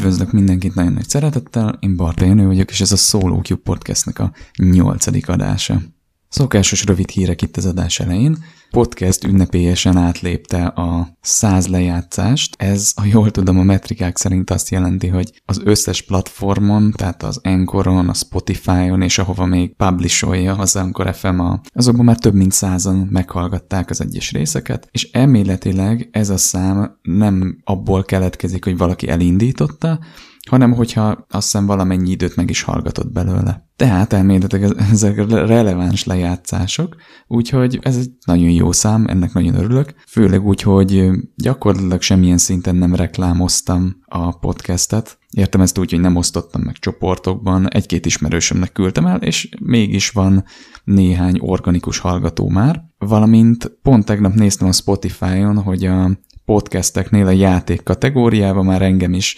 Üdvözlök mindenkit nagyon nagy szeretettel, én Barta Jenő vagyok, és ez a Solo Cube Podcastnek a nyolcadik adása. Szokásos rövid hírek itt az adás elején. Podcast ünnepélyesen átlépte a száz lejátszást. Ez, ha jól tudom, a metrikák szerint azt jelenti, hogy az összes platformon, tehát az Anchoron, a Spotify-on és ahova még publisholja az Anchor FM, a, azokban már több mint százan meghallgatták az egyes részeket, és elméletileg ez a szám nem abból keletkezik, hogy valaki elindította, hanem hogyha azt hiszem valamennyi időt meg is hallgatott belőle. Tehát elméletileg ezek releváns lejátszások, úgyhogy ez egy nagyon jó szám, ennek nagyon örülök, főleg úgy, hogy gyakorlatilag semmilyen szinten nem reklámoztam a podcastet, Értem ezt úgy, hogy nem osztottam meg csoportokban, egy-két ismerősömnek küldtem el, és mégis van néhány organikus hallgató már, valamint pont tegnap néztem a Spotify-on, hogy a podcasteknél a játék kategóriában már engem is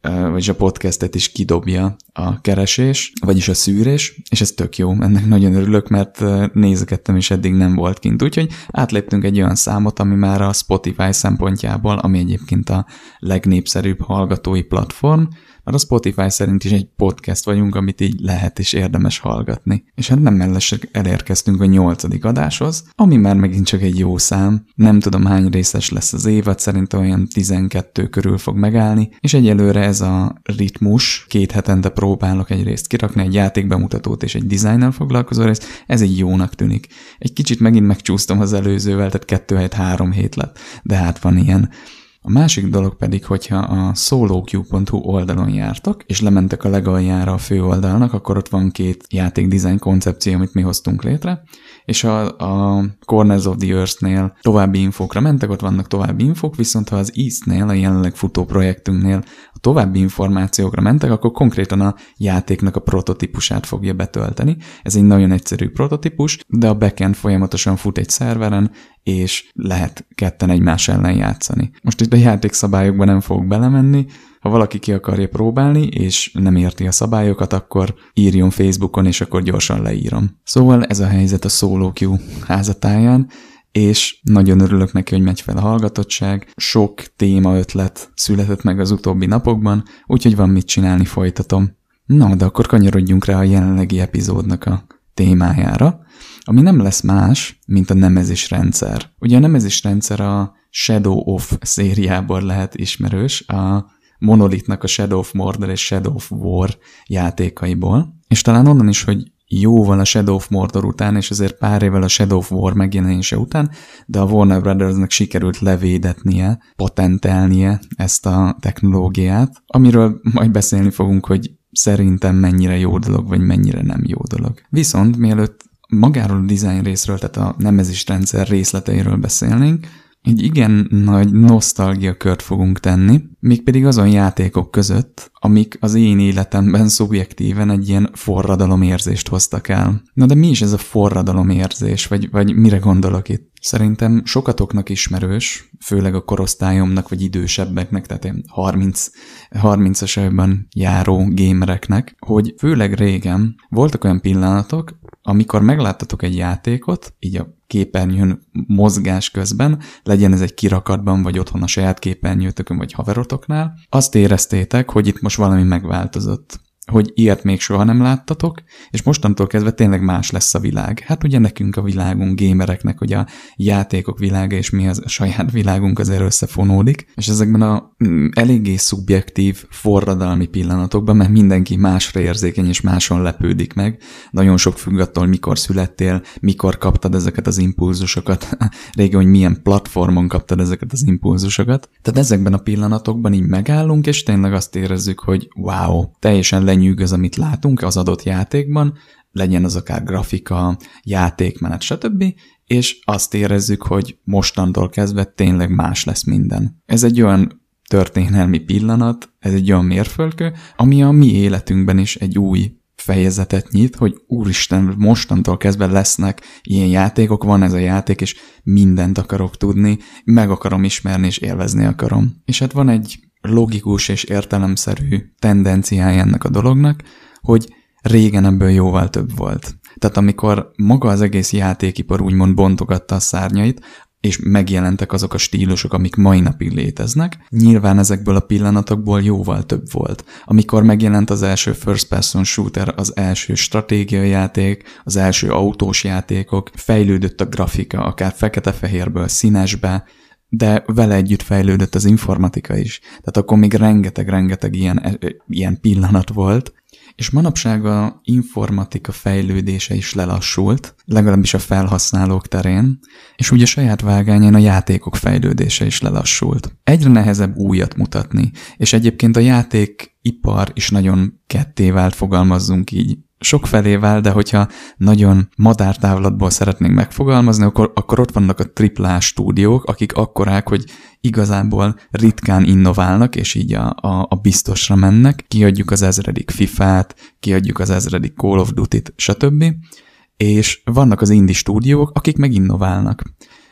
vagyis a podcastet is kidobja a keresés, vagyis a szűrés, és ez tök jó, ennek nagyon örülök, mert nézgettem, és eddig nem volt kint. Úgyhogy átléptünk egy olyan számot, ami már a Spotify szempontjából, ami egyébként a legnépszerűbb hallgatói platform, mert a Spotify szerint is egy podcast vagyunk, amit így lehet és érdemes hallgatni. És hát nem mellesleg elérkeztünk a nyolcadik adáshoz, ami már megint csak egy jó szám. Nem tudom hány részes lesz az évad, szerintem olyan 12 körül fog megállni, és egyelőre ez a ritmus, két hetente próbálok egy részt kirakni, egy játékbemutatót és egy dizájnnal foglalkozó részt, ez egy jónak tűnik. Egy kicsit megint megcsúsztam az előzővel, tehát kettő helyet három hét lett, de hát van ilyen. A másik dolog pedig, hogyha a soloq.hu oldalon jártak, és lementek a legaljára a fő oldalnak, akkor ott van két játék design koncepció, amit mi hoztunk létre, és a, a Corners of the Earth-nél további infókra mentek, ott vannak további infók, viszont ha az East-nél, a jelenleg futó projektünknél a további információkra mentek, akkor konkrétan a játéknak a prototípusát fogja betölteni. Ez egy nagyon egyszerű prototípus, de a backend folyamatosan fut egy szerveren, és lehet ketten egymás ellen játszani. Most itt a játékszabályokba nem fogok belemenni, ha valaki ki akarja próbálni, és nem érti a szabályokat, akkor írjon Facebookon, és akkor gyorsan leírom. Szóval ez a helyzet a Solo Q házatáján, és nagyon örülök neki, hogy megy fel a hallgatottság. Sok téma ötlet született meg az utóbbi napokban, úgyhogy van mit csinálni, folytatom. Na, de akkor kanyarodjunk rá a jelenlegi epizódnak a témájára, ami nem lesz más, mint a nemezis rendszer. Ugye a nemezis rendszer a Shadow of szériából lehet ismerős, a Monolithnak a Shadow of Mordor és Shadow of War játékaiból, és talán onnan is, hogy jóval a Shadow of Mordor után, és azért pár évvel a Shadow of War megjelenése után, de a Warner Brothersnek sikerült levédetnie, patentelnie ezt a technológiát, amiről majd beszélni fogunk, hogy szerintem mennyire jó dolog, vagy mennyire nem jó dolog. Viszont mielőtt magáról a design részről, tehát a nemezis rendszer részleteiről beszélnénk, egy igen nagy nosztalgia kört fogunk tenni, mégpedig azon játékok között, amik az én életemben szubjektíven egy ilyen forradalomérzést hoztak el. Na de mi is ez a forradalomérzés, vagy, vagy mire gondolok itt? Szerintem sokatoknak ismerős, főleg a korosztályomnak, vagy idősebbeknek, tehát 30, 30-as járó gamereknek, hogy főleg régen voltak olyan pillanatok, amikor megláttatok egy játékot, így a képernyőn mozgás közben, legyen ez egy kirakatban, vagy otthon a saját képernyőtökön, vagy haverotoknál, azt éreztétek, hogy itt most valami megváltozott hogy ilyet még soha nem láttatok, és mostantól kezdve tényleg más lesz a világ. Hát ugye nekünk a világunk, gémereknek, hogy a játékok világa és mi az a saját világunk azért összefonódik, és ezekben a mm, eléggé szubjektív, forradalmi pillanatokban, mert mindenki másra érzékeny és máson lepődik meg, nagyon sok függ attól, mikor születtél, mikor kaptad ezeket az impulzusokat, régen, hogy milyen platformon kaptad ezeket az impulzusokat. Tehát ezekben a pillanatokban így megállunk, és tényleg azt érezzük, hogy wow, teljesen lenyűgöz, amit látunk az adott játékban, legyen az akár grafika, játékmenet, stb., és azt érezzük, hogy mostantól kezdve tényleg más lesz minden. Ez egy olyan történelmi pillanat, ez egy olyan mérföldkő, ami a mi életünkben is egy új fejezetet nyit, hogy úristen, mostantól kezdve lesznek ilyen játékok, van ez a játék, és mindent akarok tudni, meg akarom ismerni, és élvezni akarom. És hát van egy logikus és értelemszerű tendenciája ennek a dolognak, hogy régen ebből jóval több volt. Tehát amikor maga az egész játékipar úgymond bontogatta a szárnyait, és megjelentek azok a stílusok, amik mai napig léteznek. Nyilván ezekből a pillanatokból jóval több volt. Amikor megjelent az első first person shooter, az első stratégiai játék, az első autós játékok, fejlődött a grafika, akár fekete-fehérből színesbe, de vele együtt fejlődött az informatika is. Tehát akkor még rengeteg-rengeteg ilyen, e, ilyen pillanat volt, és manapság a informatika fejlődése is lelassult, legalábbis a felhasználók terén, és ugye saját vágányán a játékok fejlődése is lelassult. Egyre nehezebb újat mutatni, és egyébként a játékipar is nagyon ketté vált, fogalmazzunk így sok felé vál, de hogyha nagyon madártávlatból szeretnénk megfogalmazni, akkor, akkor ott vannak a AAA stúdiók, akik akkorák, hogy igazából ritkán innoválnak, és így a, a, a biztosra mennek. Kiadjuk az ezredik FIFA-t, kiadjuk az ezredik Call of Duty-t, stb. És vannak az indie stúdiók, akik meg innoválnak.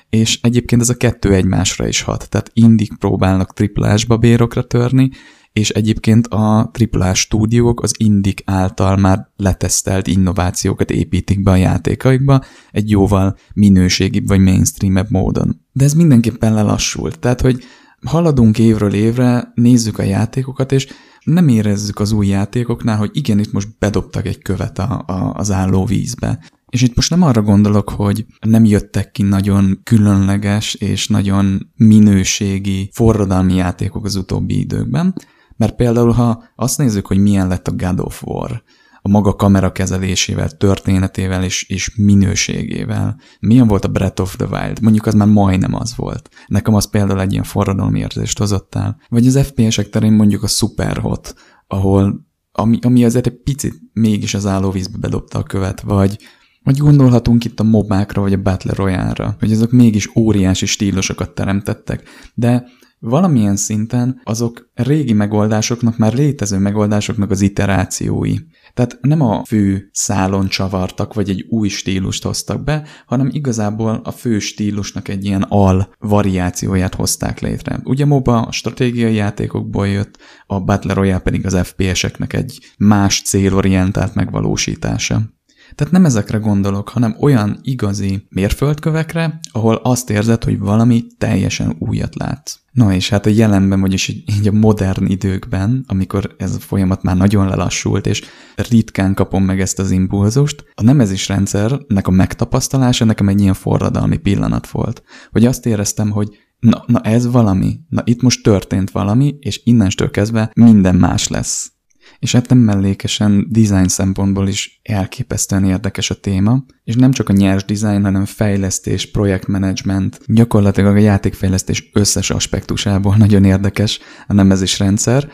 És egyébként ez a kettő egymásra is hat. Tehát indik próbálnak triplásba bérokra törni, és egyébként a AAA stúdiók az Indik által már letesztelt innovációkat építik be a játékaikba egy jóval minőségibb vagy mainstreamebb módon. De ez mindenképpen lelassult, tehát hogy haladunk évről évre, nézzük a játékokat, és nem érezzük az új játékoknál, hogy igen, itt most bedobtak egy követ a, a, az álló vízbe. És itt most nem arra gondolok, hogy nem jöttek ki nagyon különleges és nagyon minőségi forradalmi játékok az utóbbi időkben, mert például, ha azt nézzük, hogy milyen lett a God of War, a maga kamera kezelésével, történetével és, és minőségével. Milyen volt a Breath of the Wild? Mondjuk az már majdnem az volt. Nekem az például egy ilyen forradalmi érzést hozott el. Vagy az FPS-ek terén mondjuk a Superhot, ahol ami, ami azért egy picit mégis az állóvízbe bedobta a követ, vagy vagy gondolhatunk itt a mobákra, vagy a Battle Royale-ra, hogy azok mégis óriási stílusokat teremtettek, de valamilyen szinten azok régi megoldásoknak, már létező megoldásoknak az iterációi. Tehát nem a fő szálon csavartak, vagy egy új stílust hoztak be, hanem igazából a fő stílusnak egy ilyen al variációját hozták létre. Ugye MOBA a stratégiai játékokból jött, a Battle Royale pedig az FPS-eknek egy más célorientált megvalósítása. Tehát nem ezekre gondolok, hanem olyan igazi mérföldkövekre, ahol azt érzed, hogy valami teljesen újat látsz. Na és hát a jelenben, vagyis így a modern időkben, amikor ez a folyamat már nagyon lelassult, és ritkán kapom meg ezt az impulzust, a nemezis rendszernek a megtapasztalása nekem egy ilyen forradalmi pillanat volt. Hogy azt éreztem, hogy na, na ez valami, na itt most történt valami, és innenstől kezdve minden más lesz és nem mellékesen design szempontból is elképesztően érdekes a téma, és nem csak a nyers design, hanem fejlesztés, projektmenedzsment, gyakorlatilag a játékfejlesztés összes aspektusából nagyon érdekes a nemezés rendszer,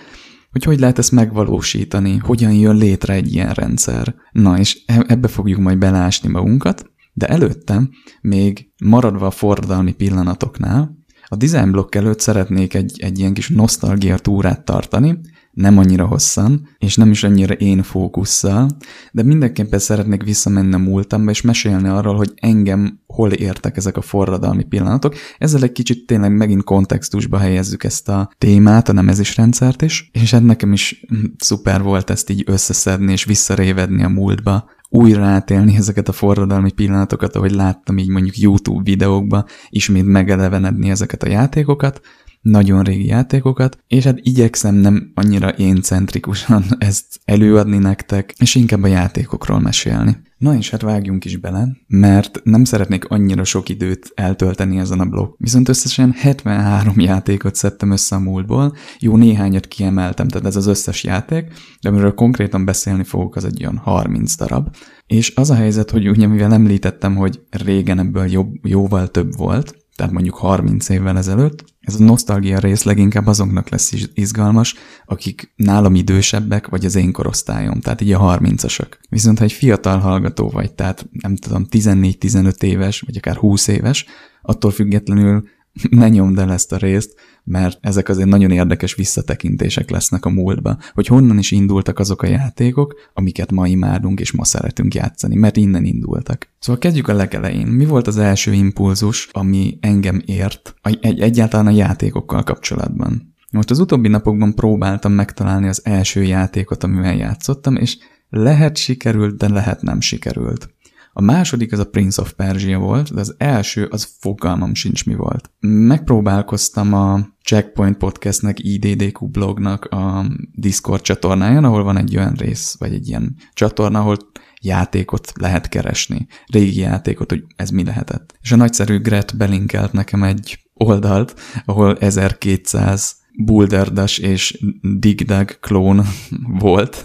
hogy hogy lehet ezt megvalósítani, hogyan jön létre egy ilyen rendszer. Na, és e- ebbe fogjuk majd belásni magunkat, de előtte, még maradva a forradalmi pillanatoknál, a design block előtt szeretnék egy, egy ilyen kis nosztalgia túrát tartani, nem annyira hosszan, és nem is annyira én fókusszal, de mindenképpen szeretnék visszamenni a múltamba, és mesélni arról, hogy engem hol értek ezek a forradalmi pillanatok. Ezzel egy kicsit tényleg megint kontextusba helyezzük ezt a témát, a nemezisrendszert is, és hát nekem is szuper volt ezt így összeszedni és visszarévedni a múltba, újra átélni ezeket a forradalmi pillanatokat, ahogy láttam így mondjuk YouTube videókba, ismét megelevenedni ezeket a játékokat, nagyon régi játékokat, és hát igyekszem nem annyira én centrikusan ezt előadni nektek, és inkább a játékokról mesélni. Na és hát vágjunk is bele, mert nem szeretnék annyira sok időt eltölteni ezen a blog. Viszont összesen 73 játékot szedtem össze a múltból, jó néhányat kiemeltem, tehát ez az összes játék, de amiről konkrétan beszélni fogok, az egy olyan 30 darab. És az a helyzet, hogy ugye mivel említettem, hogy régen ebből jobb, jóval több volt, tehát mondjuk 30 évvel ezelőtt. Ez a nosztalgia rész leginkább azoknak lesz izgalmas, akik nálam idősebbek, vagy az én korosztályom, tehát így a 30-asok. Viszont ha egy fiatal hallgató vagy, tehát nem tudom, 14-15 éves, vagy akár 20 éves, attól függetlenül ne nyomd el ezt a részt, mert ezek azért nagyon érdekes visszatekintések lesznek a múltba, hogy honnan is indultak azok a játékok, amiket ma imádunk és ma szeretünk játszani, mert innen indultak. Szóval kezdjük a legelején. Mi volt az első impulzus, ami engem ért egy, egyáltalán a játékokkal kapcsolatban? Most az utóbbi napokban próbáltam megtalálni az első játékot, amivel játszottam, és lehet sikerült, de lehet nem sikerült. A második az a Prince of Persia volt, de az első az fogalmam sincs mi volt. Megpróbálkoztam a Checkpoint Podcastnek, IDDQ blognak a Discord csatornáján, ahol van egy olyan rész, vagy egy ilyen csatorna, ahol játékot lehet keresni. Régi játékot, hogy ez mi lehetett. És a nagyszerű Gret belinkelt nekem egy oldalt, ahol 1200 Bulderdas és Digdag klón volt,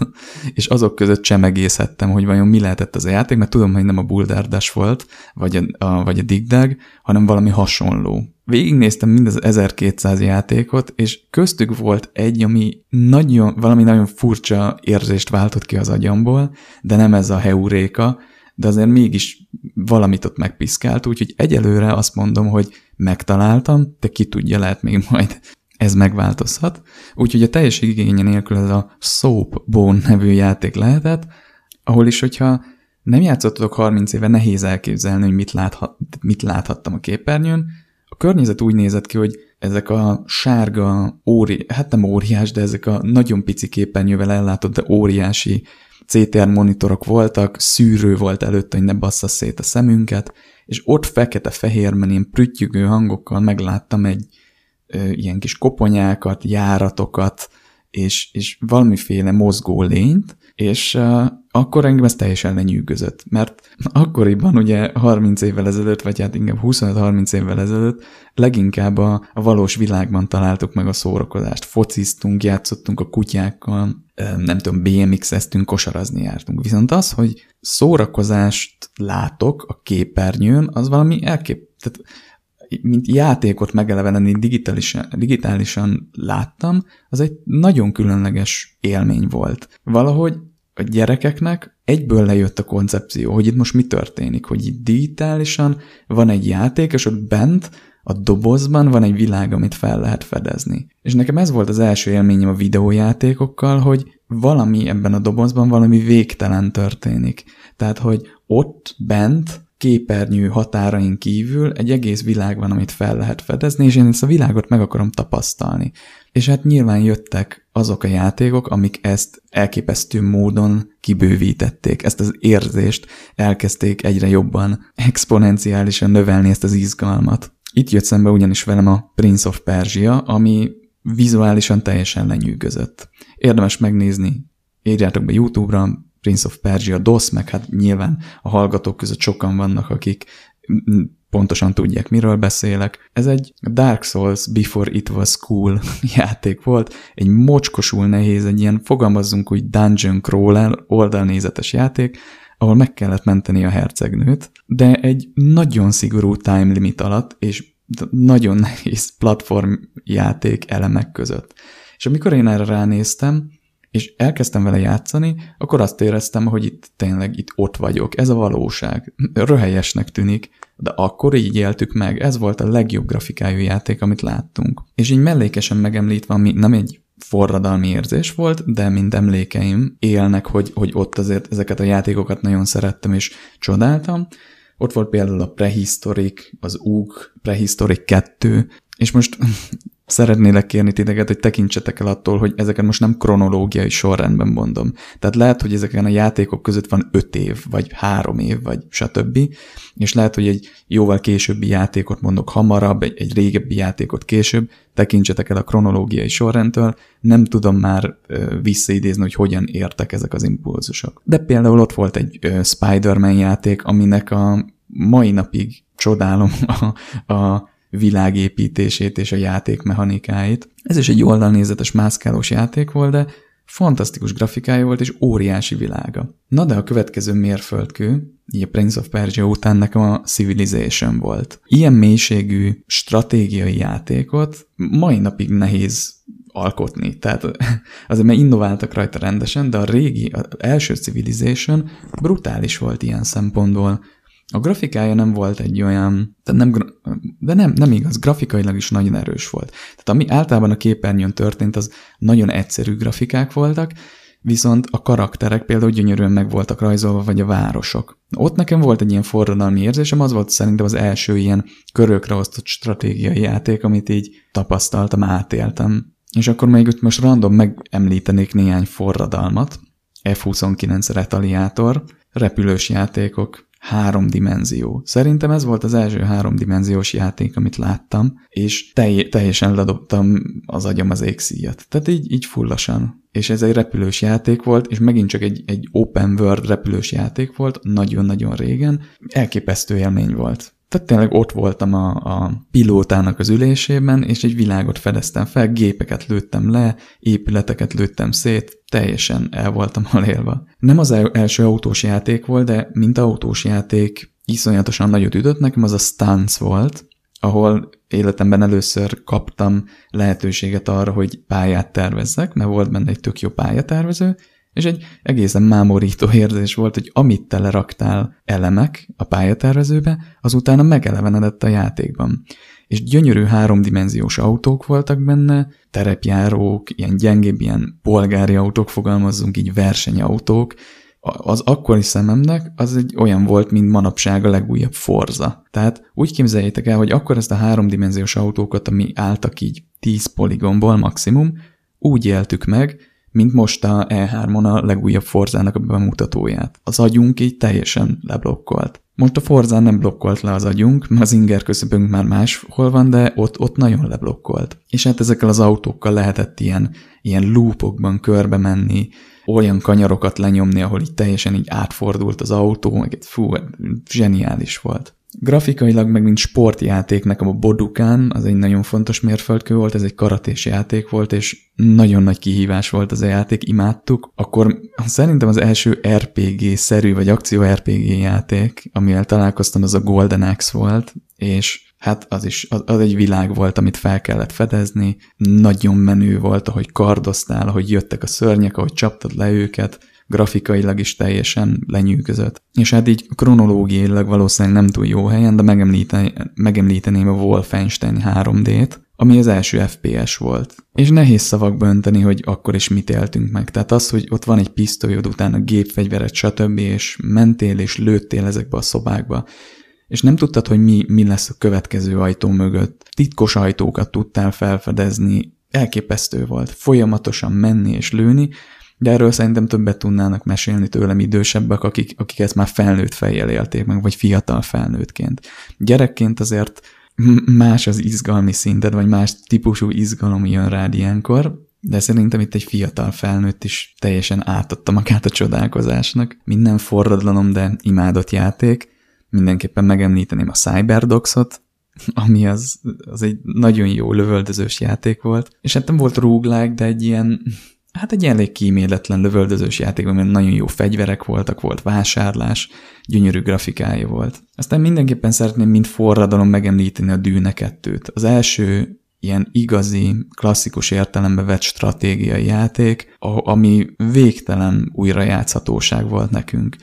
és azok között csemegészhettem, hogy vajon mi lehetett az a játék, mert tudom, hogy nem a Bulderdas volt, vagy a, a, vagy a Digdag, hanem valami hasonló. Végignéztem mind az 1200 játékot, és köztük volt egy, ami nagyon, valami nagyon furcsa érzést váltott ki az agyamból, de nem ez a heuréka, de azért mégis valamit ott megpiszkált, úgyhogy egyelőre azt mondom, hogy megtaláltam, de ki tudja, lehet még majd ez megváltozhat. Úgyhogy a teljesség igénye nélkül ez a Soap Bone nevű játék lehetett, ahol is, hogyha nem játszottatok 30 éve, nehéz elképzelni, hogy mit, láthat, mit láthattam a képernyőn. A környezet úgy nézett ki, hogy ezek a sárga, óri, hát nem óriás, de ezek a nagyon pici képernyővel ellátott, de óriási CTR monitorok voltak, szűrő volt előtte, hogy ne bassza szét a szemünket, és ott fekete-fehérben ilyen prüttyügő hangokkal megláttam egy ö, ilyen kis koponyákat, járatokat, és, és valamiféle mozgó lényt, és uh, akkor engem ez teljesen lenyűgözött, mert akkoriban ugye 30 évvel ezelőtt, vagy hát inkább 25-30 évvel ezelőtt leginkább a, a valós világban találtuk meg a szórakozást. Fociztunk, játszottunk a kutyákkal, nem tudom, BMX-eztünk, kosarazni jártunk. Viszont az, hogy szórakozást látok a képernyőn, az valami elkép... mint játékot megeleveneni digitálisan, digitálisan láttam, az egy nagyon különleges élmény volt. Valahogy a gyerekeknek egyből lejött a koncepció, hogy itt most mi történik, hogy itt digitálisan van egy játék, és ott bent a dobozban van egy világ, amit fel lehet fedezni. És nekem ez volt az első élményem a videójátékokkal, hogy valami ebben a dobozban, valami végtelen történik. Tehát, hogy ott bent képernyő határain kívül egy egész világ van, amit fel lehet fedezni, és én ezt a világot meg akarom tapasztalni. És hát nyilván jöttek azok a játékok, amik ezt elképesztő módon kibővítették, ezt az érzést elkezdték egyre jobban exponenciálisan növelni ezt az izgalmat. Itt jött szembe ugyanis velem a Prince of Persia, ami vizuálisan teljesen lenyűgözött. Érdemes megnézni, írjátok be YouTube-ra, Prince of Persia DOS, meg hát nyilván a hallgatók között sokan vannak, akik pontosan tudják, miről beszélek. Ez egy Dark Souls Before It Was Cool játék volt, egy mocskosul nehéz, egy ilyen fogalmazzunk úgy dungeon crawler oldalnézetes játék, ahol meg kellett menteni a hercegnőt, de egy nagyon szigorú time limit alatt, és nagyon nehéz platform játék elemek között. És amikor én erre ránéztem, és elkezdtem vele játszani, akkor azt éreztem, hogy itt tényleg itt ott vagyok, ez a valóság. Röhelyesnek tűnik, de akkor így éltük meg, ez volt a legjobb grafikájú játék, amit láttunk. És így mellékesen megemlítve, ami nem egy forradalmi érzés volt, de mind emlékeim élnek, hogy, hogy ott azért ezeket a játékokat nagyon szerettem és csodáltam. Ott volt például a Prehistoric, az UG Prehistoric 2, és most szeretnélek kérni titeket, hogy tekintsetek el attól, hogy ezeket most nem kronológiai sorrendben mondom. Tehát lehet, hogy ezeken a játékok között van öt év, vagy három év, vagy stb. És lehet, hogy egy jóval későbbi játékot mondok hamarabb, egy, egy régebbi játékot később, tekintsetek el a kronológiai sorrendtől, nem tudom már visszaidézni, hogy hogyan értek ezek az impulzusok. De például ott volt egy Spider-Man játék, aminek a mai napig csodálom a, a világépítését és a játék mechanikáit. Ez is egy oldalnézetes mászkálós játék volt, de fantasztikus grafikája volt és óriási világa. Na de a következő mérföldkő, így a Prince of Persia után nekem a Civilization volt. Ilyen mélységű stratégiai játékot mai napig nehéz alkotni. Tehát azért mert innováltak rajta rendesen, de a régi, az első Civilization brutális volt ilyen szempontból. A grafikája nem volt egy olyan, de nem, de nem, nem igaz, grafikailag is nagyon erős volt. Tehát ami általában a képernyőn történt, az nagyon egyszerű grafikák voltak, viszont a karakterek például gyönyörűen meg voltak rajzolva, vagy a városok. Ott nekem volt egy ilyen forradalmi érzésem, az volt szerintem az első ilyen körökre osztott stratégiai játék, amit így tapasztaltam, átéltem. És akkor még itt most random megemlítenék néhány forradalmat. F-29 retaliátor, repülős játékok, három dimenzió. Szerintem ez volt az első háromdimenziós játék, amit láttam, és telj- teljesen ledobtam az agyam az égszíjat. Tehát így, így fullasan. És ez egy repülős játék volt, és megint csak egy, egy open world repülős játék volt, nagyon-nagyon régen. Elképesztő élmény volt. Tehát tényleg ott voltam a, a pilótának az ülésében, és egy világot fedeztem fel, gépeket lőttem le, épületeket lőttem szét, teljesen el voltam halélva. Nem az első autós játék volt, de mint autós játék iszonyatosan nagyot ütött, nekem az a Stance volt, ahol életemben először kaptam lehetőséget arra, hogy pályát tervezzek, mert volt benne egy tök jó pályatervező, és egy egészen mámorító érzés volt, hogy amit teleraktál elemek a pályatervezőbe, az utána megelevenedett a játékban. És gyönyörű háromdimenziós autók voltak benne, terepjárók, ilyen gyengébb, ilyen polgári autók, fogalmazzunk így versenyautók, az akkori szememnek az egy olyan volt, mint manapság a legújabb Forza. Tehát úgy képzeljétek el, hogy akkor ezt a háromdimenziós autókat, ami álltak így 10 poligonból maximum, úgy éltük meg, mint most a E3-on a legújabb Forzának a bemutatóját. Az agyunk így teljesen leblokkolt. Most a Forzán nem blokkolt le az agyunk, mert az inger közöbünk már máshol van, de ott, ott nagyon leblokkolt. És hát ezekkel az autókkal lehetett ilyen, ilyen loopokban körbe menni, olyan kanyarokat lenyomni, ahol így teljesen így átfordult az autó, meg fú, zseniális volt. Grafikailag meg mint sportjáték nekem a Bodukán, az egy nagyon fontos mérföldkő volt, ez egy karatés játék volt, és nagyon nagy kihívás volt az a játék, imádtuk. Akkor szerintem az első RPG-szerű, vagy akció RPG játék, amivel találkoztam, az a Golden Axe volt, és hát az is, az, az egy világ volt, amit fel kellett fedezni, nagyon menő volt, ahogy kardoztál, ahogy jöttek a szörnyek, ahogy csaptad le őket, grafikailag is teljesen lenyűgözött. És hát így kronológiailag valószínűleg nem túl jó helyen, de megemlíteni, megemlíteném a Wolfenstein 3D-t, ami az első FPS volt. És nehéz szavakba önteni, hogy akkor is mit éltünk meg. Tehát az, hogy ott van egy pisztolyod, utána gépfegyveret, stb., és mentél és lőttél ezekbe a szobákba, és nem tudtad, hogy mi, mi lesz a következő ajtó mögött. Titkos ajtókat tudtál felfedezni, elképesztő volt. Folyamatosan menni és lőni, de erről szerintem többet tudnának mesélni tőlem idősebbek, akik, akik ezt már felnőtt fejjel élték meg, vagy fiatal felnőttként. Gyerekként azért más az izgalmi szinted, vagy más típusú izgalom jön rád ilyenkor, de szerintem itt egy fiatal felnőtt is teljesen átadta magát a csodálkozásnak. Minden forradalom, de imádott játék. Mindenképpen megemlíteném a Cyberdoxot, ami az, az egy nagyon jó lövöldözős játék volt. És hát nem volt rúglák, de egy ilyen hát egy elég kíméletlen lövöldözős játékban, mert nagyon jó fegyverek voltak, volt vásárlás, gyönyörű grafikája volt. Aztán mindenképpen szeretném mint forradalom megemlíteni a Dűne 2 Az első ilyen igazi, klasszikus értelembe vett stratégiai játék, ami végtelen újrajátszhatóság volt nekünk.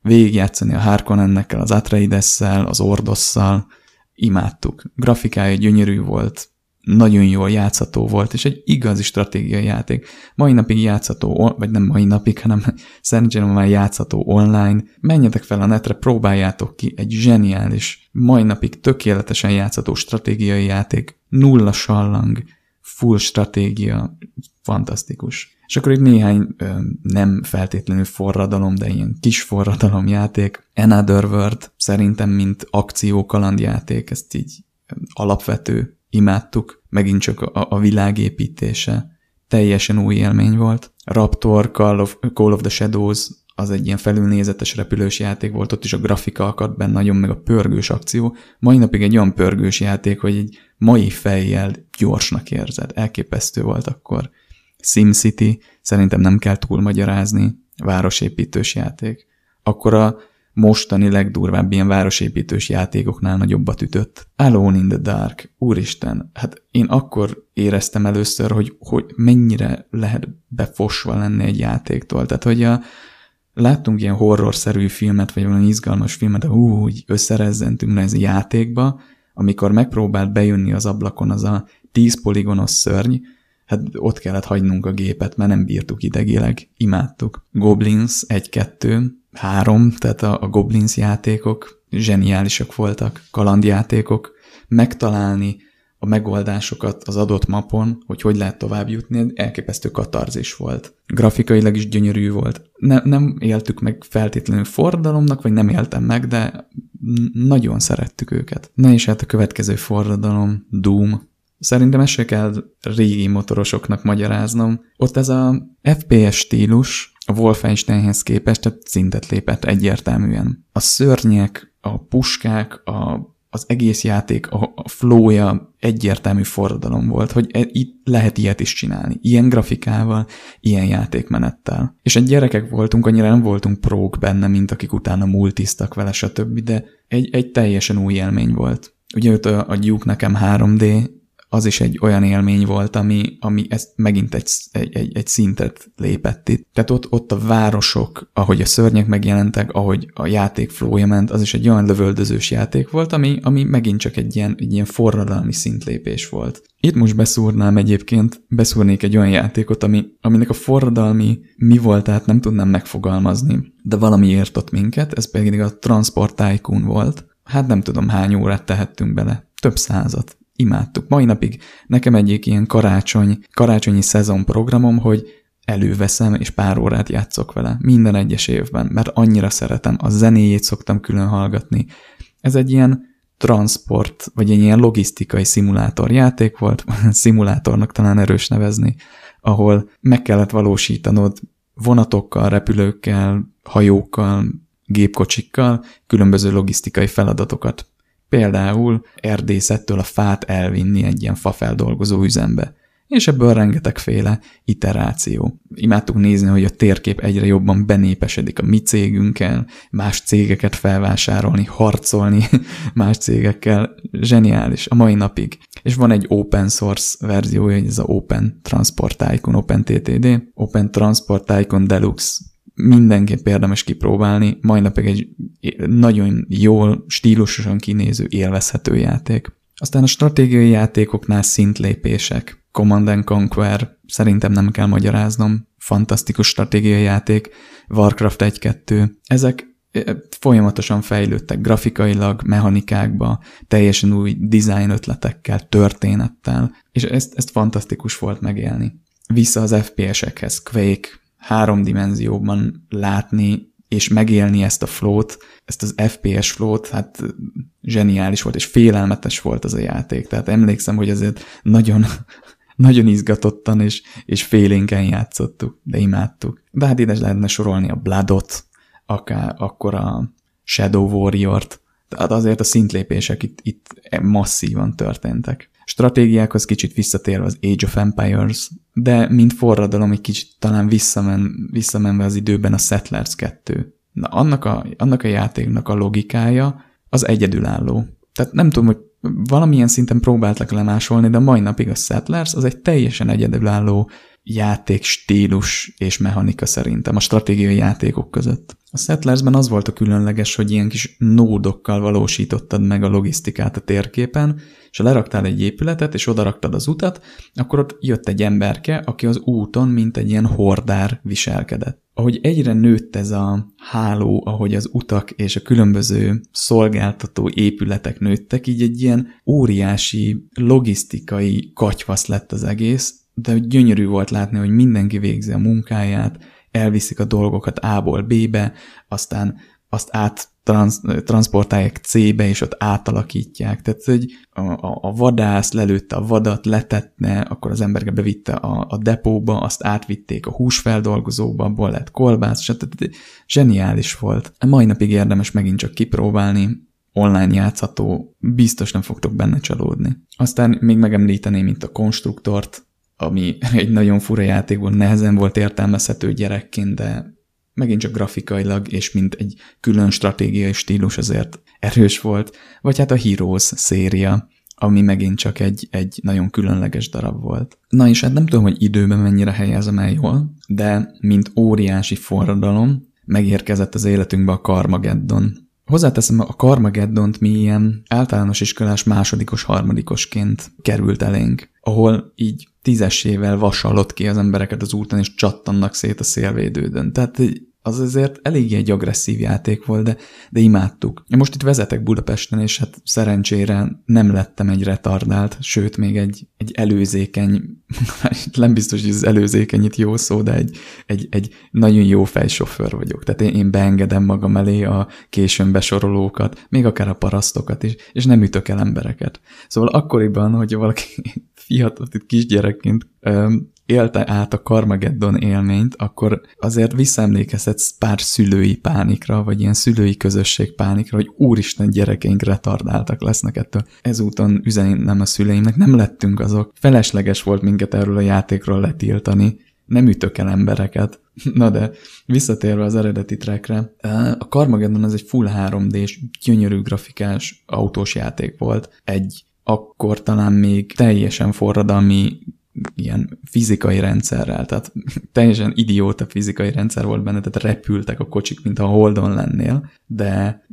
Végigjátszani a Harkonnennekkel, az Atreides-szel, az Ordosszal, imádtuk. Grafikája gyönyörű volt, nagyon jól játszható volt, és egy igazi stratégiai játék. Mai napig játszható, vagy nem mai napig, hanem szerencsére már játszható online. Menjetek fel a netre, próbáljátok ki egy zseniális, mai napig tökéletesen játszható stratégiai játék, nulla sallang, full stratégia, fantasztikus. És akkor itt néhány ö, nem feltétlenül forradalom, de ilyen kis forradalom játék. Another World szerintem, mint akció kalandjáték, ezt így alapvető imádtuk, megint csak a, a világépítése teljesen új élmény volt. Raptor, Call of, Call of the Shadows, az egy ilyen felülnézetes repülős játék volt, ott is a grafika akadt benne nagyon, meg a pörgős akció. Mai napig egy olyan pörgős játék, hogy egy mai fejjel gyorsnak érzed. Elképesztő volt akkor. SimCity, szerintem nem kell túl magyarázni, városépítős játék. Akkor a mostani legdurvább ilyen városépítős játékoknál nagyobbat ütött. Alone in the Dark, úristen, hát én akkor éreztem először, hogy, hogy mennyire lehet befosva lenni egy játéktól. Tehát, hogy a, láttunk ilyen horrorszerű filmet, vagy valami izgalmas filmet, de hú, úgy összerezzentünk ez a játékba, amikor megpróbált bejönni az ablakon az a 10 poligonos szörny, hát ott kellett hagynunk a gépet, mert nem bírtuk idegileg, imádtuk. Goblins 1-2, három, tehát a, a Goblins játékok zseniálisak voltak, kalandjátékok, megtalálni a megoldásokat az adott mapon, hogy hogy lehet tovább jutni, elképesztő katarzis volt. Grafikailag is gyönyörű volt. Ne, nem éltük meg feltétlenül forradalomnak, vagy nem éltem meg, de nagyon szerettük őket. Na és hát a következő forradalom, Doom. Szerintem ezt se kell régi motorosoknak magyaráznom. Ott ez a FPS stílus a Wolfensteinhez képest tehát szintet lépett egyértelműen. A szörnyek, a puskák, a az egész játék, a, a flowja egyértelmű forradalom volt, hogy e, itt lehet ilyet is csinálni. Ilyen grafikával, ilyen játékmenettel. És egy gyerekek voltunk, annyira nem voltunk prók benne, mint akik utána multiztak vele, stb., de egy, egy teljesen új élmény volt. Ugye a, a Duke nekem 3D, az is egy olyan élmény volt, ami, ami ezt megint egy, egy, egy, szintet lépett itt. Tehát ott, ott a városok, ahogy a szörnyek megjelentek, ahogy a játék flója ment, az is egy olyan lövöldözős játék volt, ami, ami megint csak egy ilyen, egy ilyen forradalmi szintlépés volt. Itt most beszúrnám egyébként, beszúrnék egy olyan játékot, ami, aminek a forradalmi mi volt, tehát nem tudnám megfogalmazni, de valami ért ott minket, ez pedig a Transport Tycoon volt. Hát nem tudom hány órát tehettünk bele, több százat imádtuk. Mai napig nekem egyik ilyen karácsony, karácsonyi szezon programom, hogy előveszem, és pár órát játszok vele. Minden egyes évben, mert annyira szeretem. A zenéjét szoktam külön hallgatni. Ez egy ilyen transport, vagy egy ilyen logisztikai szimulátor játék volt, szimulátornak talán erős nevezni, ahol meg kellett valósítanod vonatokkal, repülőkkel, hajókkal, gépkocsikkal különböző logisztikai feladatokat. Például erdészettől a fát elvinni egy ilyen fafeldolgozó üzembe. És ebből rengetegféle iteráció. Imádtuk nézni, hogy a térkép egyre jobban benépesedik a mi cégünkkel, más cégeket felvásárolni, harcolni más cégekkel. Zseniális a mai napig. És van egy open source verziója, ez a Open Transport Tycoon, Open TTD, Open Transport Tycoon Deluxe mindenképp érdemes kipróbálni, majd napig egy nagyon jól, stílusosan kinéző, élvezhető játék. Aztán a stratégiai játékoknál szintlépések. Command and Conquer, szerintem nem kell magyaráznom, fantasztikus stratégiai játék, Warcraft 1-2. Ezek folyamatosan fejlődtek grafikailag, mechanikákba, teljesen új design ötletekkel, történettel, és ezt, ezt fantasztikus volt megélni. Vissza az FPS-ekhez, Quake, három dimenzióban látni és megélni ezt a flót, ezt az FPS flót, hát zseniális volt, és félelmetes volt az a játék. Tehát emlékszem, hogy azért nagyon, nagyon izgatottan és, és félénken játszottuk, de imádtuk. De hát ide lehetne sorolni a Bloodot, akár akkor a Shadow Warrior-t, tehát azért a szintlépések itt, itt masszívan történtek. Stratégiákhoz kicsit visszatérve az Age of Empires, de mint forradalom egy kicsit talán visszamen, visszamenve az időben a Settlers 2. Na, annak a, annak a játéknak a logikája az egyedülálló. Tehát nem tudom, hogy valamilyen szinten próbáltak lemásolni, de mai napig a Settlers az egy teljesen egyedülálló játék stílus és mechanika szerintem a stratégiai játékok között. A Settlersben az volt a különleges, hogy ilyen kis nódokkal valósítottad meg a logisztikát a térképen, és ha leraktál egy épületet, és odaraktad az utat, akkor ott jött egy emberke, aki az úton, mint egy ilyen hordár viselkedett. Ahogy egyre nőtt ez a háló, ahogy az utak és a különböző szolgáltató épületek nőttek, így egy ilyen óriási logisztikai katyvasz lett az egész, de gyönyörű volt látni, hogy mindenki végzi a munkáját, elviszik a dolgokat A-ból B-be, aztán azt át trans, transportálják C-be, és ott átalakítják. Tehát, hogy a, a, vadász lelőtte a vadat, letetne, akkor az emberke bevitte a, a depóba, azt átvitték a húsfeldolgozóba, abból lett kolbász, stb. Zseniális volt. A mai napig érdemes megint csak kipróbálni, online játszható, biztos nem fogtok benne csalódni. Aztán még megemlíteném, mint a konstruktort, ami egy nagyon fura játék volt, nehezen volt értelmezhető gyerekként, de megint csak grafikailag, és mint egy külön stratégiai stílus azért erős volt, vagy hát a Heroes széria, ami megint csak egy, egy nagyon különleges darab volt. Na és hát nem tudom, hogy időben mennyire helyezem el jól, de mint óriási forradalom, megérkezett az életünkbe a Carmageddon. Hozzáteszem, a Carmageddont mi ilyen általános iskolás másodikos, harmadikosként került elénk, ahol így tízesével vasalott ki az embereket az úton, és csattannak szét a szélvédődön. Tehát az azért eléggé egy agresszív játék volt, de, de imádtuk. Most itt vezetek Budapesten, és hát szerencsére nem lettem egy retardált, sőt, még egy, egy előzékeny, nem biztos, hogy az előzékeny itt jó szó, de egy, egy, egy nagyon jó fejsofőr vagyok. Tehát én, én beengedem magam elé a későn besorolókat, még akár a parasztokat is, és nem ütök el embereket. Szóval akkoriban, hogy valaki fiatal, itt kisgyerekként élte át a Carmageddon élményt, akkor azért visszaemlékezhetsz pár szülői pánikra, vagy ilyen szülői közösség pánikra, hogy úristen gyerekeink retardáltak lesznek ettől. Ezúton üzenem a szüleimnek, nem lettünk azok. Felesleges volt minket erről a játékról letiltani, nem ütök el embereket. Na de, visszatérve az eredeti trackre, a Carmageddon az egy full 3D-s, gyönyörű grafikás autós játék volt. Egy akkor talán még teljesen forradalmi ilyen fizikai rendszerrel, tehát teljesen idióta fizikai rendszer volt benne, tehát repültek a kocsik, mint a Holdon lennél, de,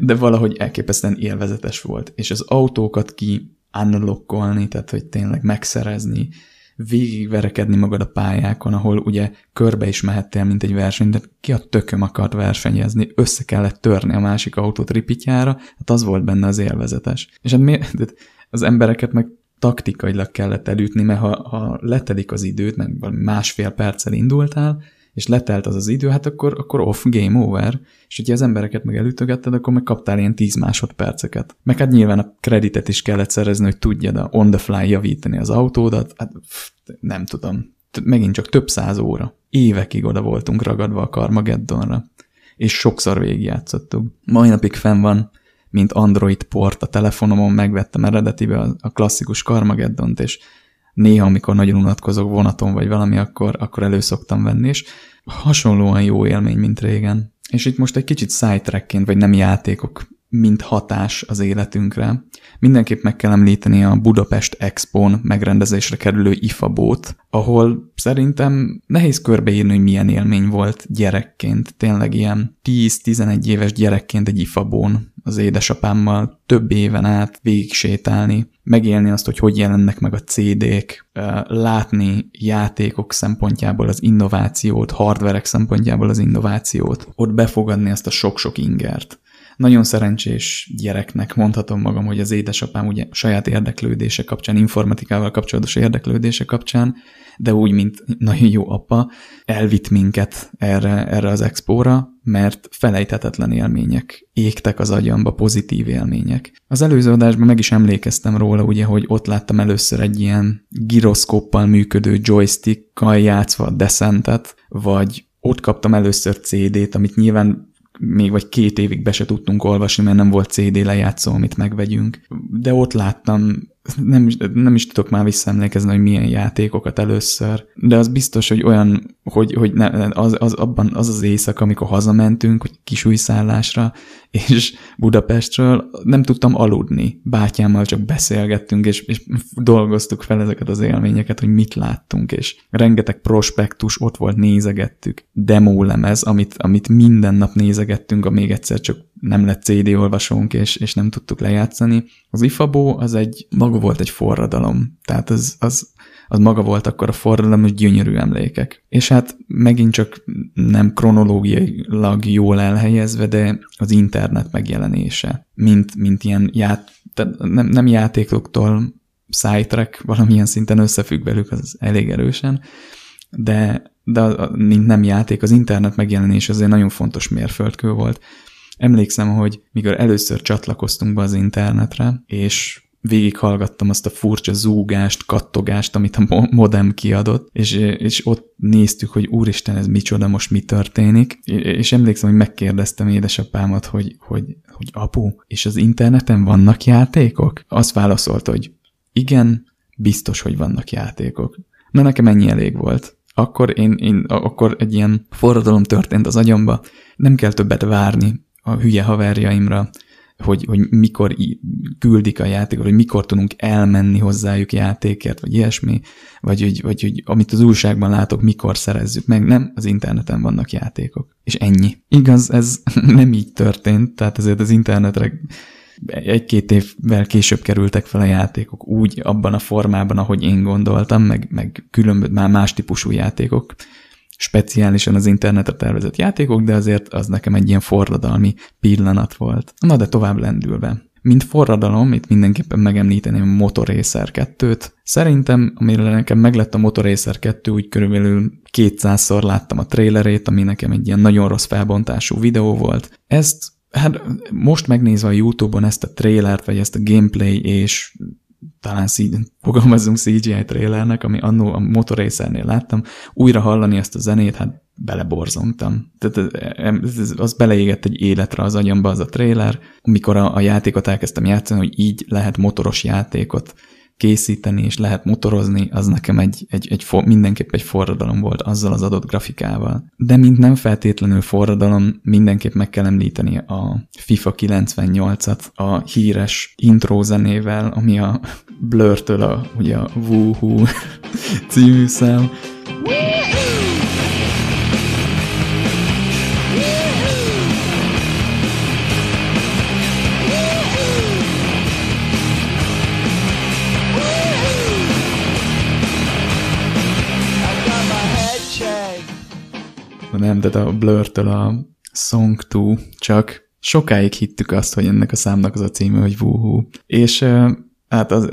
de valahogy elképesztően élvezetes volt. És az autókat ki unlockolni, tehát hogy tényleg megszerezni, végigverekedni magad a pályákon, ahol ugye körbe is mehettél, mint egy verseny, de ki a tököm akart versenyezni, össze kellett törni a másik autót ripityára, hát az volt benne az élvezetes. És hát miért, az embereket meg taktikailag kellett elütni, mert ha, ha letelik az időt, valami másfél perccel indultál, és letelt az az idő, hát akkor, akkor off, game over, és hogyha az embereket meg elütögetted, akkor meg kaptál ilyen 10 másodperceket. Meg hát nyilván a kreditet is kellett szerezni, hogy tudjad a on the fly javítani az autódat, hát pff, nem tudom, megint csak több száz óra. Évekig oda voltunk ragadva a Carmageddonra, és sokszor végigjátszottuk. Mai napig fenn van mint Android port a telefonomon, megvettem eredetibe a, klasszikus Carmageddont, és néha, amikor nagyon unatkozok vonaton vagy valami, akkor, akkor elő szoktam venni, és hasonlóan jó élmény, mint régen. És itt most egy kicsit sidetrackként, vagy nem játékok mint hatás az életünkre. Mindenképp meg kell említeni a Budapest Expo-n megrendezésre kerülő IFA-bót, ahol szerintem nehéz körbeírni, hogy milyen élmény volt gyerekként. Tényleg ilyen 10-11 éves gyerekként egy IFA-bón az édesapámmal több éven át végig sétálni, megélni azt, hogy hogy jelennek meg a CD-k, látni játékok szempontjából az innovációt, hardverek szempontjából az innovációt, ott befogadni ezt a sok-sok ingert nagyon szerencsés gyereknek mondhatom magam, hogy az édesapám ugye saját érdeklődése kapcsán, informatikával kapcsolatos érdeklődése kapcsán, de úgy, mint nagyon jó apa, elvitt minket erre, erre az expóra, mert felejthetetlen élmények égtek az agyamba, pozitív élmények. Az előző adásban meg is emlékeztem róla, ugye, hogy ott láttam először egy ilyen giroszkóppal működő joystickkal játszva a Descentet, vagy ott kaptam először CD-t, amit nyilván még vagy két évig be se tudtunk olvasni, mert nem volt CD lejátszó, amit megvegyünk. De ott láttam nem, is, nem is tudok már visszaemlékezni, hogy milyen játékokat először, de az biztos, hogy olyan, hogy, hogy ne, az, az, abban az az éjszaka, amikor hazamentünk, hogy kisújszállásra, és Budapestről nem tudtam aludni. Bátyámmal csak beszélgettünk, és, és dolgoztuk fel ezeket az élményeket, hogy mit láttunk, és rengeteg prospektus ott volt, nézegettük. Demólemez, amit, amit minden nap nézegettünk, a még egyszer csak nem lett CD olvasónk, és, és nem tudtuk lejátszani. Az Ifabó az egy, maga volt egy forradalom, tehát az, az, az maga volt akkor a forradalom, és gyönyörű emlékek. És hát megint csak nem kronológiailag jól elhelyezve, de az internet megjelenése, mint, mint ilyen ját, tehát nem, nem játékoktól sidetrack valamilyen szinten összefügg velük, az elég erősen, de, de mint nem játék, az internet megjelenése azért nagyon fontos mérföldkő volt. Emlékszem, hogy mikor először csatlakoztunk be az internetre, és végighallgattam azt a furcsa zúgást, kattogást, amit a modem kiadott, és, és ott néztük, hogy úristen, ez micsoda, most mi történik, és emlékszem, hogy megkérdeztem édesapámat, hogy, hogy, hogy apu, és az interneten vannak játékok? Azt válaszolta, hogy igen, biztos, hogy vannak játékok. Na nekem ennyi elég volt. Akkor én, én akkor egy ilyen forradalom történt az agyamba, nem kell többet várni, a hülye haverjaimra, hogy, hogy mikor küldik a játékot, hogy mikor tudunk elmenni hozzájuk játékért, vagy ilyesmi, vagy hogy, vagy hogy amit az újságban látok, mikor szerezzük meg. Nem, az interneten vannak játékok. És ennyi. Igaz, ez nem így történt, tehát ezért az internetre egy-két évvel később kerültek fel a játékok úgy, abban a formában, ahogy én gondoltam, meg, meg különböző, már más típusú játékok speciálisan az internetre tervezett játékok, de azért az nekem egy ilyen forradalmi pillanat volt. Na de tovább lendülve. Mint forradalom, itt mindenképpen megemlíteném a Motor Racer 2-t. Szerintem, amire nekem meglett a Motor Racer 2, úgy körülbelül 200-szor láttam a trailerét, ami nekem egy ilyen nagyon rossz felbontású videó volt. Ezt, hát most megnézve a Youtube-on ezt a trailert, vagy ezt a gameplay és talán szí, fogalmazunk CGI trailernek, ami annó a Motor Racernél láttam, újra hallani ezt a zenét, hát beleborzongtam. Tehát az beleégett egy életre az agyamba az a trailer, amikor a, a játékot elkezdtem játszani, hogy így lehet motoros játékot készíteni, és lehet motorozni, az nekem egy, egy, egy for, mindenképp egy forradalom volt azzal az adott grafikával. De mint nem feltétlenül forradalom, mindenképp meg kell említeni a FIFA 98-at a híres intro zenével, ami a Blur-től a, ugye a Woohoo című szám. Nem, de a Blur-től a Song 2, csak sokáig hittük azt, hogy ennek a számnak az a címe, hogy Woohoo. És hát az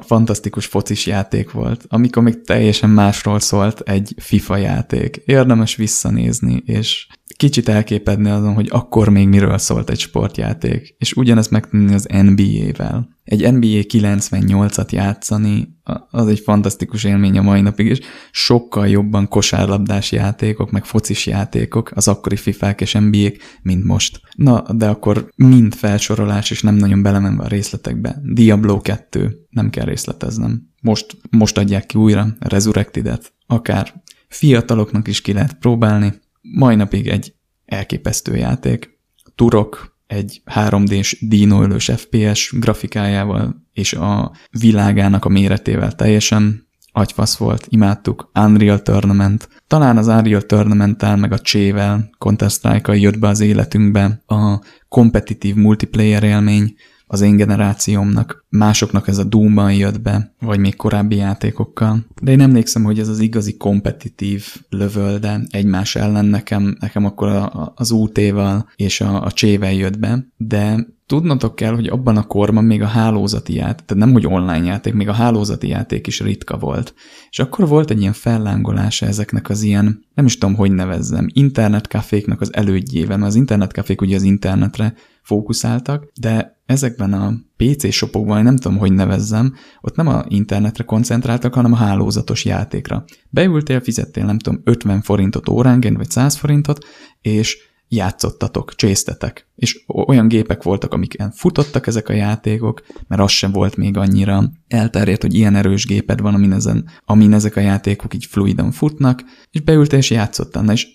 fantasztikus focis játék volt, amikor még teljesen másról szólt egy FIFA játék. Érdemes visszanézni, és kicsit elképedni azon, hogy akkor még miről szólt egy sportjáték, és ugyanezt megtenni az NBA-vel. Egy NBA 98-at játszani, az egy fantasztikus élmény a mai napig, és sokkal jobban kosárlabdás játékok, meg focis játékok, az akkori FIFA-k és NBA-k, mint most. Na, de akkor mind felsorolás, és nem nagyon belemenve a részletekbe. Diablo 2, nem kell részleteznem. Most, most adják ki újra, Resurrected-et, akár fiataloknak is ki lehet próbálni, mai napig egy elképesztő játék. Turok egy 3D-s dínóölős FPS grafikájával és a világának a méretével teljesen agyfasz volt, imádtuk, Unreal Tournament. Talán az Unreal tournament meg a Csével, Counter-Strike-kal jött be az életünkbe a kompetitív multiplayer élmény, az én generációmnak, másoknak ez a Doom-ban jött be, vagy még korábbi játékokkal. De én emlékszem, hogy ez az igazi kompetitív lövölde egymás ellen nekem, nekem akkor a, az UT-val és a, a csével jött be, de tudnotok kell, hogy abban a korban még a hálózati játék, tehát nem hogy online játék, még a hálózati játék is ritka volt. És akkor volt egy ilyen fellángolása ezeknek az ilyen, nem is tudom, hogy nevezzem, internetkaféknak az elődjével, mert az internetkafék ugye az internetre fókuszáltak, de ezekben a PC shopokban, nem tudom, hogy nevezzem, ott nem a internetre koncentráltak, hanem a hálózatos játékra. Beültél, fizettél, nem tudom, 50 forintot óránként, vagy 100 forintot, és játszottatok, csésztetek. És olyan gépek voltak, amiken futottak ezek a játékok, mert az sem volt még annyira elterjedt, hogy ilyen erős géped van, amin, ezen, amin ezek a játékok így fluidon futnak, és beültél és játszottál. Na és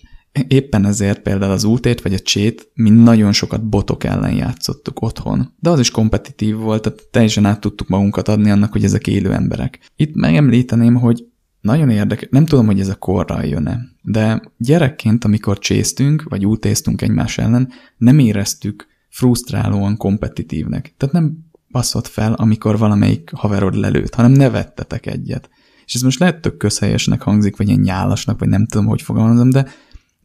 Éppen ezért például az útét vagy a csét mi nagyon sokat botok ellen játszottuk otthon. De az is kompetitív volt, tehát teljesen át tudtuk magunkat adni annak, hogy ezek élő emberek. Itt megemlíteném, hogy nagyon érdekes, nem tudom, hogy ez a korral jön-e, de gyerekként, amikor csésztünk, vagy útéztünk egymás ellen, nem éreztük frusztrálóan kompetitívnek. Tehát nem passzott fel, amikor valamelyik haverod lelőtt, hanem nevettetek egyet. És ez most lehet tök közhelyesnek hangzik, vagy ilyen nyálasnak, vagy nem tudom, hogy fogalmazom, de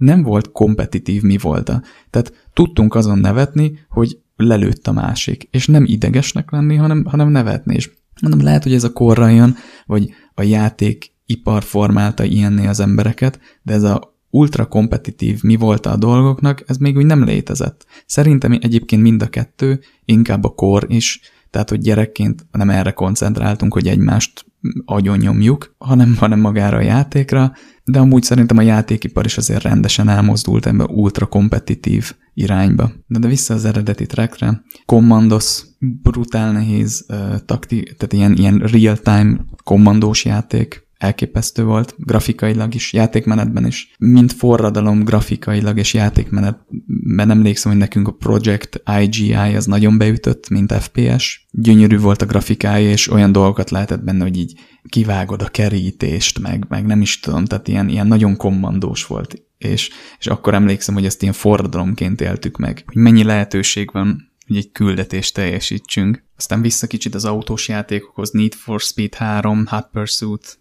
nem volt kompetitív mi volt. Tehát tudtunk azon nevetni, hogy lelőtt a másik, és nem idegesnek lenni, hanem, hanem nevetni. És mondom, lehet, hogy ez a korra jön, vagy a játék ipar formálta ilyenné az embereket, de ez a ultra kompetitív mi volt a dolgoknak, ez még úgy nem létezett. Szerintem egyébként mind a kettő, inkább a kor is, tehát, hogy gyerekként nem erre koncentráltunk, hogy egymást agyon nyomjuk, hanem, hanem magára a játékra, de amúgy szerintem a játékipar is azért rendesen elmozdult ebbe ultra kompetitív irányba. De, de vissza az eredeti trackre. Commandos, brutál nehéz uh, takti, tehát ilyen, ilyen real-time kommandós játék, elképesztő volt, grafikailag is, játékmenetben is. Mint forradalom grafikailag és játékmenetben emlékszem, hogy nekünk a Project IGI az nagyon beütött, mint FPS. Gyönyörű volt a grafikája, és olyan dolgokat lehetett benne, hogy így kivágod a kerítést, meg, meg nem is tudom, tehát ilyen, ilyen nagyon kommandós volt. És, és akkor emlékszem, hogy ezt ilyen forradalomként éltük meg, hogy mennyi lehetőség van hogy egy küldetést teljesítsünk. Aztán vissza kicsit az autós játékokhoz, Need for Speed 3, Hot Pursuit,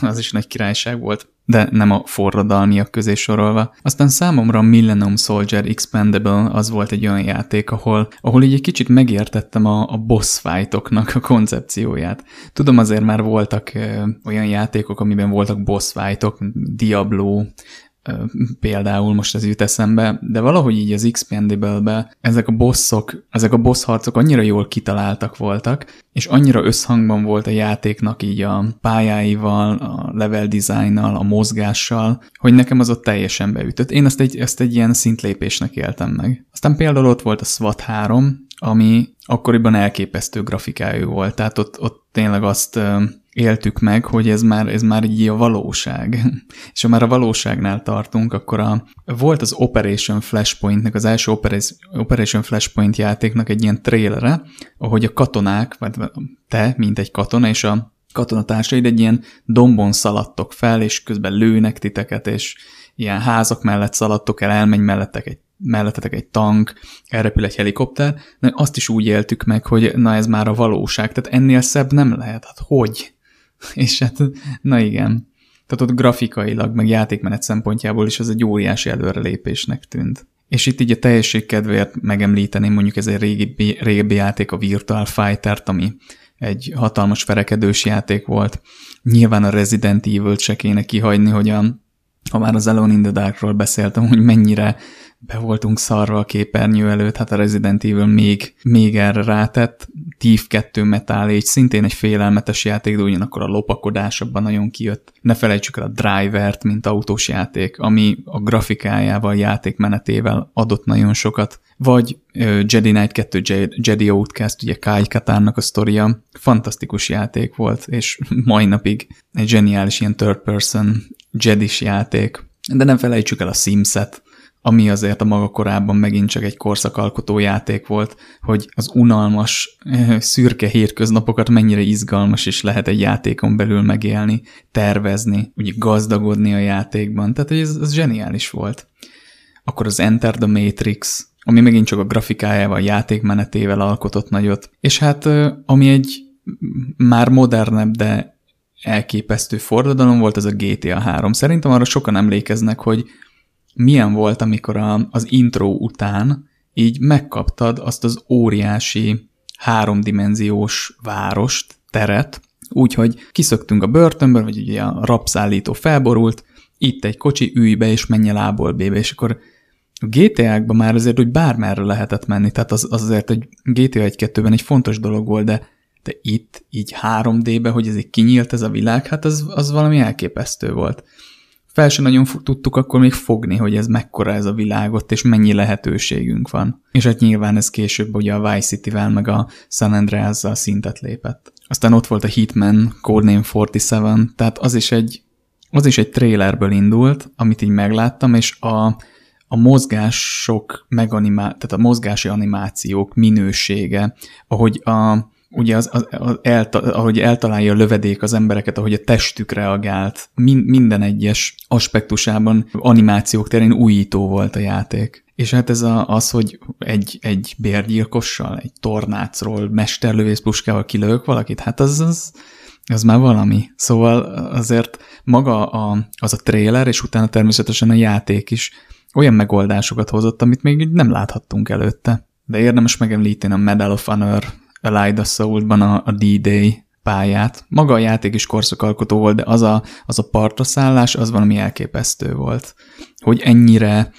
az is nagy királyság volt. de nem a forradalmiak közé sorolva. Aztán számomra a Millennium Soldier Expendable az volt egy olyan játék, ahol, ahol így egy kicsit megértettem a, a boss fightoknak a koncepcióját. Tudom, azért már voltak ö, olyan játékok, amiben voltak boss fightok, Diablo, például most ez jut eszembe, de valahogy így az Expandable-be ezek a bosszok, ezek a boss harcok annyira jól kitaláltak voltak, és annyira összhangban volt a játéknak így a pályáival, a level designnal, a mozgással, hogy nekem az ott teljesen beütött. Én ezt egy, ezt egy ilyen szintlépésnek éltem meg. Aztán például ott volt a SWAT 3, ami akkoriban elképesztő grafikájú volt, tehát ott, ott tényleg azt éltük meg, hogy ez már, ez már így a valóság. És ha már a valóságnál tartunk, akkor a, volt az Operation Flashpointnek, az első Operation Flashpoint játéknak egy ilyen trailere, ahogy a katonák, vagy te, mint egy katona, és a katonatársaid egy ilyen dombon szaladtok fel, és közben lőnek titeket, és ilyen házak mellett szaladtok el, elmegy mellettek egy mellettetek egy tank, elrepül egy helikopter, de azt is úgy éltük meg, hogy na ez már a valóság, tehát ennél szebb nem lehet, hát hogy? És hát, na igen. Tehát ott grafikailag, meg játékmenet szempontjából is az egy óriási előrelépésnek tűnt. És itt így a teljesség kedvéért megemlíteném mondjuk ez egy régi, régi játék, a Virtual Fighter-t, ami egy hatalmas ferekedős játék volt. Nyilván a Resident Evil-t se kéne kihagyni, hogy a, ha már az Alone in the Darkról beszéltem, hogy mennyire be voltunk szarva a képernyő előtt, hát a Resident Evil még, még erre rátett. Thief 2 Metal Age szintén egy félelmetes játék, de ugyanakkor a lopakodás abban nagyon kijött. Ne felejtsük el a Drivert, mint autós játék, ami a grafikájával, játékmenetével adott nagyon sokat. Vagy Jedi Knight 2 Jedi Outcast, ugye Kai Katárnak a sztoria, fantasztikus játék volt, és mai napig egy zseniális ilyen third person Jedis játék. De nem felejtsük el a Sims-et, ami azért a maga korában megint csak egy korszakalkotó játék volt, hogy az unalmas, eh, szürke hétköznapokat mennyire izgalmas is lehet egy játékon belül megélni, tervezni, úgy gazdagodni a játékban, tehát ez, ez zseniális volt. Akkor az Enter the Matrix, ami megint csak a grafikájával, a játékmenetével alkotott nagyot, és hát eh, ami egy már modernebb, de elképesztő forradalom volt, az a GTA 3. Szerintem arra sokan emlékeznek, hogy milyen volt, amikor a, az intro után így megkaptad azt az óriási háromdimenziós várost, teret, úgyhogy kiszöktünk a börtönből, vagy ugye a rapszállító felborult, itt egy kocsi, ülj be és menj el A-ból B-be, és akkor a GTA-kban már azért, hogy bármerre lehetett menni, tehát az, az azért egy GTA 1-2-ben egy fontos dolog volt, de, de itt, így 3D-be, hogy ez egy kinyílt ez a világ, hát az, az valami elképesztő volt fel sem nagyon tudtuk akkor még fogni, hogy ez mekkora ez a világot, és mennyi lehetőségünk van. És hát nyilván ez később ugye a Vice City-vel, meg a San Andreas-zal szintet lépett. Aztán ott volt a Hitman, Codename 47, tehát az is egy, az is egy trailerből indult, amit így megláttam, és a, a mozgások meganimá, tehát a mozgási animációk minősége, ahogy a, ugye az, az, az elta, ahogy eltalálja a lövedék az embereket, ahogy a testük reagált, min, minden egyes aspektusában animációk terén újító volt a játék. És hát ez a, az, hogy egy, egy bérgyilkossal, egy tornácról, mesterlövész puskával kilövök valakit, hát az, az, az már valami. Szóval azért maga a, az a trailer, és utána természetesen a játék is olyan megoldásokat hozott, amit még nem láthattunk előtte. De érdemes megemlíteni a Medal of Honor Elida Soul-ban a, a D-Day pályát. Maga a játék is korszakalkotó volt, de az a, az a partra szállás, az valami elképesztő volt. Hogy ennyire,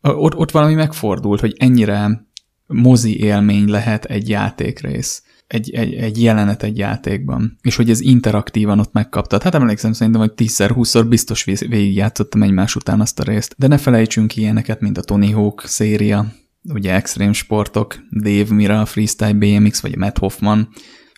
ott, ott valami megfordult, hogy ennyire mozi élmény lehet egy játékrész, egy, egy, egy jelenet egy játékban, és hogy ez interaktívan ott megkaptad. Hát emlékszem szerintem, hogy 10-20-szor biztos végigjátszottam egymás után azt a részt. De ne felejtsünk ilyeneket, mint a Tony Hawk széria, ugye extrém sportok, Dave Mira, Freestyle BMX, vagy Matt Hoffman,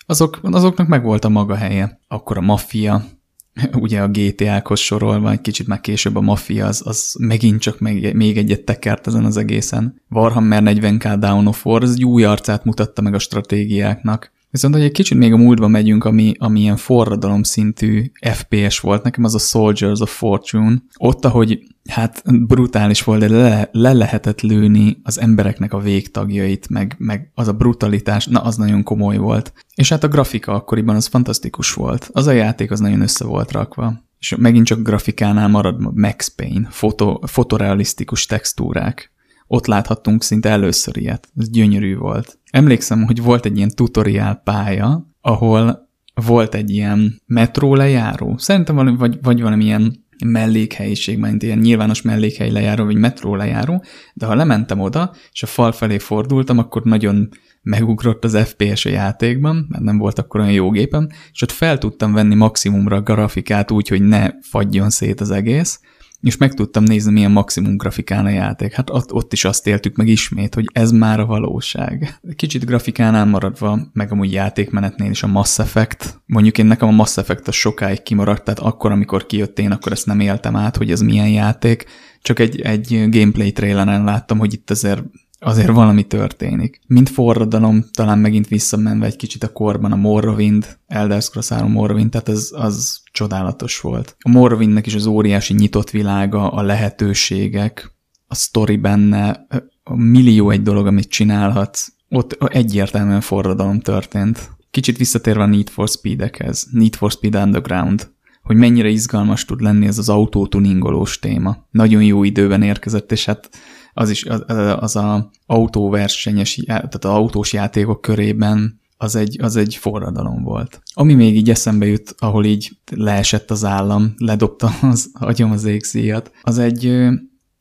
azok, azoknak meg volt a maga helye. Akkor a Mafia, ugye a GTA-khoz sorolva, egy kicsit már később a Mafia, az, az megint csak még, még egyet tekert ezen az egészen. Warhammer 40k Down of War, az egy új arcát mutatta meg a stratégiáknak. Viszont, hogy egy kicsit még a múltba megyünk, ami, ami ilyen forradalom szintű FPS volt, nekem az a Soldiers of Fortune. Ott, ahogy hát brutális volt, de le, le lehetett lőni az embereknek a végtagjait, meg, meg az a brutalitás, na az nagyon komoly volt. És hát a grafika akkoriban az fantasztikus volt. Az a játék az nagyon össze volt rakva. És megint csak grafikánál marad Max Payne, foto, fotorealisztikus textúrák. Ott láthattunk szinte először ilyet. Ez gyönyörű volt. Emlékszem, hogy volt egy ilyen tutoriál pálya, ahol volt egy ilyen metró lejáró. Szerintem valami, vagy, vagy valamilyen mellékhelyiség, mint ilyen nyilvános mellékhely lejáró, vagy metró lejáró, de ha lementem oda, és a fal felé fordultam, akkor nagyon megugrott az FPS a játékban, mert nem volt akkor olyan jó gépem, és ott fel tudtam venni maximumra a grafikát úgy, hogy ne fagyjon szét az egész, és meg tudtam nézni, milyen maximum grafikán a játék. Hát ott, ott is azt éltük meg ismét, hogy ez már a valóság. Kicsit grafikánál maradva, meg amúgy játékmenetnél is a Mass Effect. Mondjuk én nekem a Mass Effect a sokáig kimaradt, tehát akkor, amikor kijött én, akkor ezt nem éltem át, hogy ez milyen játék. Csak egy, egy gameplay traileren láttam, hogy itt azért azért valami történik. Mint forradalom, talán megint visszamenve egy kicsit a korban a Morrowind, Elder Scrolls 3 Morrowind, tehát ez az csodálatos volt. A Morrowindnek is az óriási nyitott világa, a lehetőségek, a story benne, a millió egy dolog, amit csinálhatsz, ott egyértelműen forradalom történt. Kicsit visszatérve a Need for Speed-ekhez, Need for Speed Underground, hogy mennyire izgalmas tud lenni ez az autótuningolós téma. Nagyon jó időben érkezett, és hát az is az, az a autóversenyes, tehát az autós játékok körében az egy, az egy forradalom volt. Ami még így eszembe jut, ahol így leesett az állam, ledobta az agyom az égszíjat, az egy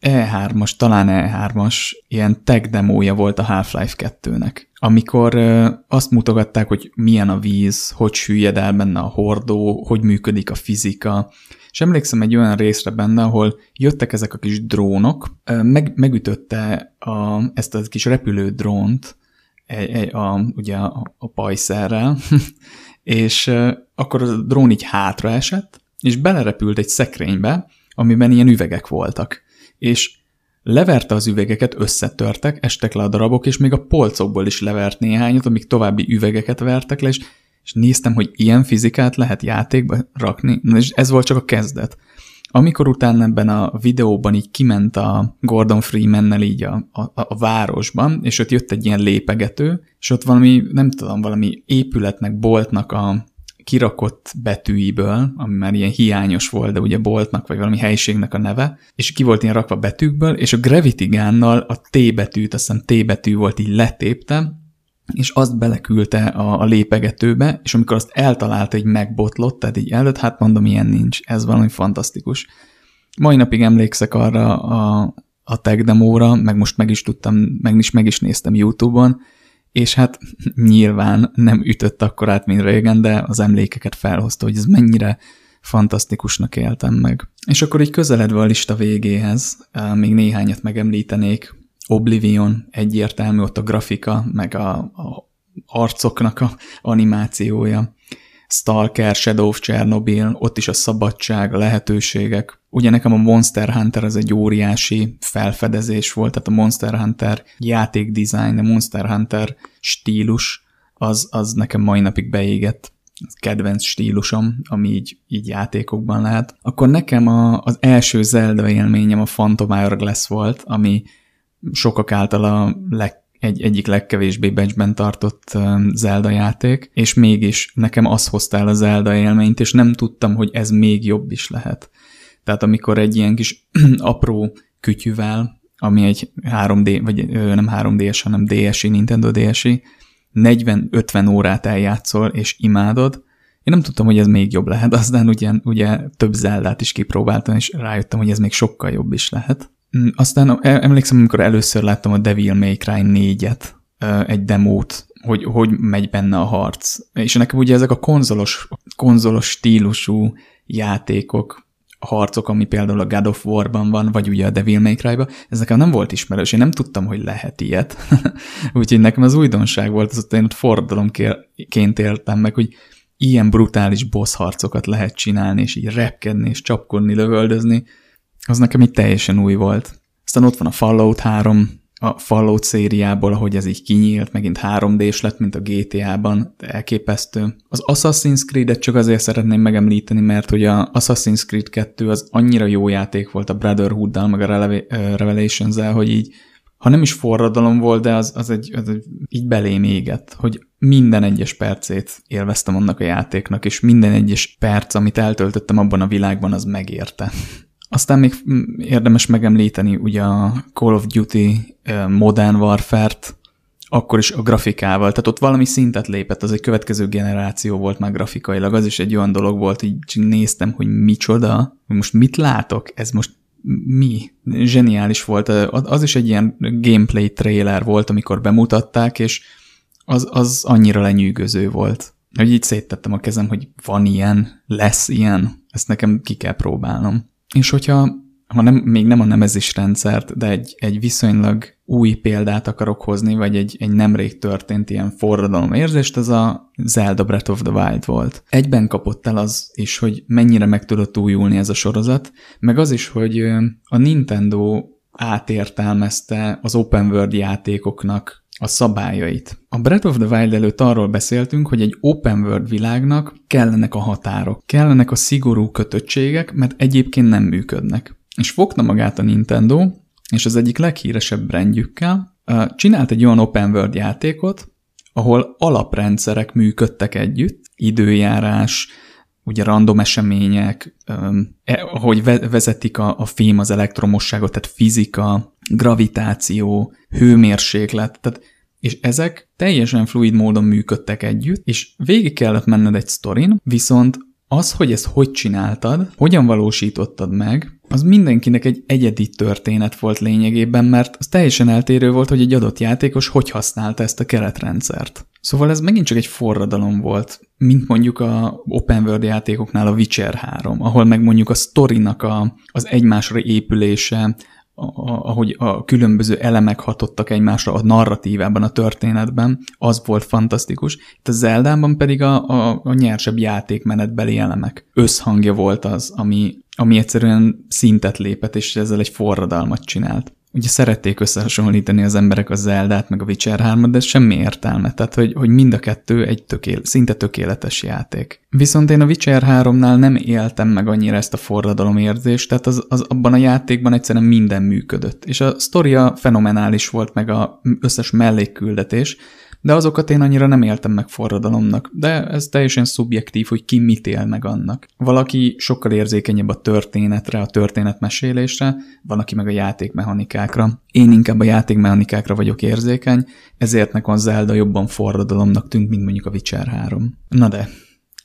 E3-as, talán E3-as ilyen tech demója volt a Half-Life 2-nek, amikor azt mutogatták, hogy milyen a víz, hogy süllyed el benne a hordó, hogy működik a fizika, és emlékszem egy olyan részre benne, ahol jöttek ezek a kis drónok, meg, megütötte a, ezt a kis repülő drónt, a, a, ugye a, a pajszerrel, és akkor a drón így hátra esett, és belerepült egy szekrénybe, amiben ilyen üvegek voltak. És leverte az üvegeket, összetörtek, estek le a darabok, és még a polcokból is levert néhányat, amik további üvegeket vertek le, és és néztem, hogy ilyen fizikát lehet játékba rakni, és ez volt csak a kezdet. Amikor utána ebben a videóban így kiment a Gordon Freeman-nel így a, a, a városban, és ott jött egy ilyen lépegető, és ott valami, nem tudom, valami épületnek, boltnak a kirakott betűiből, ami már ilyen hiányos volt, de ugye boltnak, vagy valami helyiségnek a neve, és ki volt ilyen rakva betűkből, és a Gravity Gun-nal a T betűt, azt hiszem T betű volt így letépte, és azt beleküldte a, a lépegetőbe, és amikor azt eltalálta, hogy megbotlott, tehát így előtt, hát mondom, ilyen nincs, ez valami fantasztikus. Mai napig emlékszek arra a, a tech demóra, meg most meg is tudtam, meg is, meg is néztem YouTube-on, és hát nyilván nem ütött akkor át, mint régen, de az emlékeket felhozta, hogy ez mennyire fantasztikusnak éltem meg. És akkor így közeledve a lista végéhez, eh, még néhányat megemlítenék, Oblivion egyértelmű, ott a grafika, meg a, a arcoknak a animációja. Stalker, Shadow of Chernobyl, ott is a szabadság, a lehetőségek. Ugye nekem a Monster Hunter az egy óriási felfedezés volt, tehát a Monster Hunter játékdesign, a Monster Hunter stílus, az, az nekem mai napig beégett kedvenc stílusom, ami így, így játékokban lehet. Akkor nekem a, az első Zelda élményem a Phantom Hourglass volt, ami sokak által a leg, egy, egyik legkevésbé becsben tartott Zelda játék, és mégis nekem az hozta el a Zelda élményt, és nem tudtam, hogy ez még jobb is lehet. Tehát amikor egy ilyen kis apró kütyüvel, ami egy 3D, vagy nem 3D-es, hanem DSi, Nintendo DSi, 40-50 órát eljátszol, és imádod, én nem tudtam, hogy ez még jobb lehet, aztán ugye, ugye több Zeldát is kipróbáltam, és rájöttem, hogy ez még sokkal jobb is lehet. Mm, aztán emlékszem, amikor először láttam a Devil May Cry 4-et, egy demót, hogy hogy megy benne a harc. És nekem ugye ezek a konzolos, konzolos stílusú játékok, harcok, ami például a God of War-ban van, vagy ugye a Devil May Cry-ba, ez nekem nem volt ismerős, én nem tudtam, hogy lehet ilyet. Úgyhogy nekem az újdonság volt, az ott én ott fordalomként éltem meg, hogy ilyen brutális boss harcokat lehet csinálni, és így repkedni, és csapkodni, lövöldözni, az nekem itt teljesen új volt. Aztán ott van a Fallout 3, a Fallout szériából, ahogy ez így kinyílt, megint 3D-s lett, mint a GTA-ban, de elképesztő. Az Assassin's Creed-et csak azért szeretném megemlíteni, mert hogy a Assassin's Creed 2 az annyira jó játék volt a Brotherhood-dal, meg a Revelations-el, hogy így ha nem is forradalom volt, de az, az, egy, az egy így belém égett, hogy minden egyes percét élveztem annak a játéknak, és minden egyes perc, amit eltöltöttem abban a világban, az megérte. Aztán még érdemes megemlíteni ugye a Call of Duty Modern Warfare-t, akkor is a grafikával, tehát ott valami szintet lépett, az egy következő generáció volt már grafikailag, az is egy olyan dolog volt, így néztem, hogy micsoda, hogy most mit látok, ez most mi? Zseniális volt. Az is egy ilyen gameplay trailer volt, amikor bemutatták, és az, az annyira lenyűgöző volt. Hogy így széttettem a kezem, hogy van ilyen, lesz ilyen, ezt nekem ki kell próbálnom. És hogyha ha nem, még nem a nemezis rendszert, de egy, egy viszonylag új példát akarok hozni, vagy egy, egy nemrég történt ilyen forradalom érzést, az a Zelda Breath of the Wild volt. Egyben kapott el az is, hogy mennyire meg tudott újulni ez a sorozat, meg az is, hogy a Nintendo átértelmezte az open world játékoknak a szabályait. A Breath of the Wild előtt arról beszéltünk, hogy egy open world világnak kellenek a határok, kellenek a szigorú kötöttségek, mert egyébként nem működnek. És fogta magát a Nintendo, és az egyik leghíresebb brandjükkel csinált egy olyan open world játékot, ahol alaprendszerek működtek együtt, időjárás, ugye random események, ahogy vezetik a, a fém az elektromosságot, tehát fizika, gravitáció, hőmérséklet, tehát és ezek teljesen fluid módon működtek együtt, és végig kellett menned egy sztorin, viszont az, hogy ezt hogy csináltad, hogyan valósítottad meg, az mindenkinek egy egyedi történet volt lényegében, mert az teljesen eltérő volt, hogy egy adott játékos hogy használta ezt a keretrendszert. Szóval ez megint csak egy forradalom volt, mint mondjuk a open world játékoknál a Witcher 3, ahol meg mondjuk a sztorinak a, az egymásra épülése, ahogy a különböző elemek hatottak egymásra a narratívában, a történetben, az volt fantasztikus. Itt a Zeldában pedig a, a, a nyersebb játékmenetbeli elemek összhangja volt az, ami, ami egyszerűen szintet lépett, és ezzel egy forradalmat csinált ugye szerették összehasonlítani az emberek a Zeldát, meg a Witcher 3 de ez semmi értelme, tehát hogy, hogy mind a kettő egy tökél, szinte tökéletes játék. Viszont én a Witcher 3-nál nem éltem meg annyira ezt a forradalom érzést, tehát az, az abban a játékban egyszerűen minden működött. És a sztoria fenomenális volt, meg a összes mellékküldetés, de azokat én annyira nem éltem meg forradalomnak, de ez teljesen szubjektív, hogy ki mit él meg annak. Valaki sokkal érzékenyebb a történetre, a történetmesélésre, van, aki meg a játékmechanikákra. Én inkább a játékmechanikákra vagyok érzékeny, ezért nekem a Zelda jobban forradalomnak tűnt, mint mondjuk a Witcher 3. Na de,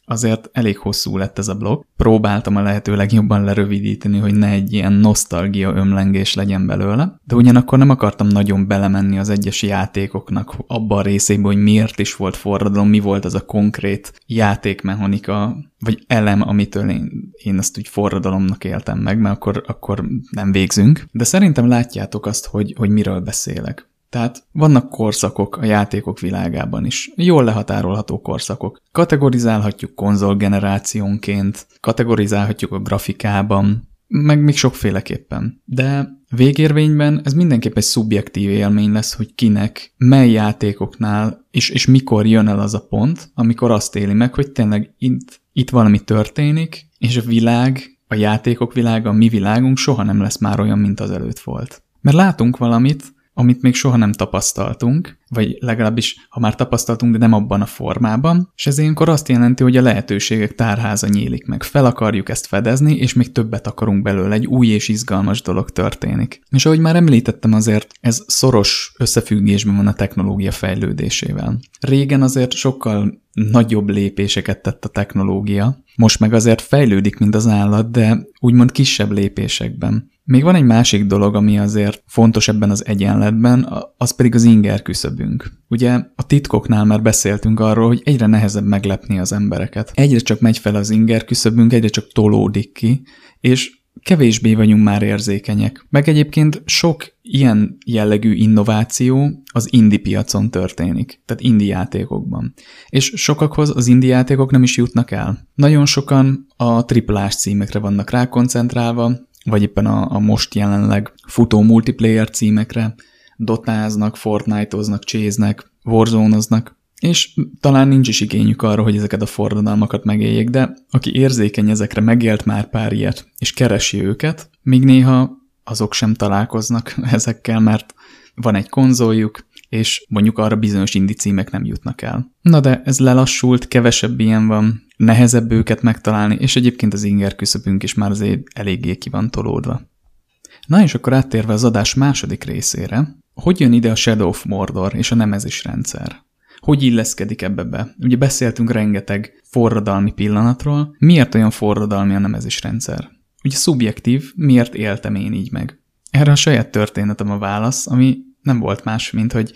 azért elég hosszú lett ez a blog. Próbáltam a lehető legjobban lerövidíteni, hogy ne egy ilyen nosztalgia ömlengés legyen belőle, de ugyanakkor nem akartam nagyon belemenni az egyes játékoknak abba a részébe, hogy miért is volt forradalom, mi volt az a konkrét játékmechanika, vagy elem, amitől én, én ezt úgy forradalomnak éltem meg, mert akkor, akkor nem végzünk. De szerintem látjátok azt, hogy, hogy miről beszélek. Tehát vannak korszakok a játékok világában is, jól lehatárolható korszakok. Kategorizálhatjuk konzolgenerációnként, kategorizálhatjuk a grafikában, meg még sokféleképpen. De végérvényben ez mindenképp egy szubjektív élmény lesz, hogy kinek, mely játékoknál, és, és mikor jön el az a pont, amikor azt éli meg, hogy tényleg itt, itt valami történik, és a világ, a játékok világa, a mi világunk soha nem lesz már olyan, mint az előtt volt. Mert látunk valamit, amit még soha nem tapasztaltunk, vagy legalábbis, ha már tapasztaltunk, de nem abban a formában, és ez ilyenkor azt jelenti, hogy a lehetőségek tárháza nyílik meg. Fel akarjuk ezt fedezni, és még többet akarunk belőle, egy új és izgalmas dolog történik. És ahogy már említettem azért, ez szoros összefüggésben van a technológia fejlődésével. Régen azért sokkal nagyobb lépéseket tett a technológia, most meg azért fejlődik, mint az állat, de úgymond kisebb lépésekben. Még van egy másik dolog, ami azért fontos ebben az egyenletben, az pedig az inger küszöbünk. Ugye a titkoknál már beszéltünk arról, hogy egyre nehezebb meglepni az embereket. Egyre csak megy fel az inger küszöbünk, egyre csak tolódik ki, és kevésbé vagyunk már érzékenyek. Meg egyébként sok ilyen jellegű innováció az indi piacon történik, tehát indi játékokban. És sokakhoz az indi játékok nem is jutnak el. Nagyon sokan a triplás címekre vannak rákoncentrálva, vagy éppen a, a most jelenleg futó multiplayer címekre, dotáznak, Fortnite-oznak, cséznek, warzone és talán nincs is igényük arra, hogy ezeket a forradalmakat megéljék, de aki érzékeny ezekre, megélt már pár ilyet, és keresi őket, még néha azok sem találkoznak ezekkel, mert van egy konzoljuk, és mondjuk arra bizonyos indi címek nem jutnak el. Na de ez lelassult, kevesebb ilyen van, nehezebb őket megtalálni, és egyébként az inger küszöbünk is már azért eléggé ki van tolódva. Na és akkor áttérve az adás második részére, hogy jön ide a Shadow of Mordor és a nemezis rendszer? Hogy illeszkedik ebbe be? Ugye beszéltünk rengeteg forradalmi pillanatról. Miért olyan forradalmi a nemezis rendszer? Ugye szubjektív, miért éltem én így meg? Erre a saját történetem a válasz, ami nem volt más, mint hogy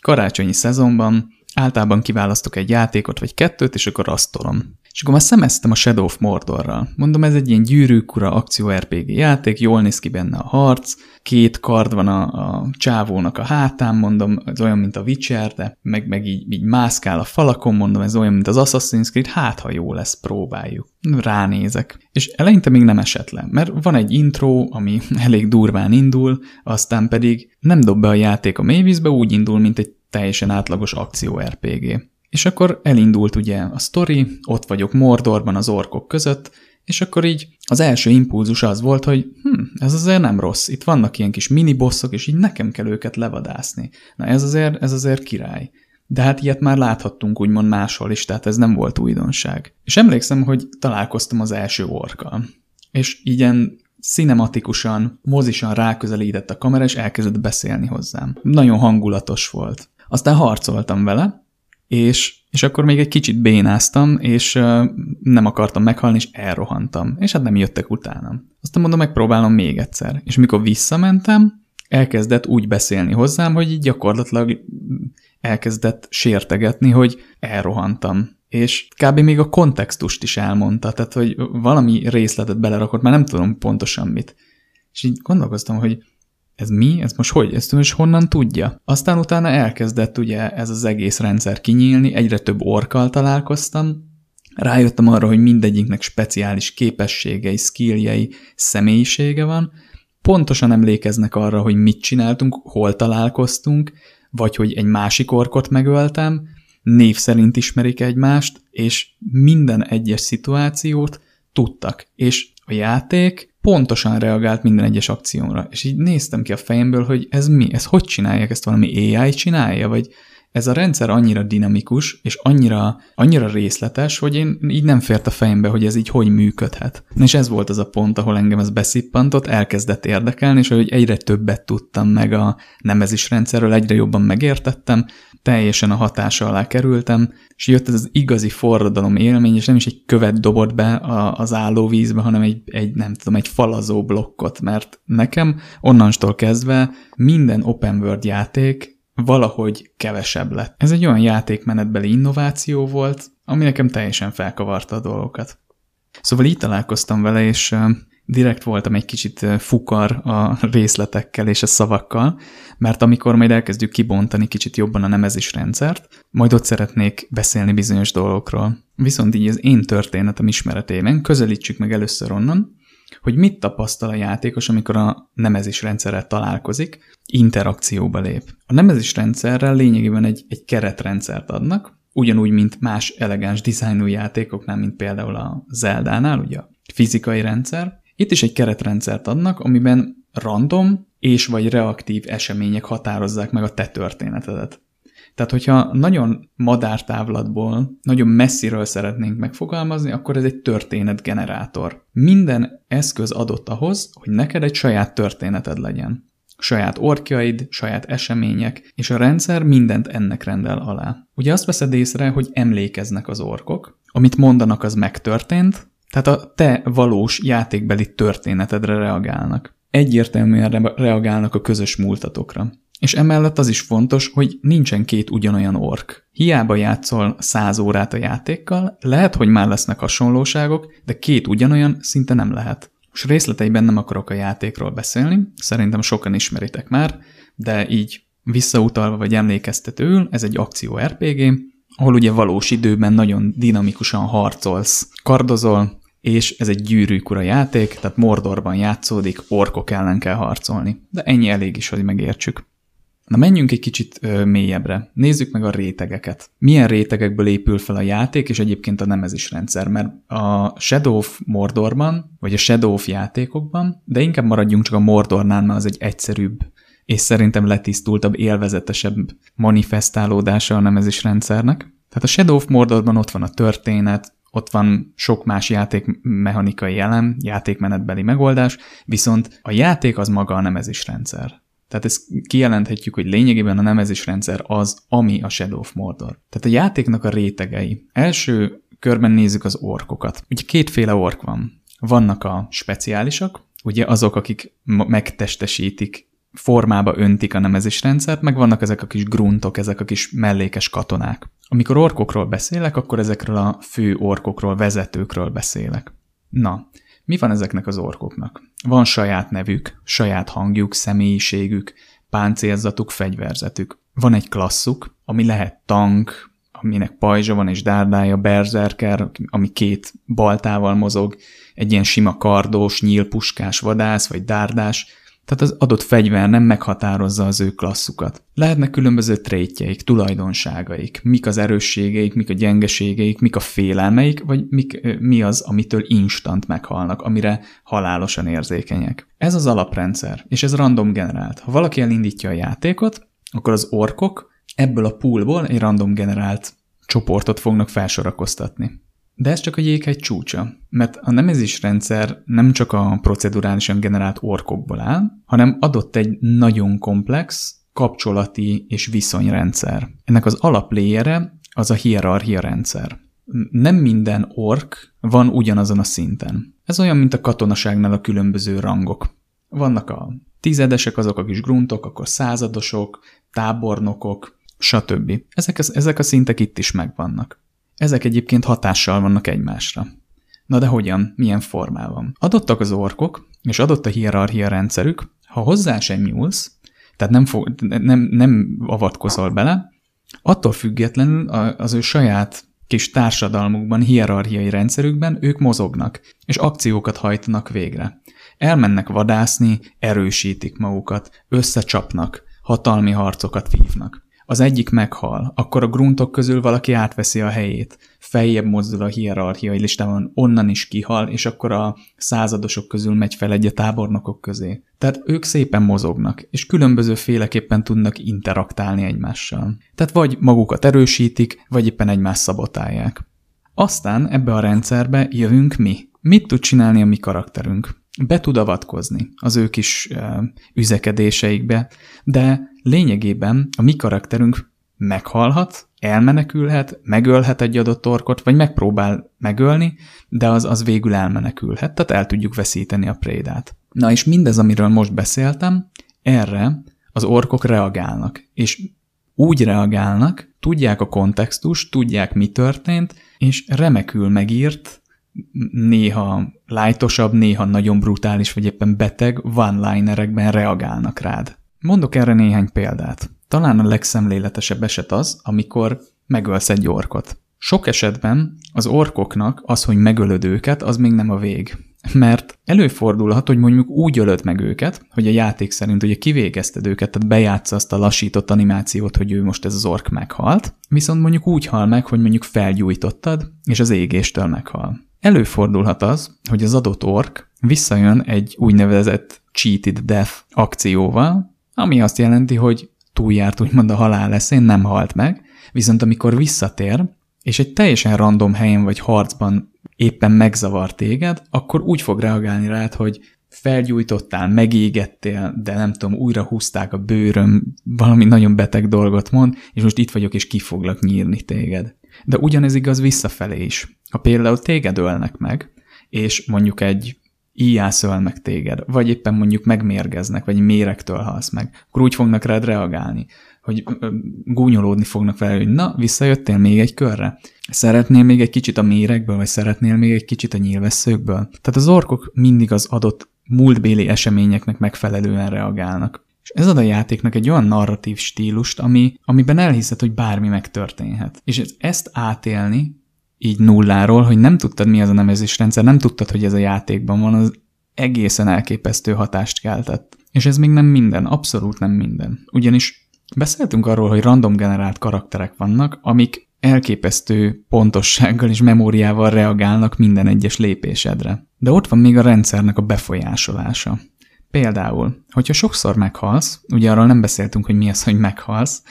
karácsonyi szezonban általában kiválasztok egy játékot vagy kettőt, és akkor azt tolom. És akkor már szemeztem a Shadow of Mordorral. Mondom, ez egy ilyen gyűrűkura akció RPG játék, jól néz ki benne a harc, két kard van a, a csávónak a hátán, mondom, ez olyan, mint a Witcher, de meg, meg így, így mászkál a falakon, mondom, ez olyan, mint az Assassin's Creed, hát ha jó lesz, próbáljuk. Ránézek. És eleinte még nem esett le, mert van egy intro, ami elég durván indul, aztán pedig nem dob be a játék a mélyvízbe, úgy indul, mint egy teljesen átlagos akció RPG. És akkor elindult ugye a sztori, ott vagyok Mordorban az orkok között, és akkor így az első impulzus az volt, hogy hm, ez azért nem rossz, itt vannak ilyen kis minibosszok, és így nekem kell őket levadászni. Na ez azért, ez azért király. De hát ilyet már láthattunk úgymond máshol is, tehát ez nem volt újdonság. És emlékszem, hogy találkoztam az első orkkal. És ilyen cinematikusan, mozisan ráközelített a kamera, és elkezdett beszélni hozzám. Nagyon hangulatos volt. Aztán harcoltam vele, és, és akkor még egy kicsit bénáztam, és uh, nem akartam meghalni, és elrohantam. És hát nem jöttek utánam. Aztán mondom, megpróbálom még egyszer. És mikor visszamentem, elkezdett úgy beszélni hozzám, hogy gyakorlatilag elkezdett sértegetni, hogy elrohantam. És kb. még a kontextust is elmondta, tehát hogy valami részletet belerakott, már nem tudom pontosan mit. És így gondolkoztam, hogy ez mi? Ez most hogy? Ezt most honnan tudja? Aztán utána elkezdett ugye ez az egész rendszer kinyílni, egyre több orkkal találkoztam, rájöttem arra, hogy mindegyiknek speciális képességei, skilljei, személyisége van, pontosan emlékeznek arra, hogy mit csináltunk, hol találkoztunk, vagy hogy egy másik orkot megöltem, név szerint ismerik egymást, és minden egyes szituációt tudtak. És a játék pontosan reagált minden egyes akcióra. És így néztem ki a fejemből, hogy ez mi, ez hogy csinálják, ezt valami AI csinálja, vagy ez a rendszer annyira dinamikus, és annyira, annyira részletes, hogy én így nem fért a fejembe, hogy ez így hogy működhet. És ez volt az a pont, ahol engem ez beszippantott, elkezdett érdekelni, és hogy egyre többet tudtam meg a nemezis rendszerről, egyre jobban megértettem, teljesen a hatása alá kerültem, és jött ez az igazi forradalom élmény, és nem is egy követ dobott be az állóvízbe, hanem egy, egy, nem tudom, egy falazó blokkot, mert nekem onnantól kezdve minden open world játék valahogy kevesebb lett. Ez egy olyan játékmenetbeli innováció volt, ami nekem teljesen felkavarta a dolgokat. Szóval így találkoztam vele, és direkt voltam egy kicsit fukar a részletekkel és a szavakkal, mert amikor majd elkezdjük kibontani kicsit jobban a nemezis rendszert, majd ott szeretnék beszélni bizonyos dolgokról. Viszont így az én történetem ismeretében közelítsük meg először onnan, hogy mit tapasztal a játékos, amikor a nemezis rendszerrel találkozik, interakcióba lép. A nemezis rendszerrel lényegében egy, egy keretrendszert adnak, ugyanúgy, mint más elegáns dizájnú játékoknál, mint például a Zelda-nál, ugye a fizikai rendszer. Itt is egy keretrendszert adnak, amiben random és vagy reaktív események határozzák meg a te történetedet. Tehát, hogyha nagyon madártávlatból, nagyon messziről szeretnénk megfogalmazni, akkor ez egy történetgenerátor. Minden eszköz adott ahhoz, hogy neked egy saját történeted legyen. Saját orkjaid, saját események, és a rendszer mindent ennek rendel alá. Ugye azt veszed észre, hogy emlékeznek az orkok, amit mondanak, az megtörtént, tehát a te valós játékbeli történetedre reagálnak. Egyértelműen reagálnak a közös múltatokra. És emellett az is fontos, hogy nincsen két ugyanolyan ork. Hiába játszol száz órát a játékkal, lehet, hogy már lesznek hasonlóságok, de két ugyanolyan szinte nem lehet. Most részleteiben nem akarok a játékról beszélni, szerintem sokan ismeritek már, de így visszautalva vagy emlékeztetőül, ez egy akció RPG, ahol ugye valós időben nagyon dinamikusan harcolsz, kardozol, és ez egy gyűrűkura játék, tehát Mordorban játszódik, orkok ellen kell harcolni. De ennyi elég is, hogy megértsük. Na menjünk egy kicsit ö, mélyebbre. Nézzük meg a rétegeket. Milyen rétegekből épül fel a játék, és egyébként a nemezis rendszer, mert a Shadow of Mordorban, vagy a Shadow of játékokban, de inkább maradjunk csak a Mordornál, mert az egy egyszerűbb, és szerintem letisztultabb, élvezetesebb manifestálódása a nemezis rendszernek. Tehát a Shadow of Mordorban ott van a történet, ott van sok más játékmechanikai elem, játékmenetbeli megoldás, viszont a játék az maga a nemezis rendszer. Tehát ezt kijelenthetjük, hogy lényegében a nemezis rendszer az, ami a Shadow of Mordor. Tehát a játéknak a rétegei. Első körben nézzük az orkokat. Ugye kétféle ork van. Vannak a speciálisak, ugye azok, akik megtestesítik formába öntik a nemezis rendszert, meg vannak ezek a kis gruntok, ezek a kis mellékes katonák. Amikor orkokról beszélek, akkor ezekről a fő orkokról, vezetőkről beszélek. Na, mi van ezeknek az orkoknak? Van saját nevük, saját hangjuk, személyiségük, páncélzatuk, fegyverzetük. Van egy klasszuk, ami lehet tank, aminek pajzsa van és dárdája, berzerker, ami két baltával mozog, egy ilyen sima kardós, nyílpuskás vadász vagy dárdás, tehát az adott fegyver nem meghatározza az ő klasszukat. Lehetnek különböző trétjeik, tulajdonságaik, mik az erősségeik, mik a gyengeségeik, mik a félelmeik, vagy mik, mi az, amitől instant meghalnak, amire halálosan érzékenyek. Ez az alaprendszer, és ez random generált. Ha valaki elindítja a játékot, akkor az orkok ebből a poolból egy random generált csoportot fognak felsorakoztatni. De ez csak a jéghegy csúcsa, mert a nemezis rendszer nem csak a procedurálisan generált orkokból áll, hanem adott egy nagyon komplex kapcsolati és viszonyrendszer. Ennek az alapléjere az a hierarchia rendszer. Nem minden ork van ugyanazon a szinten. Ez olyan, mint a katonaságnál a különböző rangok. Vannak a tizedesek, azok a kis gruntok, akkor századosok, tábornokok, stb. Ezek, ezek a szintek itt is megvannak. Ezek egyébként hatással vannak egymásra. Na de hogyan? Milyen formában? Adottak az orkok, és adott a hierarchia rendszerük, ha hozzá sem nyúlsz, tehát nem, fog, nem, nem avatkozol bele, attól függetlenül az ő saját kis társadalmukban, hierarchiai rendszerükben ők mozognak, és akciókat hajtanak végre. Elmennek vadászni, erősítik magukat, összecsapnak, hatalmi harcokat vívnak az egyik meghal, akkor a gruntok közül valaki átveszi a helyét, feljebb mozdul a hierarchiai listában, onnan is kihal, és akkor a századosok közül megy fel egy a tábornokok közé. Tehát ők szépen mozognak, és különböző féleképpen tudnak interaktálni egymással. Tehát vagy magukat erősítik, vagy éppen egymást szabotálják. Aztán ebbe a rendszerbe jövünk mi. Mit tud csinálni a mi karakterünk? Be tud avatkozni az ő kis üzekedéseikbe, de lényegében a mi karakterünk meghalhat, elmenekülhet, megölhet egy adott orkot, vagy megpróbál megölni, de az, az végül elmenekülhet, tehát el tudjuk veszíteni a prédát. Na és mindez, amiről most beszéltem, erre az orkok reagálnak, és úgy reagálnak, tudják a kontextus, tudják mi történt, és remekül megírt, néha lájtosabb, néha nagyon brutális, vagy éppen beteg one-linerekben reagálnak rád. Mondok erre néhány példát. Talán a legszemléletesebb eset az, amikor megölsz egy orkot. Sok esetben az orkoknak az, hogy megölöd őket, az még nem a vég. Mert előfordulhat, hogy mondjuk úgy ölöd meg őket, hogy a játék szerint ugye kivégezted őket, tehát bejátsz azt a lassított animációt, hogy ő most ez az ork meghalt, viszont mondjuk úgy hal meg, hogy mondjuk felgyújtottad, és az égéstől meghal. Előfordulhat az, hogy az adott ork visszajön egy úgynevezett cheated death akcióval, ami azt jelenti, hogy túljárt úgymond a halál leszén, nem halt meg, viszont amikor visszatér, és egy teljesen random helyen vagy harcban éppen megzavar téged, akkor úgy fog reagálni rád, hogy felgyújtottál, megégettél, de nem tudom, újra húzták a bőröm, valami nagyon beteg dolgot mond, és most itt vagyok, és ki foglak nyírni téged. De ugyanez igaz visszafelé is. Ha például téged ölnek meg, és mondjuk egy íjász öl meg téged, vagy éppen mondjuk megmérgeznek, vagy méregtől halsz meg, akkor úgy fognak rád reagálni, hogy gúnyolódni fognak vele, hogy na, visszajöttél még egy körre? Szeretnél még egy kicsit a méregből, vagy szeretnél még egy kicsit a nyilvesszőkből? Tehát az orkok mindig az adott múltbéli eseményeknek megfelelően reagálnak. És ez ad a játéknak egy olyan narratív stílust, ami, amiben elhiszed, hogy bármi megtörténhet. És ezt átélni így nulláról, hogy nem tudtad, mi az a nevezésrendszer, nem tudtad, hogy ez a játékban van, az egészen elképesztő hatást keltett. És ez még nem minden, abszolút nem minden. Ugyanis beszéltünk arról, hogy random generált karakterek vannak, amik elképesztő pontossággal és memóriával reagálnak minden egyes lépésedre. De ott van még a rendszernek a befolyásolása. Például, hogyha sokszor meghalsz, ugye arról nem beszéltünk, hogy mi az, hogy meghalsz,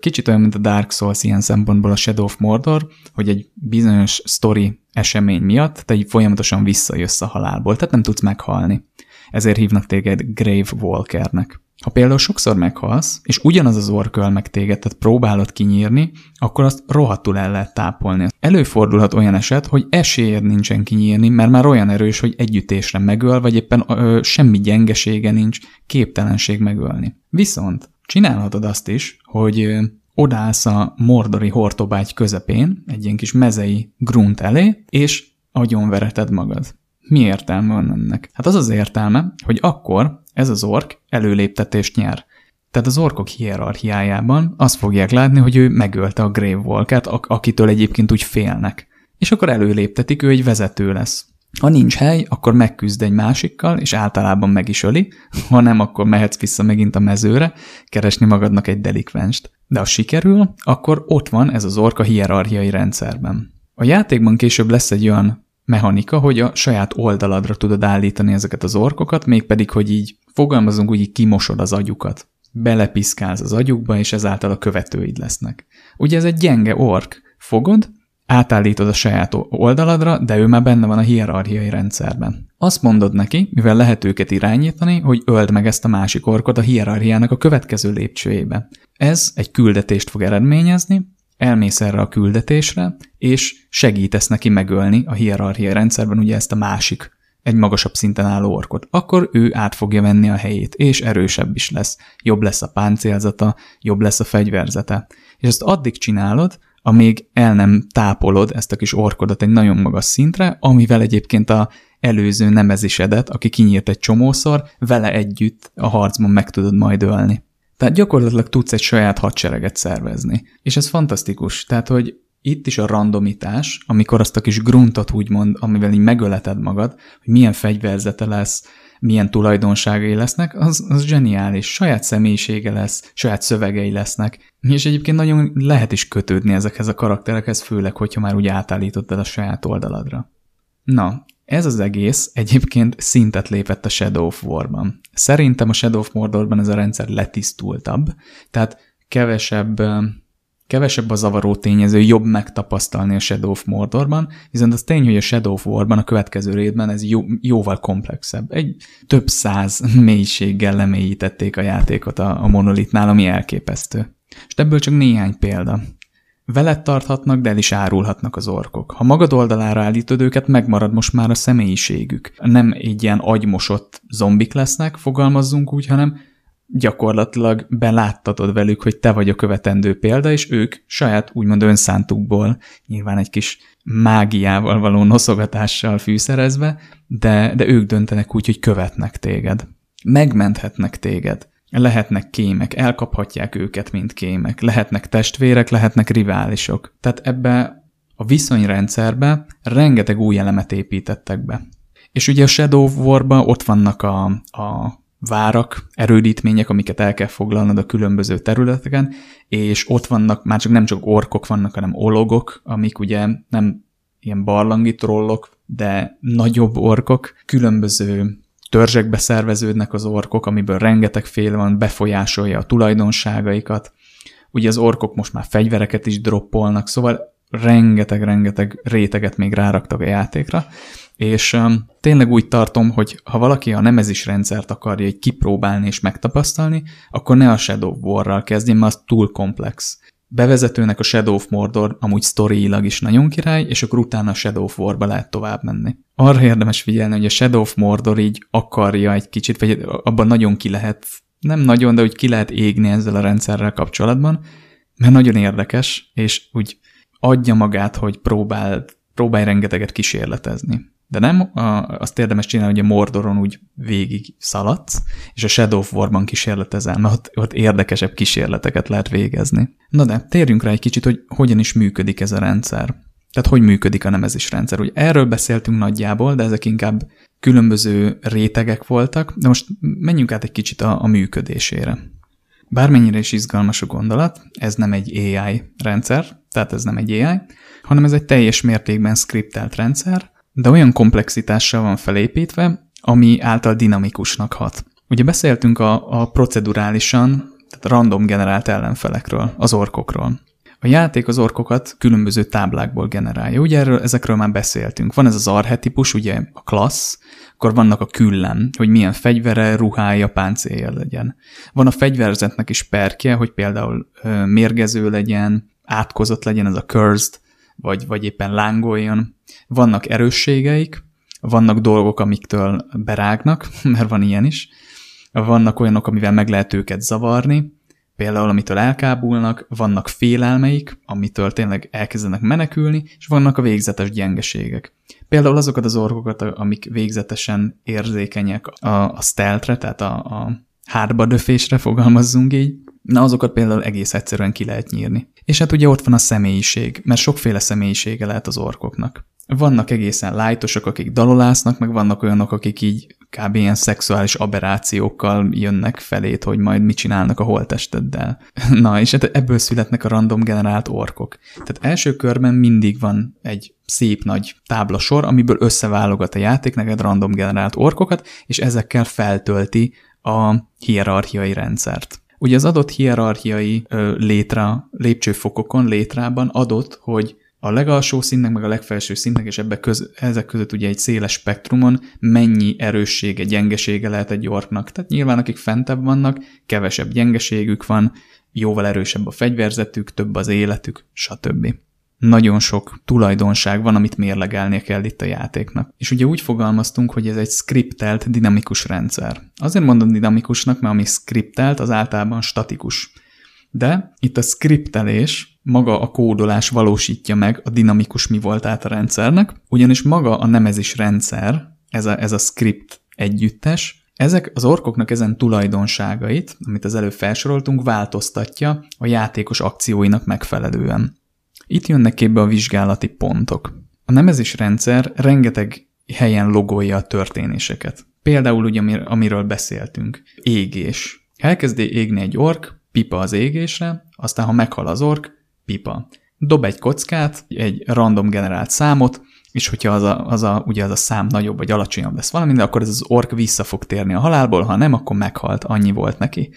kicsit olyan, mint a Dark Souls ilyen szempontból a Shadow of Mordor, hogy egy bizonyos story esemény miatt te így folyamatosan visszajössz a halálból, tehát nem tudsz meghalni. Ezért hívnak téged Grave Walkernek. Ha például sokszor meghalsz, és ugyanaz az orköl meg téged, tehát próbálod kinyírni, akkor azt rohadtul el lehet tápolni. Előfordulhat olyan eset, hogy esélyed nincsen kinyírni, mert már olyan erős, hogy együttésre megöl, vagy éppen ö, semmi gyengesége nincs, képtelenség megölni. Viszont csinálhatod azt is, hogy ö, odállsz a mordori hortobágy közepén, egy ilyen kis mezei grunt elé, és agyonvereted magad. Mi értelme van ennek? Hát az az értelme, hogy akkor ez az ork előléptetést nyer. Tehát az orkok hierarchiájában azt fogják látni, hogy ő megölte a Grave Walkert, akitől egyébként úgy félnek. És akkor előléptetik, ő egy vezető lesz. Ha nincs hely, akkor megküzd egy másikkal, és általában meg is öli, ha nem, akkor mehetsz vissza megint a mezőre, keresni magadnak egy delikvenst. De ha sikerül, akkor ott van ez az orka hierarchiai rendszerben. A játékban később lesz egy olyan mechanika, hogy a saját oldaladra tudod állítani ezeket az orkokat, mégpedig, hogy így fogalmazunk, úgy így kimosod az agyukat. Belepiszkálsz az agyukba, és ezáltal a követőid lesznek. Ugye ez egy gyenge ork. Fogod, átállítod a saját oldaladra, de ő már benne van a hierarchiai rendszerben. Azt mondod neki, mivel lehet őket irányítani, hogy öld meg ezt a másik orkot a hierarchiának a következő lépcsőjébe. Ez egy küldetést fog eredményezni, elmész erre a küldetésre, és segítesz neki megölni a hierarchia rendszerben ugye ezt a másik, egy magasabb szinten álló orkot. Akkor ő át fogja venni a helyét, és erősebb is lesz. Jobb lesz a páncélzata, jobb lesz a fegyverzete. És ezt addig csinálod, amíg el nem tápolod ezt a kis orkodat egy nagyon magas szintre, amivel egyébként a előző nemezisedet, aki kinyírt egy csomószor, vele együtt a harcban meg tudod majd ölni. Tehát gyakorlatilag tudsz egy saját hadsereget szervezni. És ez fantasztikus. Tehát, hogy itt is a randomitás, amikor azt a kis gruntot úgymond, amivel így megöleted magad, hogy milyen fegyverzete lesz, milyen tulajdonságai lesznek, az, az zseniális. Saját személyisége lesz, saját szövegei lesznek. És egyébként nagyon lehet is kötődni ezekhez a karakterekhez, főleg, hogyha már úgy átállítottad a saját oldaladra. Na, ez az egész egyébként szintet lépett a Shadow of War-ban. Szerintem a Shadow of Mordorban ez a rendszer letisztultabb, tehát kevesebb, kevesebb a zavaró tényező, jobb megtapasztalni a Shadow of Mordorban, viszont az tény, hogy a Shadow of War-ban a következő rétben ez jó, jóval komplexebb. Egy több száz mélységgel lemélyítették a játékot a, a monolitnál, ami elképesztő. És ebből csak néhány példa. Veled tarthatnak, de el is árulhatnak az orkok. Ha magad oldalára állítod őket, megmarad most már a személyiségük. Nem egy ilyen agymosott zombik lesznek, fogalmazzunk úgy, hanem gyakorlatilag beláttatod velük, hogy te vagy a követendő példa, és ők saját úgymond önszántukból, nyilván egy kis mágiával való noszogatással fűszerezve, de, de ők döntenek úgy, hogy követnek téged. Megmenthetnek téged. Lehetnek kémek, elkaphatják őket, mint kémek. Lehetnek testvérek, lehetnek riválisok. Tehát ebbe a viszonyrendszerbe rengeteg új elemet építettek be. És ugye a Shadow War-ban ott vannak a, a várak, erődítmények, amiket el kell foglalnod a különböző területeken, és ott vannak, már csak nem csak orkok vannak, hanem ologok, amik ugye nem ilyen barlangi trollok, de nagyobb orkok, különböző törzsekbe szerveződnek az orkok, amiből rengeteg fél van, befolyásolja a tulajdonságaikat. Ugye az orkok most már fegyvereket is droppolnak, szóval rengeteg-rengeteg réteget még ráraktak a játékra, és um, tényleg úgy tartom, hogy ha valaki a nemezis rendszert akarja egy kipróbálni és megtapasztalni, akkor ne a Shadow War-ral kezdjen, mert az túl komplex. Bevezetőnek a Shadow of Mordor amúgy sztoriilag is nagyon király, és akkor utána a Shadow of War-ba lehet tovább menni. Arra érdemes figyelni, hogy a Shadow of Mordor így akarja egy kicsit, vagy abban nagyon ki lehet, nem nagyon, de úgy ki lehet égni ezzel a rendszerrel kapcsolatban, mert nagyon érdekes, és úgy adja magát, hogy próbál, próbálj rengeteget kísérletezni. De nem, azt érdemes csinálni, hogy a Mordoron úgy végig szaladsz, és a Shadow of War-ban kísérletezel, mert ott, ott érdekesebb kísérleteket lehet végezni. Na de, térjünk rá egy kicsit, hogy hogyan is működik ez a rendszer. Tehát hogy működik a nemezis rendszer. Ugye erről beszéltünk nagyjából, de ezek inkább különböző rétegek voltak, de most menjünk át egy kicsit a, a működésére. Bármennyire is izgalmas a gondolat, ez nem egy AI rendszer, tehát ez nem egy AI, hanem ez egy teljes mértékben skriptelt rendszer, de olyan komplexitással van felépítve, ami által dinamikusnak hat. Ugye beszéltünk a, a procedurálisan, tehát random generált ellenfelekről, az orkokról. A játék az orkokat különböző táblákból generálja. Ugye erről, ezekről már beszéltünk. Van ez az arhetipus, ugye a klassz, akkor vannak a küllem, hogy milyen fegyvere, ruhája, páncélja legyen. Van a fegyverzetnek is perkje, hogy például mérgező legyen, átkozott legyen ez a cursed, vagy, vagy éppen lángoljon. Vannak erősségeik, vannak dolgok, amiktől berágnak, mert van ilyen is. Vannak olyanok, amivel meg lehet őket zavarni, például amitől elkábulnak, vannak félelmeik, amitől tényleg elkezdenek menekülni, és vannak a végzetes gyengeségek. Például azokat az orkokat, amik végzetesen érzékenyek a, a stealthre, tehát a, a hátba döfésre fogalmazzunk így, na azokat például egész egyszerűen ki lehet nyírni. És hát ugye ott van a személyiség, mert sokféle személyisége lehet az orkoknak. Vannak egészen lájtosok, akik dalolásznak, meg vannak olyanok, akik így kb. ilyen szexuális aberrációkkal jönnek felét, hogy majd mit csinálnak a holtesteddel. Na, és hát ebből születnek a random generált orkok. Tehát első körben mindig van egy szép nagy táblasor, amiből összeválogat a játék neked random generált orkokat, és ezekkel feltölti a hierarchiai rendszert. Ugye az adott hierarchiai ö, lépcsőfokokon, létrában adott, hogy a legalsó szintnek, meg a legfelső szintnek, és ebbe köz, ezek között ugye egy széles spektrumon mennyi erőssége, gyengesége lehet egy orknak. Tehát nyilván akik fentebb vannak, kevesebb gyengeségük van, jóval erősebb a fegyverzetük, több az életük, stb. Nagyon sok tulajdonság van, amit mérlegelnie kell itt a játéknak. És ugye úgy fogalmaztunk, hogy ez egy skriptelt dinamikus rendszer. Azért mondom dinamikusnak, mert ami skriptelt, az általában statikus. De itt a skriptelés maga a kódolás valósítja meg a dinamikus mi voltát a rendszernek, ugyanis maga a nemezis rendszer, ez a, ez a script együttes, ezek az orkoknak ezen tulajdonságait, amit az előbb felsoroltunk, változtatja a játékos akcióinak megfelelően. Itt jönnek képbe a vizsgálati pontok. A nemezis rendszer rengeteg helyen logolja a történéseket. Például ugye, amiről beszéltünk, égés. Elkezdi égni egy ork, pipa az égésre, aztán ha meghal az ork, pipa. Dob egy kockát, egy random generált számot, és hogyha az a, az a, ugye az a szám nagyobb vagy alacsonyabb lesz valami, de akkor ez az ork vissza fog térni a halálból, ha nem, akkor meghalt, annyi volt neki.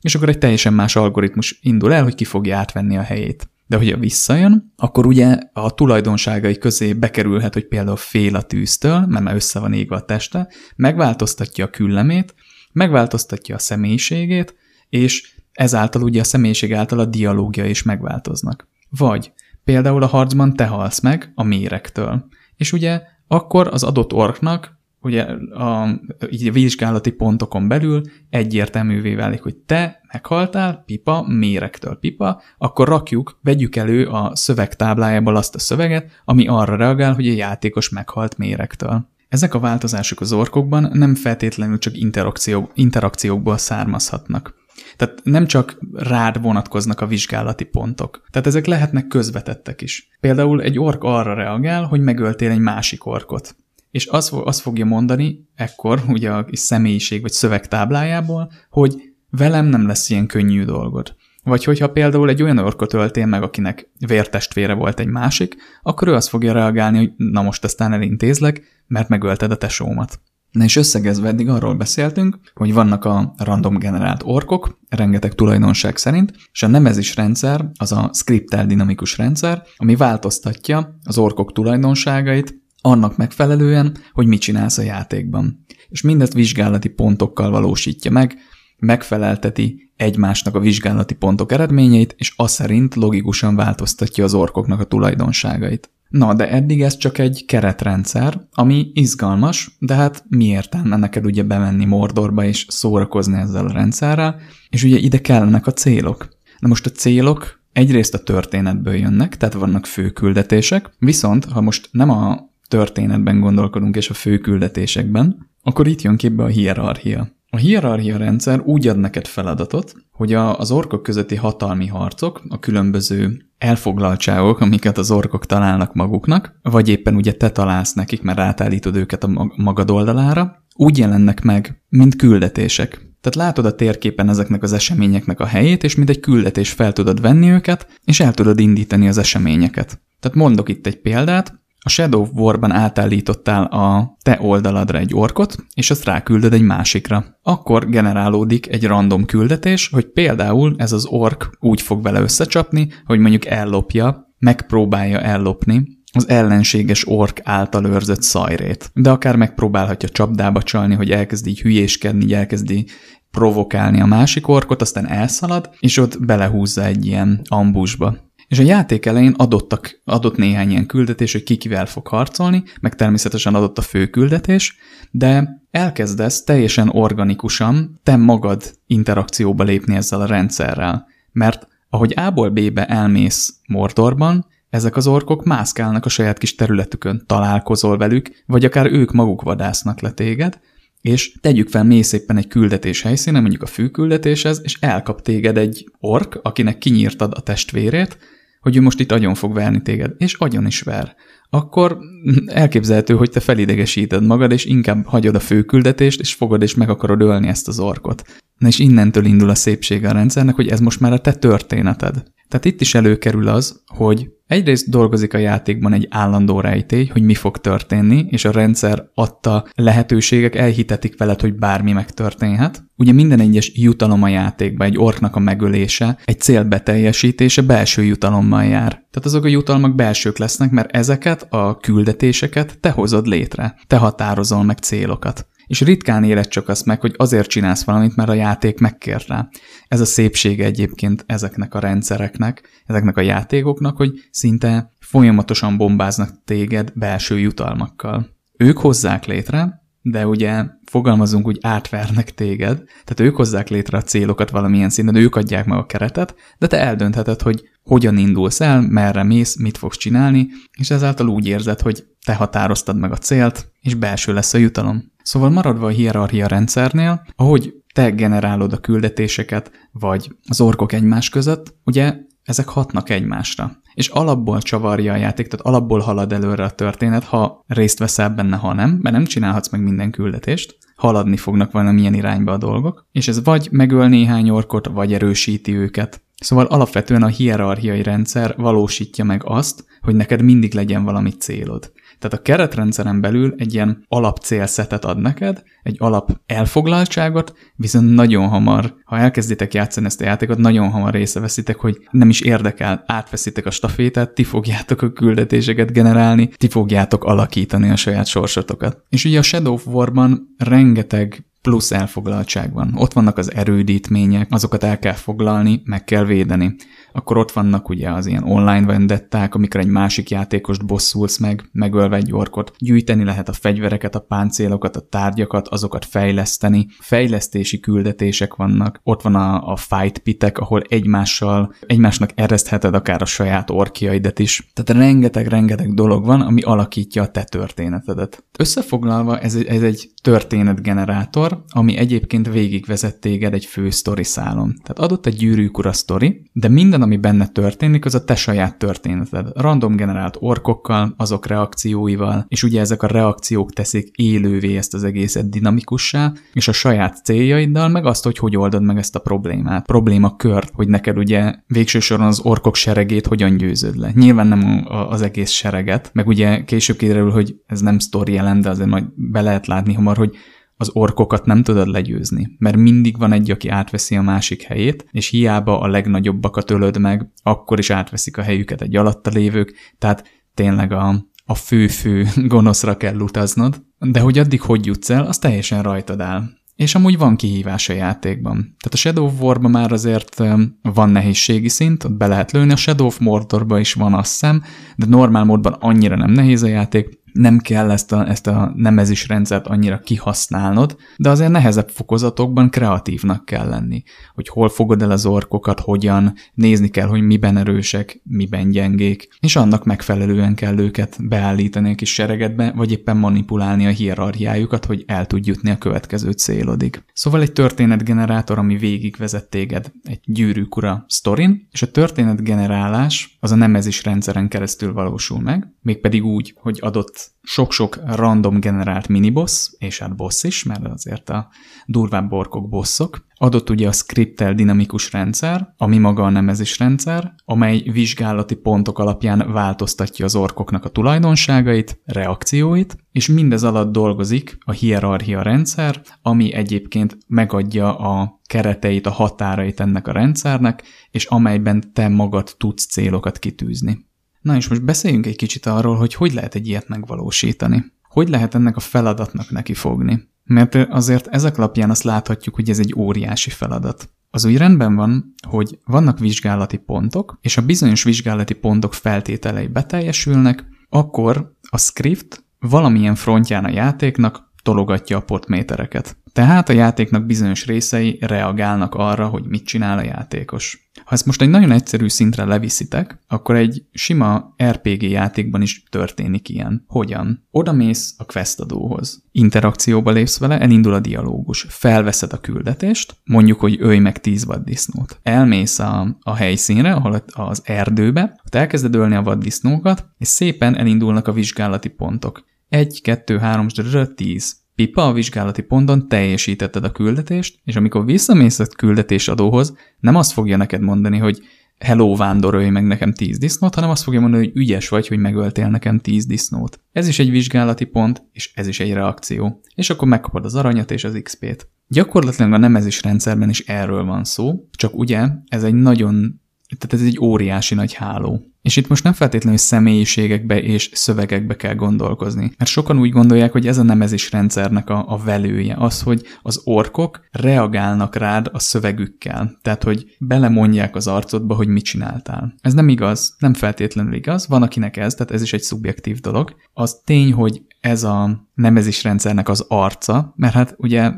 És akkor egy teljesen más algoritmus indul el, hogy ki fogja átvenni a helyét. De hogyha visszajön, akkor ugye a tulajdonságai közé bekerülhet, hogy például fél a tűztől, mert már össze van égve a teste, megváltoztatja a küllemét, megváltoztatja a személyiségét, és ezáltal ugye a személyiség által a dialógia is megváltoznak. Vagy például a harcban te halsz meg a mérektől. És ugye akkor az adott orknak ugye a, így a vizsgálati pontokon belül egyértelművé válik, hogy te meghaltál, pipa, mérektől pipa, akkor rakjuk, vegyük elő a szövegtáblájából azt a szöveget, ami arra reagál, hogy a játékos meghalt mérektől. Ezek a változások az orkokban nem feltétlenül csak interakció, interakciókból származhatnak. Tehát nem csak rád vonatkoznak a vizsgálati pontok. Tehát ezek lehetnek közvetettek is. Például egy ork arra reagál, hogy megöltél egy másik orkot. És azt, azt fogja mondani ekkor, ugye a személyiség vagy szövegtáblájából, hogy velem nem lesz ilyen könnyű dolgod. Vagy hogyha például egy olyan orkot öltél meg, akinek vértestvére volt egy másik, akkor ő azt fogja reagálni, hogy na most aztán elintézlek, mert megölted a tesómat. Na és összegezve eddig arról beszéltünk, hogy vannak a random generált orkok, rengeteg tulajdonság szerint, és a nemezis rendszer az a scriptel dinamikus rendszer, ami változtatja az orkok tulajdonságait annak megfelelően, hogy mit csinálsz a játékban. És mindezt vizsgálati pontokkal valósítja meg, megfelelteti egymásnak a vizsgálati pontok eredményeit, és az szerint logikusan változtatja az orkoknak a tulajdonságait. Na, de eddig ez csak egy keretrendszer, ami izgalmas, de hát mi értelme neked ugye bemenni Mordorba és szórakozni ezzel a rendszerrel, és ugye ide kellenek a célok. Na most a célok egyrészt a történetből jönnek, tehát vannak főküldetések, viszont ha most nem a történetben gondolkodunk és a főküldetésekben, akkor itt jön képbe a hierarchia. A hierarchia rendszer úgy ad neked feladatot, hogy a, az orkok közötti hatalmi harcok, a különböző elfoglaltságok, amiket az orkok találnak maguknak, vagy éppen ugye te találsz nekik, mert átállítod őket a magad oldalára, úgy jelennek meg, mint küldetések. Tehát látod a térképen ezeknek az eseményeknek a helyét, és mint egy küldetés fel tudod venni őket, és el tudod indítani az eseményeket. Tehát mondok itt egy példát, A Shadow War-ban átállítottál a te oldaladra egy orkot, és azt ráküldöd egy másikra. Akkor generálódik egy random küldetés, hogy például ez az ork úgy fog vele összecsapni, hogy mondjuk ellopja, megpróbálja ellopni az ellenséges ork által őrzött szajrét. De akár megpróbálhatja csapdába csalni, hogy elkezdi így hülyéskedni, így elkezdi provokálni a másik orkot, aztán elszalad, és ott belehúzza egy ilyen ambusba. És a játék elején adottak, adott néhány ilyen küldetés, hogy ki kivel fog harcolni, meg természetesen adott a fő küldetés, de elkezdesz teljesen organikusan te magad interakcióba lépni ezzel a rendszerrel. Mert ahogy A-ból B-be elmész Mordorban, ezek az orkok mászkálnak a saját kis területükön, találkozol velük, vagy akár ők maguk vadásznak le téged, és tegyük fel, mész éppen egy küldetés helyszínen, mondjuk a főküldetéshez, és elkap téged egy ork, akinek kinyírtad a testvérét, hogy ő most itt agyon fog verni téged, és agyon is ver, akkor elképzelhető, hogy te felidegesíted magad, és inkább hagyod a főküldetést, és fogod és meg akarod ölni ezt az orkot. Na és innentől indul a szépsége a rendszernek, hogy ez most már a te történeted. Tehát itt is előkerül az, hogy egyrészt dolgozik a játékban egy állandó rejtély, hogy mi fog történni, és a rendszer adta lehetőségek elhitetik veled, hogy bármi megtörténhet. Ugye minden egyes jutalom a játékban, egy orknak a megölése, egy cél beteljesítése belső jutalommal jár. Tehát azok a jutalmak belsők lesznek, mert ezeket a küldetéseket te hozod létre. Te határozol meg célokat és ritkán éled csak azt meg, hogy azért csinálsz valamit, mert a játék megkér rá. Ez a szépsége egyébként ezeknek a rendszereknek, ezeknek a játékoknak, hogy szinte folyamatosan bombáznak téged belső jutalmakkal. Ők hozzák létre, de ugye fogalmazunk úgy átvernek téged, tehát ők hozzák létre a célokat valamilyen szinten, ők adják meg a keretet, de te eldöntheted, hogy hogyan indulsz el, merre mész, mit fogsz csinálni, és ezáltal úgy érzed, hogy te határoztad meg a célt, és belső lesz a jutalom. Szóval maradva a hierarchia rendszernél, ahogy te generálod a küldetéseket, vagy az orkok egymás között, ugye ezek hatnak egymásra. És alapból csavarja a játék, tehát alapból halad előre a történet, ha részt veszel benne, ha nem, mert nem csinálhatsz meg minden küldetést, haladni fognak valamilyen irányba a dolgok, és ez vagy megöl néhány orkot, vagy erősíti őket. Szóval alapvetően a hierarchiai rendszer valósítja meg azt, hogy neked mindig legyen valami célod. Tehát a keretrendszeren belül egy ilyen alapcélszetet ad neked, egy alap elfoglaltságot, viszont nagyon hamar, ha elkezditek játszani ezt a játékot, nagyon hamar észreveszitek, hogy nem is érdekel, átveszitek a stafétát, ti fogjátok a küldetéseket generálni, ti fogjátok alakítani a saját sorsotokat. És ugye a Shadow of War-ban rengeteg plusz elfoglaltság van. Ott vannak az erődítmények, azokat el kell foglalni, meg kell védeni akkor ott vannak ugye az ilyen online vendetták, amikor egy másik játékost bosszulsz meg, megölve egy orkot, gyűjteni lehet a fegyvereket, a páncélokat, a tárgyakat, azokat fejleszteni, fejlesztési küldetések vannak, ott van a, a fight pitek, ahol egymással, egymásnak eresztheted akár a saját orkiaidet is. Tehát rengeteg-rengeteg dolog van, ami alakítja a te történetedet. Összefoglalva ez egy, ez egy történetgenerátor, ami egyébként végigvezet téged egy fő sztori szálon. Tehát adott egy gyűrűk ura sztori, de minden, ami benne történik, az a te saját történeted. Random generált orkokkal, azok reakcióival, és ugye ezek a reakciók teszik élővé ezt az egészet dinamikussá, és a saját céljaiddal, meg azt, hogy hogy oldod meg ezt a problémát. Probléma kört, hogy neked ugye végső soron az orkok seregét hogyan győzöd le. Nyilván nem az egész sereget, meg ugye később kiderül, hogy ez nem sztori jelen, de azért majd be lehet látni hamar, hogy az orkokat nem tudod legyőzni, mert mindig van egy, aki átveszi a másik helyét, és hiába a legnagyobbakat ölöd meg, akkor is átveszik a helyüket egy alatta lévők, tehát tényleg a, a fő-fő gonoszra kell utaznod, de hogy addig hogy jutsz el, az teljesen rajtad áll. És amúgy van kihívás a játékban. Tehát a Shadow of War-ban már azért van nehézségi szint, ott be lehet lőni, a Shadow of Mordorban is van azt hiszem, de normál módban annyira nem nehéz a játék, nem kell ezt a, ezt a nemezis rendszert annyira kihasználnod, de azért nehezebb fokozatokban kreatívnak kell lenni. Hogy hol fogod el az orkokat, hogyan, nézni kell, hogy miben erősek, miben gyengék, és annak megfelelően kell őket beállítani a kis seregedbe, vagy éppen manipulálni a hierarchiájukat, hogy el tudj jutni a következő célodig. Szóval egy történetgenerátor, ami végigvezet téged egy gyűrűk ura sztorin, és a történetgenerálás az a nemezis rendszeren keresztül valósul meg, mégpedig úgy, hogy adott sok-sok random generált miniboss, és hát boss is, mert azért a durvább borkok bosszok. Adott ugye a scriptel dinamikus rendszer, ami maga a nemezis rendszer, amely vizsgálati pontok alapján változtatja az orkoknak a tulajdonságait, reakcióit, és mindez alatt dolgozik a hierarchia rendszer, ami egyébként megadja a kereteit, a határait ennek a rendszernek, és amelyben te magad tudsz célokat kitűzni. Na és most beszéljünk egy kicsit arról, hogy hogy lehet egy ilyet megvalósítani. Hogy lehet ennek a feladatnak neki fogni? Mert azért ezek alapján azt láthatjuk, hogy ez egy óriási feladat. Az úgy rendben van, hogy vannak vizsgálati pontok, és a bizonyos vizsgálati pontok feltételei beteljesülnek, akkor a script valamilyen frontján a játéknak tologatja a portmétereket. Tehát a játéknak bizonyos részei reagálnak arra, hogy mit csinál a játékos. Ha ezt most egy nagyon egyszerű szintre leviszitek, akkor egy sima RPG játékban is történik ilyen. Hogyan? Oda mész a questadóhoz. Interakcióba lépsz vele, elindul a dialógus. Felveszed a küldetést, mondjuk, hogy ölj meg 10 vaddisznót. Elmész a, a helyszínre, ahol az erdőbe, ott elkezded ölni a vaddisznókat, és szépen elindulnak a vizsgálati pontok. 1, 2, 3, 10. Pipa a vizsgálati ponton teljesítetted a küldetést, és amikor visszamész a küldetésadóhoz, nem azt fogja neked mondani, hogy hello, vándorolj meg nekem 10 disznót, hanem azt fogja mondani, hogy ügyes vagy, hogy megöltél nekem 10 disznót. Ez is egy vizsgálati pont, és ez is egy reakció. És akkor megkapod az aranyat és az XP-t. Gyakorlatilag a nemezis rendszerben is erről van szó, csak ugye ez egy nagyon tehát ez egy óriási nagy háló. És itt most nem feltétlenül személyiségekbe és szövegekbe kell gondolkozni. Mert sokan úgy gondolják, hogy ez a nemezis rendszernek a, a velője, az, hogy az orkok reagálnak rád a szövegükkel. Tehát, hogy belemondják az arcodba, hogy mit csináltál. Ez nem igaz, nem feltétlenül igaz. Van, akinek ez, tehát ez is egy szubjektív dolog. Az tény, hogy ez a nemezis rendszernek az arca, mert hát ugye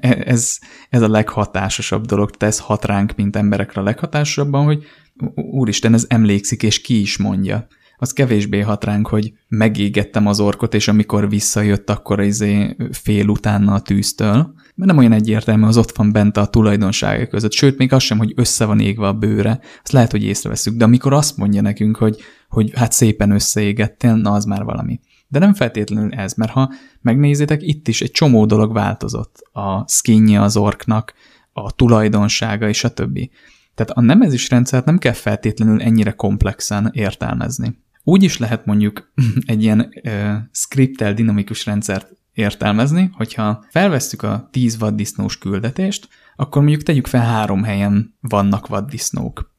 ez, ez a leghatásosabb dolog, tesz hat ránk, mint emberekre a leghatásosabban, hogy úristen, ez emlékszik, és ki is mondja. Az kevésbé hat ránk, hogy megégettem az orkot, és amikor visszajött, akkor izé fél utána a tűztől. Mert nem olyan egyértelmű, az ott van bent a tulajdonsága között. Sőt, még az sem, hogy össze van égve a bőre. Azt lehet, hogy észreveszünk. De amikor azt mondja nekünk, hogy, hogy hát szépen összeégettél, na az már valami. De nem feltétlenül ez, mert ha megnézitek, itt is egy csomó dolog változott. A skinje az orknak, a tulajdonsága és a többi. Tehát a nemezis rendszert nem kell feltétlenül ennyire komplexen értelmezni. Úgy is lehet mondjuk egy ilyen ö, scriptel dinamikus rendszert értelmezni, hogyha felvesszük a 10 vaddisznós küldetést, akkor mondjuk tegyük fel három helyen vannak vaddisznók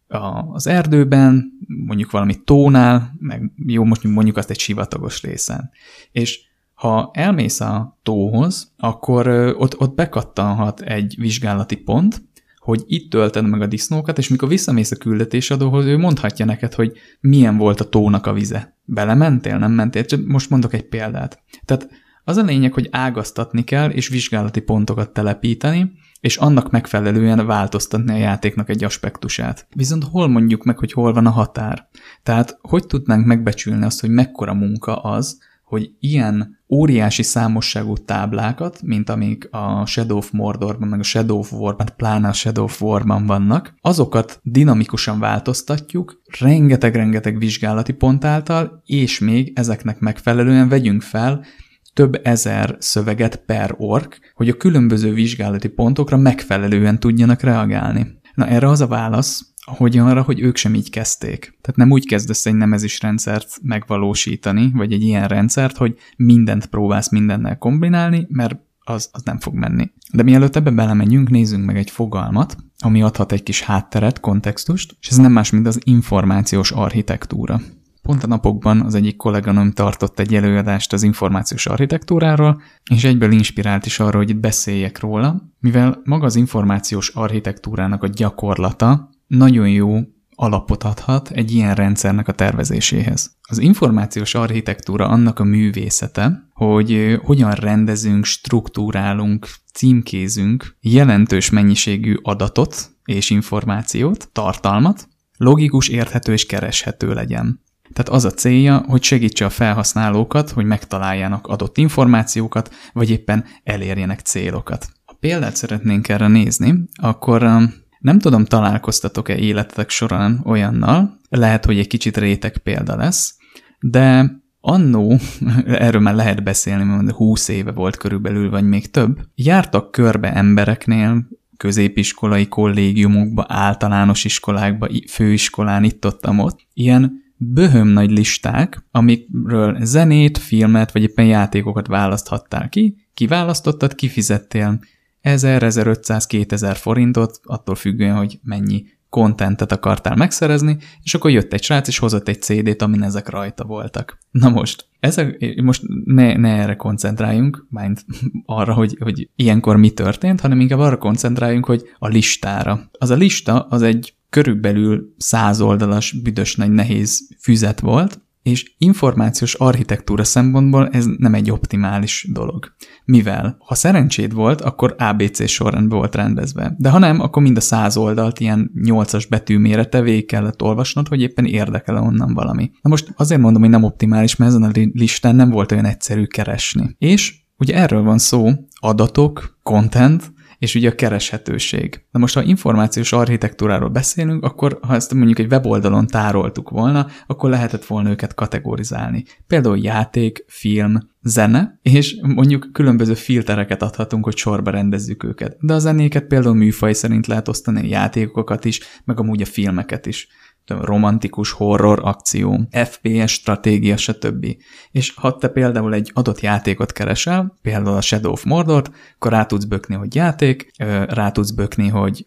az erdőben, mondjuk valami tónál, meg jó, most mondjuk azt egy sivatagos részen. És ha elmész a tóhoz, akkor ott, ott bekattanhat egy vizsgálati pont, hogy itt tölted meg a disznókat, és mikor visszamész a küldetésadóhoz, ő mondhatja neked, hogy milyen volt a tónak a vize. Belementél, nem mentél? Csak most mondok egy példát. Tehát az a lényeg, hogy ágaztatni kell, és vizsgálati pontokat telepíteni, és annak megfelelően változtatni a játéknak egy aspektusát. Viszont hol mondjuk meg, hogy hol van a határ? Tehát hogy tudnánk megbecsülni azt, hogy mekkora munka az, hogy ilyen óriási számosságú táblákat, mint amik a Shadow of Mordorban, meg a Shadow of Warban, pláne a Shadow of Warban vannak, azokat dinamikusan változtatjuk, rengeteg-rengeteg vizsgálati pont által, és még ezeknek megfelelően vegyünk fel több ezer szöveget per ork, hogy a különböző vizsgálati pontokra megfelelően tudjanak reagálni. Na erre az a válasz, hogy arra, hogy ők sem így kezdték. Tehát nem úgy kezdesz egy nemezis rendszert megvalósítani, vagy egy ilyen rendszert, hogy mindent próbálsz mindennel kombinálni, mert az, az nem fog menni. De mielőtt ebbe belemenjünk, nézzünk meg egy fogalmat, ami adhat egy kis hátteret, kontextust, és ez nem más, mint az információs architektúra. Pont a napokban az egyik kolléganom tartott egy előadást az információs architektúráról, és egyből inspirált is arra, hogy itt beszéljek róla, mivel maga az információs architektúrának a gyakorlata nagyon jó alapot adhat egy ilyen rendszernek a tervezéséhez. Az információs architektúra annak a művészete, hogy hogyan rendezünk, struktúrálunk, címkézünk jelentős mennyiségű adatot és információt, tartalmat, logikus, érthető és kereshető legyen. Tehát az a célja, hogy segítse a felhasználókat, hogy megtaláljanak adott információkat, vagy éppen elérjenek célokat. Ha példát szeretnénk erre nézni, akkor nem tudom, találkoztatok-e életetek során olyannal, lehet, hogy egy kicsit réteg példa lesz, de annó, erről már lehet beszélni, mert 20 éve volt körülbelül, vagy még több, jártak körbe embereknél, középiskolai kollégiumokba, általános iskolákba, főiskolán, itt ott, ott, ilyen böhöm nagy listák, amikről zenét, filmet, vagy éppen játékokat választhattál ki, kiválasztottad, kifizettél 1000, 1500, 2000 forintot, attól függően, hogy mennyi kontentet akartál megszerezni, és akkor jött egy srác, és hozott egy CD-t, amin ezek rajta voltak. Na most, ezek, most ne, ne erre koncentráljunk, mind arra, hogy, hogy ilyenkor mi történt, hanem inkább arra koncentráljunk, hogy a listára. Az a lista, az egy körülbelül száz oldalas, büdös nagy nehéz füzet volt, és információs architektúra szempontból ez nem egy optimális dolog. Mivel, ha szerencséd volt, akkor ABC sorrendben volt rendezve. De ha nem, akkor mind a száz oldalt ilyen nyolcas betű mérete végig kellett olvasnod, hogy éppen érdekel -e onnan valami. Na most azért mondom, hogy nem optimális, mert ezen a listán nem volt olyan egyszerű keresni. És ugye erről van szó, adatok, content, és ugye a kereshetőség. Na most, ha információs architektúráról beszélünk, akkor ha ezt mondjuk egy weboldalon tároltuk volna, akkor lehetett volna őket kategorizálni. Például játék, film, zene, és mondjuk különböző filtereket adhatunk, hogy sorba rendezzük őket. De a zenéket például műfaj szerint lehet osztani, játékokat is, meg amúgy a filmeket is romantikus horror, akció, FPS, stratégia, stb. És ha te például egy adott játékot keresel, például a Shadow of Mordor, akkor rá tudsz bökni, hogy játék, rá tudsz bökni, hogy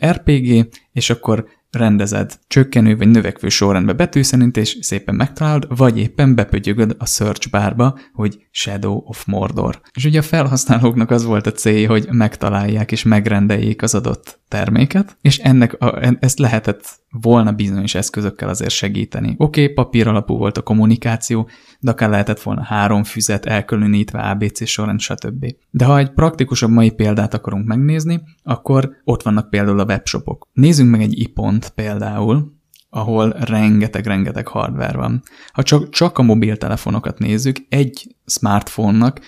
RPG, és akkor rendezed csökkenő vagy növekvő sorrendbe betű szerint, és szépen megtalálod, vagy éppen bepögyögöd a search bárba, hogy Shadow of Mordor. És ugye a felhasználóknak az volt a célja, hogy megtalálják és megrendeljék az adott terméket, és ennek a, ezt lehetett volna bizonyos eszközökkel azért segíteni. Oké, okay, papír alapú volt a kommunikáció, de akár lehetett volna három füzet elkülönítve ABC sorrend, stb. De ha egy praktikusabb mai példát akarunk megnézni, akkor ott vannak például a webshopok. Nézzünk meg egy ipont például, ahol rengeteg-rengeteg hardware van. Ha csak, csak a mobiltelefonokat nézzük, egy smartphone-nak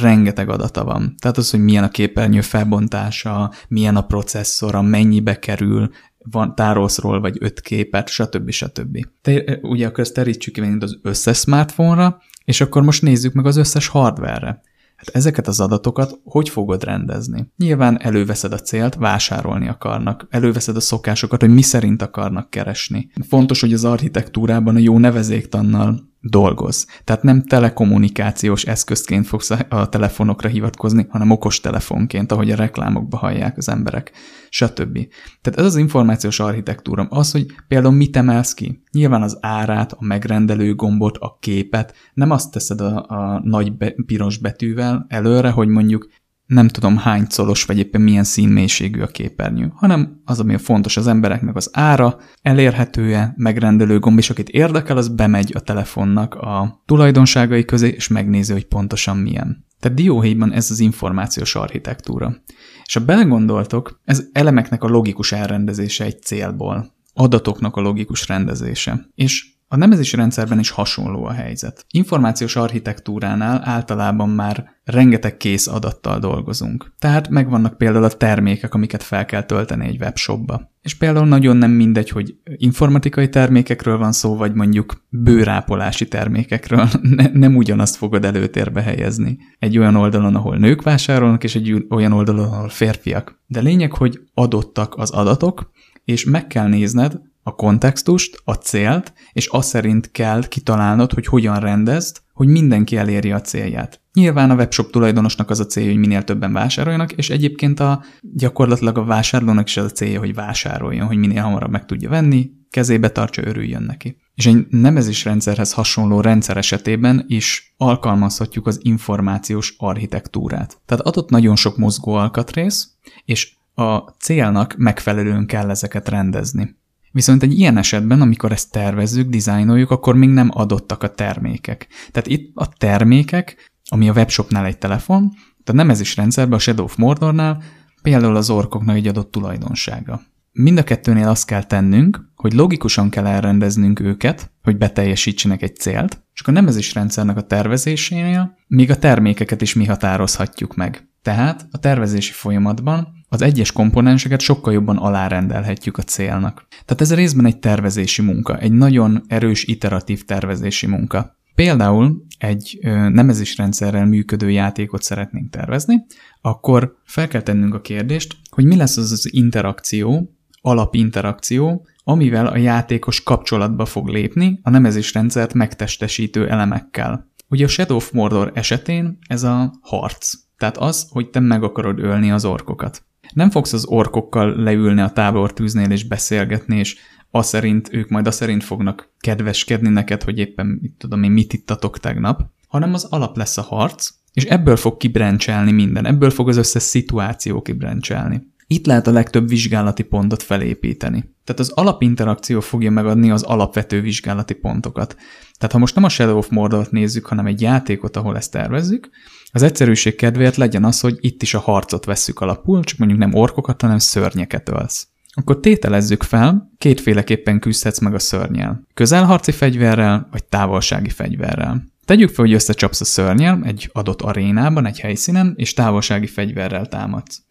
rengeteg adata van. Tehát az, hogy milyen a képernyő felbontása, milyen a processzora, mennyibe kerül, van, tárolsz ról, vagy öt képet, stb. stb. Te, ugye akkor ezt terítsük ki az összes smartphone-ra, és akkor most nézzük meg az összes hardware-re. Hát ezeket az adatokat hogy fogod rendezni? Nyilván előveszed a célt, vásárolni akarnak, előveszed a szokásokat, hogy mi szerint akarnak keresni. Fontos, hogy az architektúrában a jó nevezéktannal dolgoz. Tehát nem telekommunikációs eszközként fogsz a telefonokra hivatkozni, hanem okos telefonként, ahogy a reklámokba hallják az emberek, stb. Tehát ez az információs architektúra, az, hogy például mit emelsz ki. Nyilván az árát, a megrendelő gombot, a képet, nem azt teszed a, a nagy be, piros betűvel előre, hogy mondjuk nem tudom hány colos, vagy éppen milyen színmélységű a képernyő, hanem az, ami fontos az embereknek az ára, elérhetője, megrendelő gomb, és akit érdekel, az bemegy a telefonnak a tulajdonságai közé, és megnézi, hogy pontosan milyen. Tehát dióhéjban ez az információs architektúra. És ha belegondoltok, ez elemeknek a logikus elrendezése egy célból, adatoknak a logikus rendezése. És a nemezési rendszerben is hasonló a helyzet. Információs architektúránál általában már rengeteg kész adattal dolgozunk. Tehát megvannak például a termékek, amiket fel kell tölteni egy webshopba. És például nagyon nem mindegy, hogy informatikai termékekről van szó, vagy mondjuk bőrápolási termékekről. Ne, nem ugyanazt fogod előtérbe helyezni. Egy olyan oldalon, ahol nők vásárolnak, és egy olyan oldalon, ahol férfiak. De lényeg, hogy adottak az adatok, és meg kell nézned, a kontextust, a célt, és azt szerint kell kitalálnod, hogy hogyan rendezd, hogy mindenki elérje a célját. Nyilván a webshop tulajdonosnak az a célja, hogy minél többen vásároljanak, és egyébként a gyakorlatilag a vásárlónak is az a célja, hogy vásároljon, hogy minél hamarabb meg tudja venni, kezébe tartsa, örüljön neki. És egy nemezés rendszerhez hasonló rendszer esetében is alkalmazhatjuk az információs architektúrát. Tehát adott nagyon sok mozgó alkatrész, és a célnak megfelelően kell ezeket rendezni. Viszont egy ilyen esetben, amikor ezt tervezzük, dizájnoljuk, akkor még nem adottak a termékek. Tehát itt a termékek, ami a webshopnál egy telefon, tehát nem ez is rendszerben, a Shadow of Mordornál, például az orkoknak egy adott tulajdonsága. Mind a kettőnél azt kell tennünk, hogy logikusan kell elrendeznünk őket, hogy beteljesítsenek egy célt, csak a nemezés rendszernek a tervezésénél még a termékeket is mi határozhatjuk meg. Tehát a tervezési folyamatban az egyes komponenseket sokkal jobban alárendelhetjük a célnak. Tehát ez részben egy tervezési munka, egy nagyon erős iteratív tervezési munka. Például egy nemezésrendszerrel működő játékot szeretnénk tervezni, akkor fel kell tennünk a kérdést, hogy mi lesz az az interakció, alapinterakció, amivel a játékos kapcsolatba fog lépni a nemezésrendszert megtestesítő elemekkel. Ugye a Shadow of Mordor esetén ez a harc, tehát az, hogy te meg akarod ölni az orkokat. Nem fogsz az orkokkal leülni a tábortűznél és beszélgetni, és az szerint, ők majd azt szerint fognak kedveskedni neked, hogy éppen mit tudom én, mit ittatok tegnap, hanem az alap lesz a harc, és ebből fog kibrencselni minden, ebből fog az összes szituáció kibrencselni. Itt lehet a legtöbb vizsgálati pontot felépíteni. Tehát az alapinterakció fogja megadni az alapvető vizsgálati pontokat. Tehát ha most nem a Shadow of Mordor-t nézzük, hanem egy játékot, ahol ezt tervezzük, az egyszerűség kedvéért legyen az, hogy itt is a harcot vesszük alapul, csak mondjuk nem orkokat, hanem szörnyeket ölsz. Akkor tételezzük fel, kétféleképpen küzdhetsz meg a szörnyel. Közelharci fegyverrel, vagy távolsági fegyverrel. Tegyük fel, hogy összecsapsz a szörnyel egy adott arénában, egy helyszínen, és távolsági fegyverrel támadsz.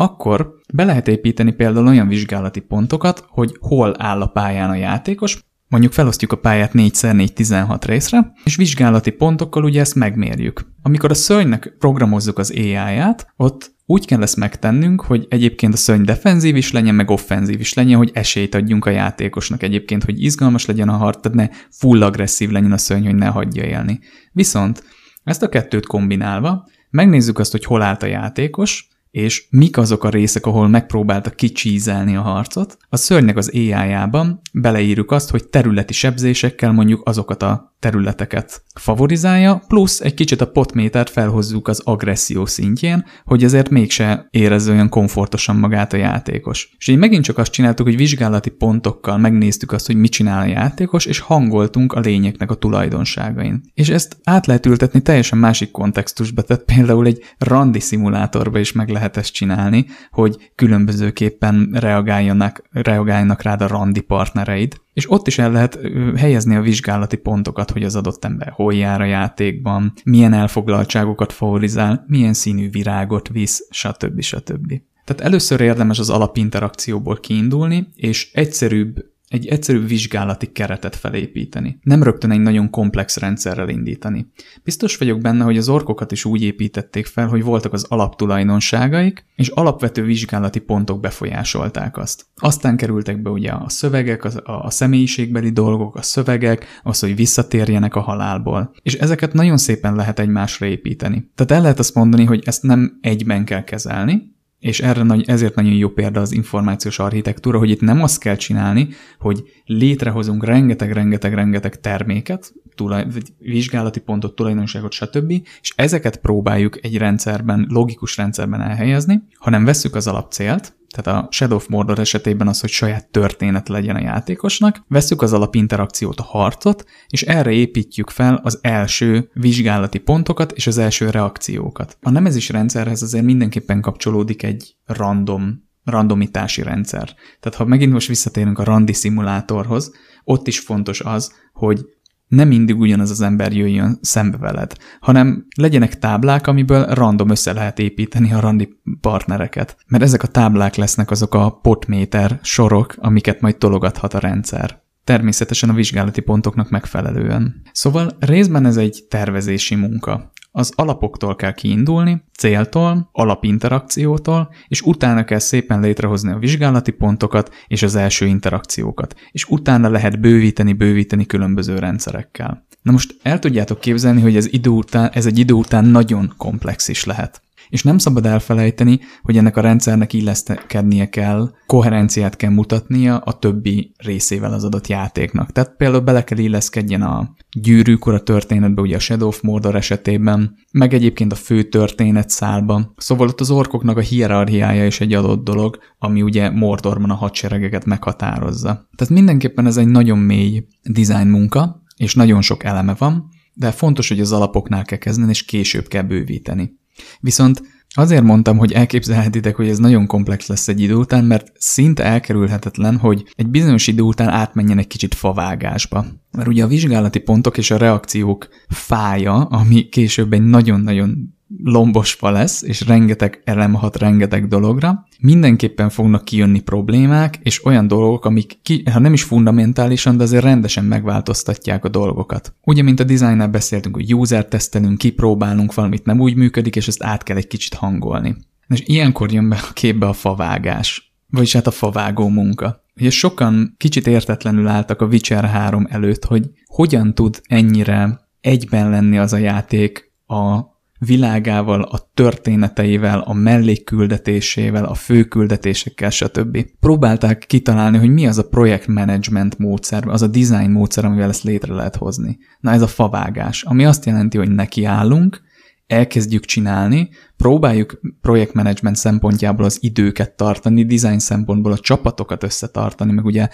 Akkor be lehet építeni például olyan vizsgálati pontokat, hogy hol áll a pályán a játékos, Mondjuk felosztjuk a pályát 4x4-16 részre, és vizsgálati pontokkal ugye ezt megmérjük. Amikor a szörnynek programozzuk az AI-ját, ott úgy kell ezt megtennünk, hogy egyébként a szörny defenzív is legyen, meg offenzív is legyen, hogy esélyt adjunk a játékosnak egyébként, hogy izgalmas legyen a harc, tehát ne full agresszív legyen a szörny, hogy ne hagyja élni. Viszont ezt a kettőt kombinálva, megnézzük azt, hogy hol állt a játékos, és mik azok a részek, ahol megpróbálta kicsízelni a harcot. A szörnynek az AI-jában beleírjuk azt, hogy területi sebzésekkel mondjuk azokat a területeket favorizálja, plusz egy kicsit a potmétert felhozzuk az agresszió szintjén, hogy ezért mégse érezze olyan komfortosan magát a játékos. És így megint csak azt csináltuk, hogy vizsgálati pontokkal megnéztük azt, hogy mit csinál a játékos, és hangoltunk a lényeknek a tulajdonságain. És ezt át lehet ültetni teljesen másik kontextusba, tehát például egy randi szimulátorba is meg lehet ezt csinálni, hogy különbözőképpen reagáljanak, reagáljanak rád a randi partnereid és ott is el lehet helyezni a vizsgálati pontokat, hogy az adott ember hol jár a játékban, milyen elfoglaltságokat favorizál, milyen színű virágot visz, stb. stb. Tehát először érdemes az alapinterakcióból kiindulni, és egyszerűbb egy egyszerű vizsgálati keretet felépíteni. Nem rögtön egy nagyon komplex rendszerrel indítani. Biztos vagyok benne, hogy az orkokat is úgy építették fel, hogy voltak az alaptulajdonságaik, és alapvető vizsgálati pontok befolyásolták azt. Aztán kerültek be ugye a szövegek, a, a személyiségbeli dolgok, a szövegek, az, hogy visszatérjenek a halálból. És ezeket nagyon szépen lehet egymásra építeni. Tehát el lehet azt mondani, hogy ezt nem egyben kell kezelni, és erre nagy, ezért nagyon jó példa az információs architektúra, hogy itt nem azt kell csinálni, hogy létrehozunk rengeteg-rengeteg-rengeteg terméket, tulaj, vizsgálati pontot, tulajdonságot, stb., és ezeket próbáljuk egy rendszerben, logikus rendszerben elhelyezni, hanem vesszük az alapcélt, tehát a Shadow of Mordor esetében az, hogy saját történet legyen a játékosnak, veszük az alapinterakciót, a harcot, és erre építjük fel az első vizsgálati pontokat és az első reakciókat. A nemezis rendszerhez azért mindenképpen kapcsolódik egy random randomitási rendszer. Tehát ha megint most visszatérünk a randi szimulátorhoz, ott is fontos az, hogy nem mindig ugyanaz az ember jöjjön szembe veled, hanem legyenek táblák, amiből random össze lehet építeni a randi partnereket. Mert ezek a táblák lesznek azok a potméter sorok, amiket majd tologathat a rendszer. Természetesen a vizsgálati pontoknak megfelelően. Szóval részben ez egy tervezési munka. Az alapoktól kell kiindulni, céltól, alapinterakciótól, és utána kell szépen létrehozni a vizsgálati pontokat és az első interakciókat, és utána lehet bővíteni, bővíteni különböző rendszerekkel. Na most el tudjátok képzelni, hogy ez, idő után, ez egy idő után nagyon komplex is lehet. És nem szabad elfelejteni, hogy ennek a rendszernek illeszkednie kell, koherenciát kell mutatnia a többi részével az adott játéknak. Tehát például bele kell illeszkedjen a gyűrűkor a történetbe, ugye a Shadow of Mordor esetében, meg egyébként a fő történet szálba. Szóval ott az orkoknak a hierarchiája is egy adott dolog, ami ugye Mordorban a hadseregeket meghatározza. Tehát mindenképpen ez egy nagyon mély design munka, és nagyon sok eleme van, de fontos, hogy az alapoknál kell kezdeni, és később kell bővíteni. Viszont azért mondtam, hogy elképzelhetitek, hogy ez nagyon komplex lesz egy idő után, mert szinte elkerülhetetlen, hogy egy bizonyos idő után átmenjen egy kicsit favágásba. Mert ugye a vizsgálati pontok és a reakciók fája, ami később egy nagyon-nagyon lombosfa lesz, és rengeteg elem hat rengeteg dologra, mindenképpen fognak kijönni problémák, és olyan dolgok, amik ki, ha nem is fundamentálisan, de azért rendesen megváltoztatják a dolgokat. Ugye, mint a designnál beszéltünk, hogy user tesztelünk, kipróbálunk valamit, nem úgy működik, és ezt át kell egy kicsit hangolni. És ilyenkor jön be a képbe a favágás, vagyis hát a favágó munka. Ugye sokan kicsit értetlenül álltak a Witcher 3 előtt, hogy hogyan tud ennyire egyben lenni az a játék a világával, a történeteivel, a mellékküldetésével, a főküldetésekkel, stb. Próbálták kitalálni, hogy mi az a projektmanagement módszer, az a design módszer, amivel ezt létre lehet hozni. Na ez a favágás, ami azt jelenti, hogy nekiállunk, elkezdjük csinálni, próbáljuk projektmenedzsment szempontjából az időket tartani, design szempontból a csapatokat összetartani, meg ugye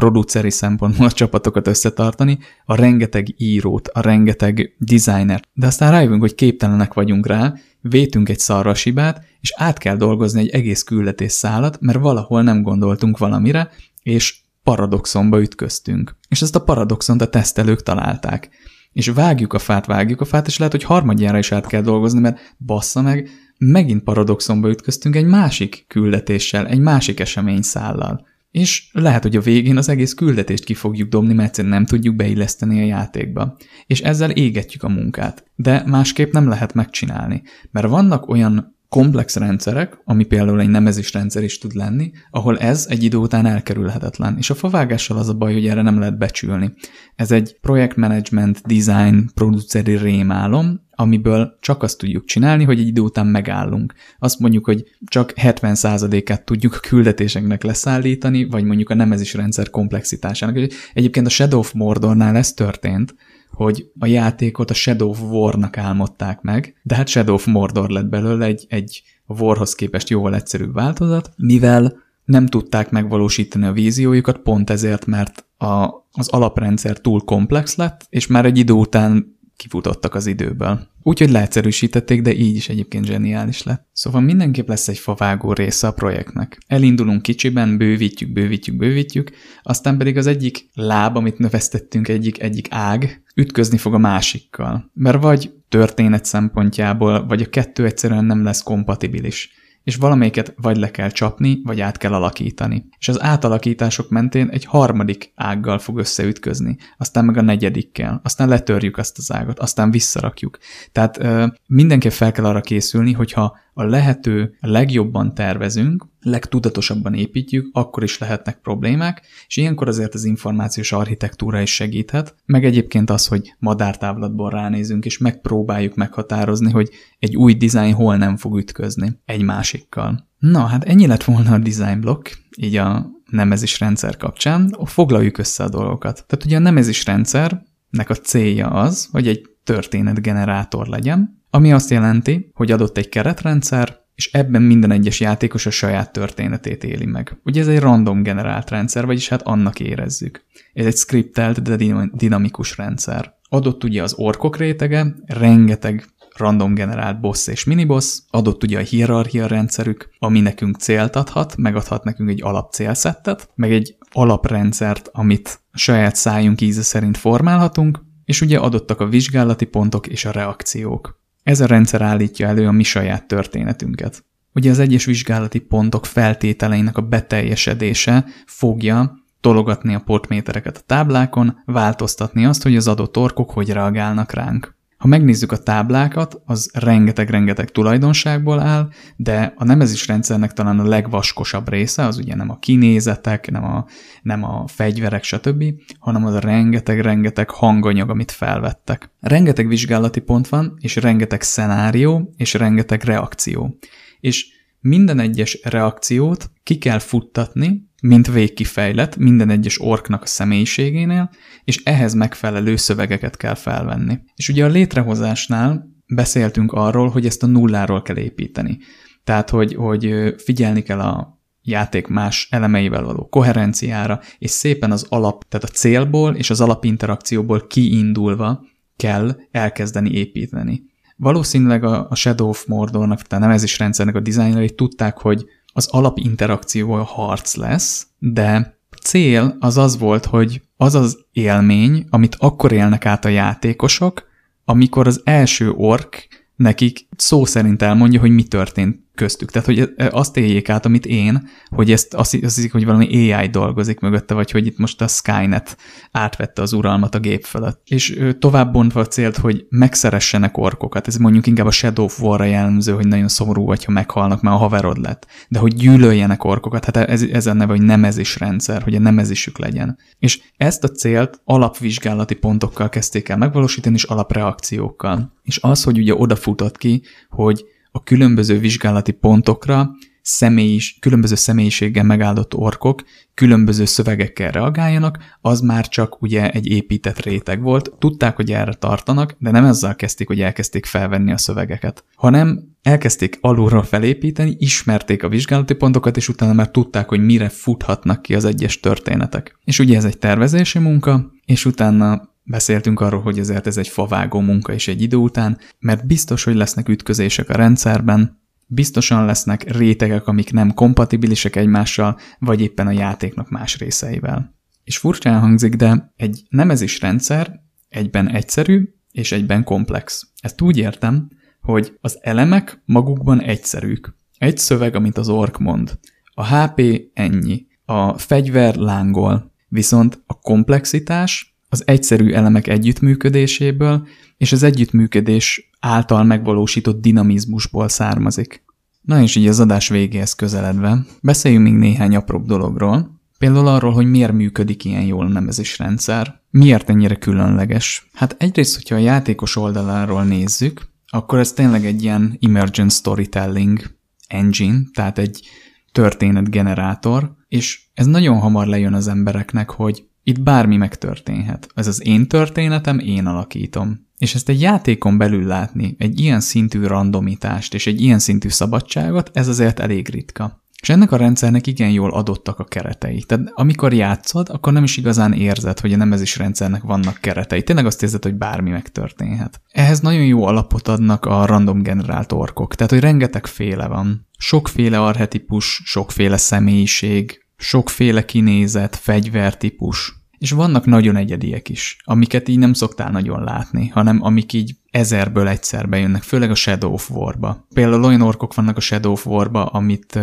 produceri szempontból a csapatokat összetartani, a rengeteg írót, a rengeteg designert, de aztán rájövünk, hogy képtelenek vagyunk rá, vétünk egy szarrasibát, és át kell dolgozni egy egész küldetés szállat, mert valahol nem gondoltunk valamire, és paradoxonba ütköztünk. És ezt a paradoxont a tesztelők találták és vágjuk a fát, vágjuk a fát, és lehet, hogy harmadjára is át kell dolgozni, mert bassza meg, megint paradoxonba ütköztünk egy másik küldetéssel, egy másik eseményszállal. És lehet, hogy a végén az egész küldetést ki fogjuk dobni, mert egyszerűen nem tudjuk beilleszteni a játékba. És ezzel égetjük a munkát. De másképp nem lehet megcsinálni. Mert vannak olyan komplex rendszerek, ami például egy nemezis rendszer is tud lenni, ahol ez egy idő után elkerülhetetlen. És a favágással az a baj, hogy erre nem lehet becsülni. Ez egy projektmanagement, design, produceri rémálom, amiből csak azt tudjuk csinálni, hogy egy idő után megállunk. Azt mondjuk, hogy csak 70%-át tudjuk a küldetéseknek leszállítani, vagy mondjuk a nemezis rendszer komplexitásának. Egyébként a Shadow of Mordornál ez történt, hogy a játékot a Shadow of War-nak álmodták meg, de hát Shadow of Mordor lett belőle egy, egy Warhoz képest jóval egyszerűbb változat, mivel nem tudták megvalósítani a víziójukat, pont ezért, mert a, az alaprendszer túl komplex lett, és már egy idő után kifutottak az időből. Úgyhogy leegyszerűsítették, de így is egyébként zseniális lett. Szóval mindenképp lesz egy favágó része a projektnek. Elindulunk kicsiben, bővítjük, bővítjük, bővítjük, aztán pedig az egyik láb, amit növesztettünk, egyik, egyik ág, ütközni fog a másikkal. Mert vagy történet szempontjából, vagy a kettő egyszerűen nem lesz kompatibilis és valamelyiket vagy le kell csapni, vagy át kell alakítani. És az átalakítások mentén egy harmadik ággal fog összeütközni, aztán meg a negyedikkel, aztán letörjük azt az ágat, aztán visszarakjuk. Tehát ö, mindenképp fel kell arra készülni, hogyha a lehető legjobban tervezünk, legtudatosabban építjük, akkor is lehetnek problémák, és ilyenkor azért az információs architektúra is segíthet, meg egyébként az, hogy madártávlatból ránézünk, és megpróbáljuk meghatározni, hogy egy új design hol nem fog ütközni egy másikkal. Na, hát ennyi lett volna a design block, így a nemezis rendszer kapcsán. Foglaljuk össze a dolgokat. Tehát ugye a nemezis rendszernek a célja az, hogy egy történetgenerátor legyen, ami azt jelenti, hogy adott egy keretrendszer, és ebben minden egyes játékos a saját történetét éli meg. Ugye ez egy random generált rendszer, vagyis hát annak érezzük. Ez egy scriptelt, de dinamikus rendszer. Adott ugye az orkok rétege, rengeteg random generált boss és miniboss, adott ugye a hierarchia rendszerük, ami nekünk célt adhat, megadhat nekünk egy alapcélszettet, meg egy alaprendszert, amit saját szájunk íze szerint formálhatunk, és ugye adottak a vizsgálati pontok és a reakciók. Ez a rendszer állítja elő a mi saját történetünket. Ugye az egyes vizsgálati pontok feltételeinek a beteljesedése fogja tologatni a portmétereket a táblákon, változtatni azt, hogy az adott orkok hogy reagálnak ránk. Ha megnézzük a táblákat, az rengeteg-rengeteg tulajdonságból áll, de a nemezis rendszernek talán a legvaskosabb része, az ugye nem a kinézetek, nem a, nem a fegyverek, stb., hanem az a rengeteg-rengeteg hanganyag, amit felvettek. Rengeteg vizsgálati pont van, és rengeteg szenárió, és rengeteg reakció. És minden egyes reakciót ki kell futtatni, mint végkifejlet minden egyes orknak a személyiségénél, és ehhez megfelelő szövegeket kell felvenni. És ugye a létrehozásnál beszéltünk arról, hogy ezt a nulláról kell építeni. Tehát, hogy, hogy figyelni kell a játék más elemeivel való koherenciára, és szépen az alap, tehát a célból és az alapinterakcióból kiindulva kell elkezdeni építeni. Valószínűleg a Shadow of Mordornak, tehát nem ez is rendszernek a dizájnjai tudták, hogy az alapinterakció a harc lesz, de cél az az volt, hogy az az élmény, amit akkor élnek át a játékosok, amikor az első ork nekik szó szerint elmondja, hogy mi történt köztük. Tehát, hogy azt éljék át, amit én, hogy ezt azt, azt hiszik, hogy valami AI dolgozik mögötte, vagy hogy itt most a Skynet átvette az uralmat a gép fölött. És tovább bontva a célt, hogy megszeressenek orkokat. Ez mondjuk inkább a Shadow of War-ra jellemző, hogy nagyon szomorú vagy, ha meghalnak, mert a haverod lett. De hogy gyűlöljenek orkokat, hát ez, ez a neve, hogy nemezis rendszer, hogy a nemezisük legyen. És ezt a célt alapvizsgálati pontokkal kezdték el megvalósítani, és alapreakciókkal. És az, hogy ugye odafutott ki, hogy a különböző vizsgálati pontokra személyis, különböző személyiséggel megáldott orkok különböző szövegekkel reagáljanak, az már csak ugye egy épített réteg volt. Tudták, hogy erre tartanak, de nem ezzel kezdték, hogy elkezdték felvenni a szövegeket, hanem elkezdték alulról felépíteni, ismerték a vizsgálati pontokat, és utána már tudták, hogy mire futhatnak ki az egyes történetek. És ugye ez egy tervezési munka, és utána Beszéltünk arról, hogy ezért ez egy favágó munka is egy idő után, mert biztos, hogy lesznek ütközések a rendszerben, biztosan lesznek rétegek, amik nem kompatibilisek egymással, vagy éppen a játéknak más részeivel. És furcsán hangzik, de egy nemezis rendszer egyben egyszerű és egyben komplex. Ezt úgy értem, hogy az elemek magukban egyszerűk. Egy szöveg, amit az ork mond. A HP ennyi. A fegyver lángol. Viszont a komplexitás az egyszerű elemek együttműködéséből és az együttműködés által megvalósított dinamizmusból származik. Na és így az adás végéhez közeledve, beszéljünk még néhány apróbb dologról, Például arról, hogy miért működik ilyen jól a nemezés rendszer, miért ennyire különleges. Hát egyrészt, hogyha a játékos oldaláról nézzük, akkor ez tényleg egy ilyen emergent storytelling engine, tehát egy történetgenerátor, és ez nagyon hamar lejön az embereknek, hogy itt bármi megtörténhet. Ez az én történetem, én alakítom. És ezt egy játékon belül látni, egy ilyen szintű randomitást és egy ilyen szintű szabadságot, ez azért elég ritka. És ennek a rendszernek igen jól adottak a keretei. Tehát amikor játszod, akkor nem is igazán érzed, hogy a nemezis rendszernek vannak keretei. Tényleg azt érzed, hogy bármi megtörténhet. Ehhez nagyon jó alapot adnak a random generált orkok. Tehát, hogy rengeteg féle van. Sokféle arhetipus, sokféle személyiség, sokféle kinézet, fegyvertípus, és vannak nagyon egyediek is, amiket így nem szoktál nagyon látni, hanem amik így ezerből egyszer bejönnek, főleg a Shadow of War-ba. Például olyan orkok vannak a Shadow of War-ba, amit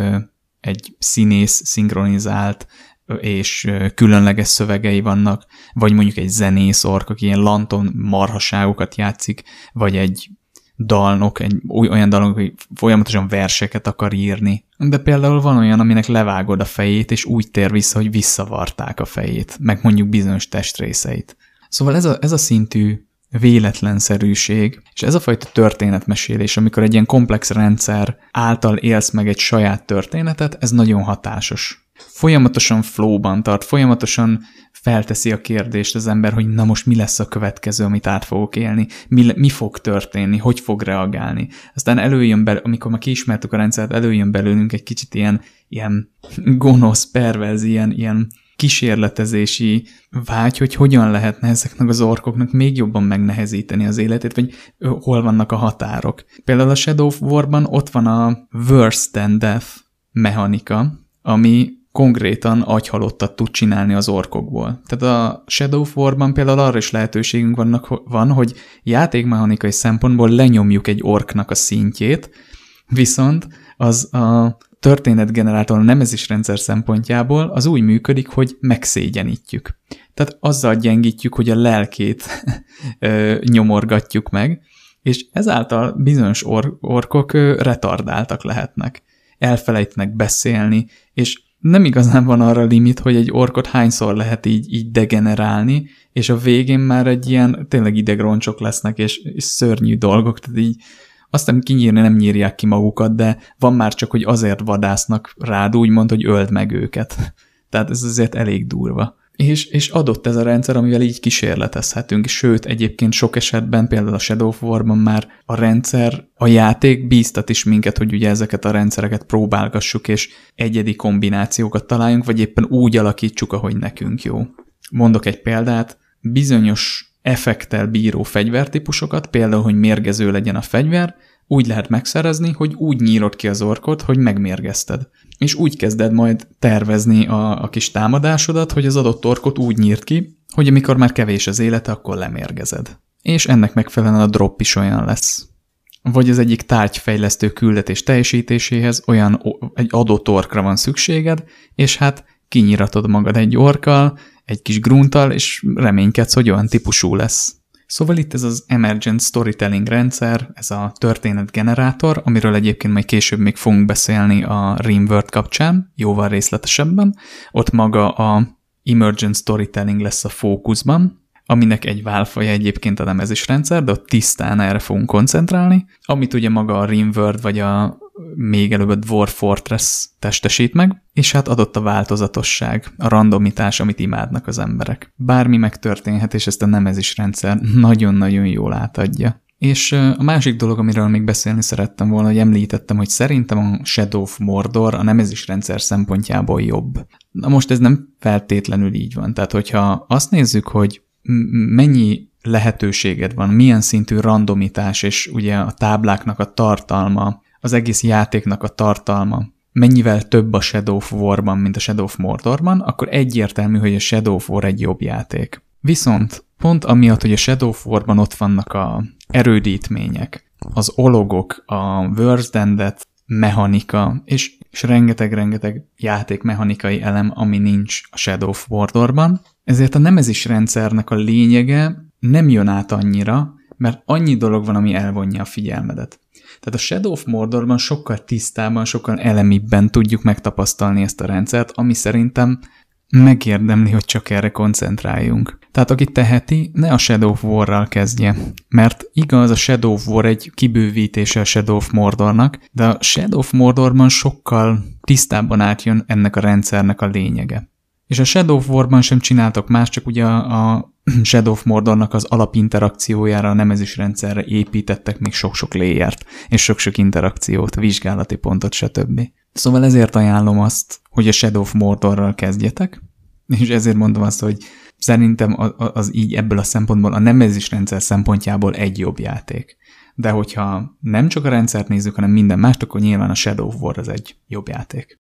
egy színész szinkronizált, és különleges szövegei vannak, vagy mondjuk egy zenész ork, aki ilyen lanton marhaságokat játszik, vagy egy dalnok, egy olyan dalnok, hogy folyamatosan verseket akar írni. De például van olyan, aminek levágod a fejét, és úgy tér vissza, hogy visszavarták a fejét, meg mondjuk bizonyos testrészeit. Szóval ez a, ez a szintű véletlenszerűség, és ez a fajta történetmesélés, amikor egy ilyen komplex rendszer által élsz meg egy saját történetet, ez nagyon hatásos. Folyamatosan flowban tart, folyamatosan felteszi a kérdést az ember, hogy na most mi lesz a következő, amit át fogok élni, mi, mi fog történni, hogy fog reagálni. Aztán előjön be, amikor már kiismertük a rendszert, előjön belőlünk egy kicsit ilyen, ilyen gonosz, perverz, ilyen, ilyen kísérletezési vágy, hogy hogyan lehetne ezeknek az orkoknak még jobban megnehezíteni az életét, vagy hol vannak a határok. Például a Shadow of War-ban ott van a worse than death mechanika, ami konkrétan agyhalottat tud csinálni az orkokból. Tehát a Shadow of War-ban például arra is lehetőségünk vannak, van, hogy játékmechanikai szempontból lenyomjuk egy orknak a szintjét, viszont az a történetgenerátor nemezis rendszer szempontjából az úgy működik, hogy megszégyenítjük. Tehát azzal gyengítjük, hogy a lelkét nyomorgatjuk meg, és ezáltal bizonyos or- orkok retardáltak lehetnek. Elfelejtnek beszélni, és nem igazán van arra limit, hogy egy orkot hányszor lehet így, így degenerálni, és a végén már egy ilyen tényleg idegroncsok lesznek, és, és szörnyű dolgok, tehát így aztán kinyírni nem nyírják ki magukat, de van már csak, hogy azért vadásznak rád, úgymond, hogy öld meg őket. Tehát ez azért elég durva. És, és adott ez a rendszer, amivel így kísérletezhetünk, sőt, egyébként sok esetben, például a Shadow of War-ban már a rendszer, a játék bíztat is minket, hogy ugye ezeket a rendszereket próbálgassuk, és egyedi kombinációkat találjunk, vagy éppen úgy alakítsuk, ahogy nekünk jó. Mondok egy példát, bizonyos effektel bíró fegyvertípusokat, például, hogy mérgező legyen a fegyver, úgy lehet megszerezni, hogy úgy nyírod ki az orkot, hogy megmérgezted. És úgy kezded majd tervezni a, a kis támadásodat, hogy az adott orkot úgy nyírt ki, hogy amikor már kevés az élete, akkor lemérgezed. És ennek megfelelően a drop is olyan lesz. vagy az egyik tárgyfejlesztő küldetés teljesítéséhez olyan egy adott orkra van szükséged, és hát kinyiratod magad egy orkkal, egy kis gruntal, és reménykedsz, hogy olyan típusú lesz. Szóval itt ez az Emergent Storytelling rendszer, ez a történetgenerátor, amiről egyébként majd később még fogunk beszélni a Rimworld kapcsán, jóval részletesebben. Ott maga a Emergent Storytelling lesz a fókuszban, aminek egy válfaja egyébként a nemezis rendszer, de ott tisztán erre fogunk koncentrálni, amit ugye maga a Rimworld vagy a még előbb a Dwarf Fortress testesít meg, és hát adott a változatosság, a randomitás, amit imádnak az emberek. Bármi megtörténhet, és ezt a nemezis rendszer nagyon-nagyon jól átadja. És a másik dolog, amiről még beszélni szerettem volna, hogy említettem, hogy szerintem a Shadow of Mordor a nemezis rendszer szempontjából jobb. Na most ez nem feltétlenül így van. Tehát, hogyha azt nézzük, hogy mennyi lehetőséged van, milyen szintű randomitás, és ugye a tábláknak a tartalma, az egész játéknak a tartalma, mennyivel több a Shadow of War-ban, mint a Shadow of Mordorban, akkor egyértelmű, hogy a Shadow of War egy jobb játék. Viszont pont amiatt, hogy a Shadow of War-ban ott vannak a erődítmények, az ologok, a Worst Endet mechanika, és, és rengeteg-rengeteg játékmechanikai elem, ami nincs a Shadow of Mordorban, ezért a nemezis rendszernek a lényege nem jön át annyira, mert annyi dolog van, ami elvonja a figyelmedet. Tehát a Shadow of Mordorban sokkal tisztában, sokkal elemibben tudjuk megtapasztalni ezt a rendszert, ami szerintem megérdemli, hogy csak erre koncentráljunk. Tehát aki teheti, ne a Shadow of War-ral kezdje. Mert igaz, a Shadow of War egy kibővítése a Shadow of Mordornak, de a Shadow of Mordorban sokkal tisztábban átjön ennek a rendszernek a lényege. És a Shadow of War-ban sem csináltok más, csak ugye a Shadow of Mordornak az alapinterakciójára, a nemezis rendszerre építettek még sok-sok léjert, és sok-sok interakciót, vizsgálati pontot, stb. Szóval ezért ajánlom azt, hogy a Shadow of Mordorral kezdjetek, és ezért mondom azt, hogy szerintem az így ebből a szempontból, a nemezis rendszer szempontjából egy jobb játék. De hogyha nem csak a rendszert nézzük, hanem minden mást, akkor nyilván a Shadow of War az egy jobb játék.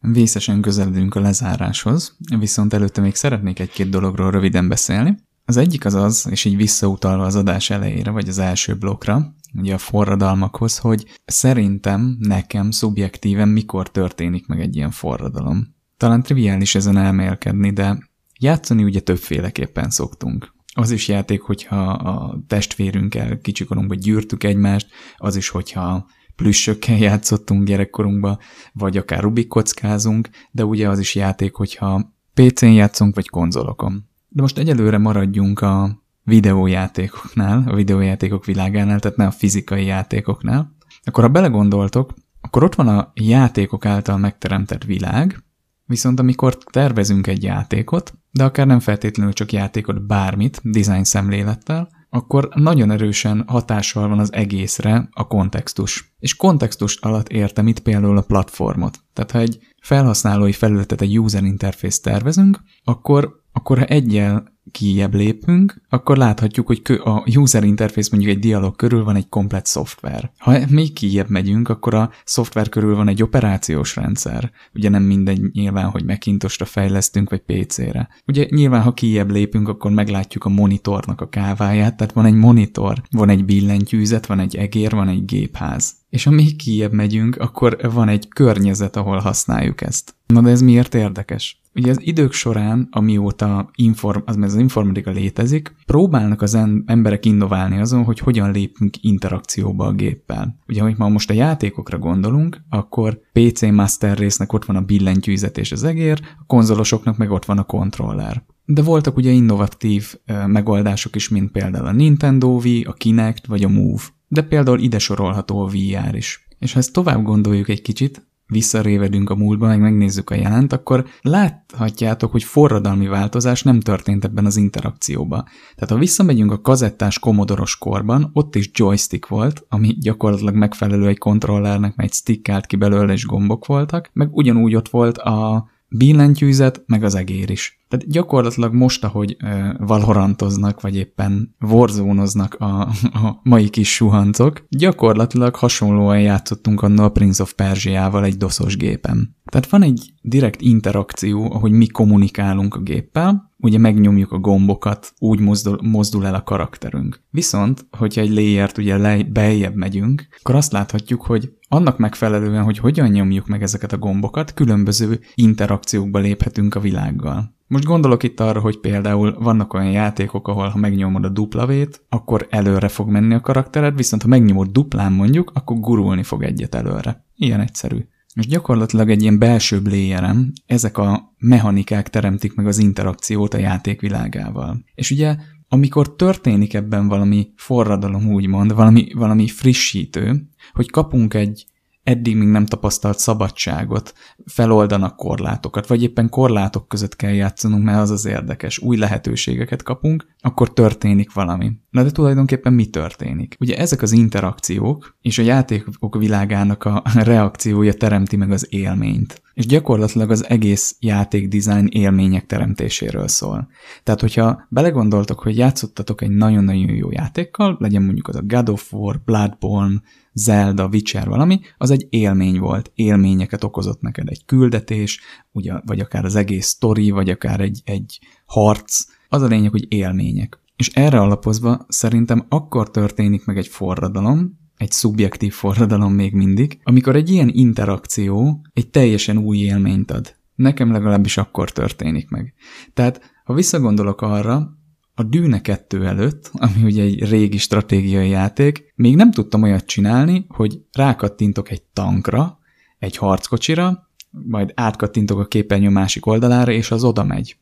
Vészesen közeledünk a lezáráshoz, viszont előtte még szeretnék egy-két dologról röviden beszélni. Az egyik az az, és így visszautalva az adás elejére, vagy az első blokkra, ugye a forradalmakhoz, hogy szerintem nekem szubjektíven mikor történik meg egy ilyen forradalom. Talán triviális ezen elmélkedni, de játszani ugye többféleképpen szoktunk. Az is játék, hogyha a testvérünkkel kicsikorunkban gyűrtük egymást, az is, hogyha plüssökkel játszottunk gyerekkorunkba, vagy akár Rubik kockázunk, de ugye az is játék, hogyha PC-n játszunk, vagy konzolokon. De most egyelőre maradjunk a videójátékoknál, a videójátékok világánál, tehát ne a fizikai játékoknál. Akkor ha belegondoltok, akkor ott van a játékok által megteremtett világ, viszont amikor tervezünk egy játékot, de akár nem feltétlenül csak játékot, bármit, design szemlélettel, akkor nagyon erősen hatással van az egészre a kontextus. És kontextus alatt értem itt például a platformot. Tehát ha egy felhasználói felületet, egy user interface tervezünk, akkor, akkor ha egyel kijebb lépünk, akkor láthatjuk, hogy a user interface mondjuk egy dialog körül van egy komplet szoftver. Ha még kijebb megyünk, akkor a szoftver körül van egy operációs rendszer. Ugye nem mindegy nyilván, hogy Macintosra fejlesztünk, vagy PC-re. Ugye nyilván, ha kijebb lépünk, akkor meglátjuk a monitornak a káváját, tehát van egy monitor, van egy billentyűzet, van egy egér, van egy gépház. És ha még kijebb megyünk, akkor van egy környezet, ahol használjuk ezt. Na de ez miért érdekes? Ugye az idők során, amióta inform, az, az informatika létezik, próbálnak az emberek innoválni azon, hogy hogyan lépünk interakcióba a géppel. Ugye, hogy ma most a játékokra gondolunk, akkor PC Master résznek ott van a billentyűzet és az egér, a konzolosoknak meg ott van a kontroller. De voltak ugye innovatív megoldások is, mint például a Nintendo Wii, a Kinect vagy a Move. De például ide sorolható a VR is. És ha ezt tovább gondoljuk egy kicsit, visszarévedünk a múltba, meg megnézzük a jelent, akkor láthatjátok, hogy forradalmi változás nem történt ebben az interakcióban. Tehát ha visszamegyünk a kazettás komodoros korban, ott is joystick volt, ami gyakorlatilag megfelelő egy kontrollernek, mert egy stick állt ki belőle, és gombok voltak, meg ugyanúgy ott volt a billentyűzet, meg az egér is. Tehát gyakorlatilag most, ahogy valorantoznak, vagy éppen warzone a, a mai kis suhancok, gyakorlatilag hasonlóan játszottunk annól a Prince of Persia-val egy doszos gépen. Tehát van egy direkt interakció, ahogy mi kommunikálunk a géppel, ugye megnyomjuk a gombokat, úgy mozdul, mozdul el a karakterünk. Viszont, hogyha egy layert ugye le, beljebb megyünk, akkor azt láthatjuk, hogy annak megfelelően, hogy hogyan nyomjuk meg ezeket a gombokat, különböző interakciókba léphetünk a világgal. Most gondolok itt arra, hogy például vannak olyan játékok, ahol ha megnyomod a duplavét, akkor előre fog menni a karaktered, viszont ha megnyomod duplán mondjuk, akkor gurulni fog egyet előre. Ilyen egyszerű. És gyakorlatilag egy ilyen belső layerem ezek a mechanikák teremtik meg az interakciót a játék világával. És ugye amikor történik ebben valami forradalom, úgymond, valami, valami frissítő, hogy kapunk egy eddig még nem tapasztalt szabadságot, feloldanak korlátokat, vagy éppen korlátok között kell játszanunk, mert az az érdekes, új lehetőségeket kapunk, akkor történik valami. Na de tulajdonképpen mi történik? Ugye ezek az interakciók és a játékok világának a reakciója teremti meg az élményt. És gyakorlatilag az egész játékdesign élmények teremtéséről szól. Tehát, hogyha belegondoltok, hogy játszottatok egy nagyon-nagyon jó játékkal, legyen mondjuk az a God of War, Bloodborne, Zelda, Witcher valami, az egy élmény volt, élményeket okozott neked egy küldetés, ugye, vagy akár az egész sztori, vagy akár egy, egy harc, az a lényeg, hogy élmények. És erre alapozva szerintem akkor történik meg egy forradalom, egy szubjektív forradalom még mindig, amikor egy ilyen interakció egy teljesen új élményt ad. Nekem legalábbis akkor történik meg. Tehát, ha visszagondolok arra, a Dűne 2 előtt, ami ugye egy régi stratégiai játék, még nem tudtam olyat csinálni, hogy rákattintok egy tankra, egy harckocsira, majd átkattintok a képernyő másik oldalára, és az oda megy.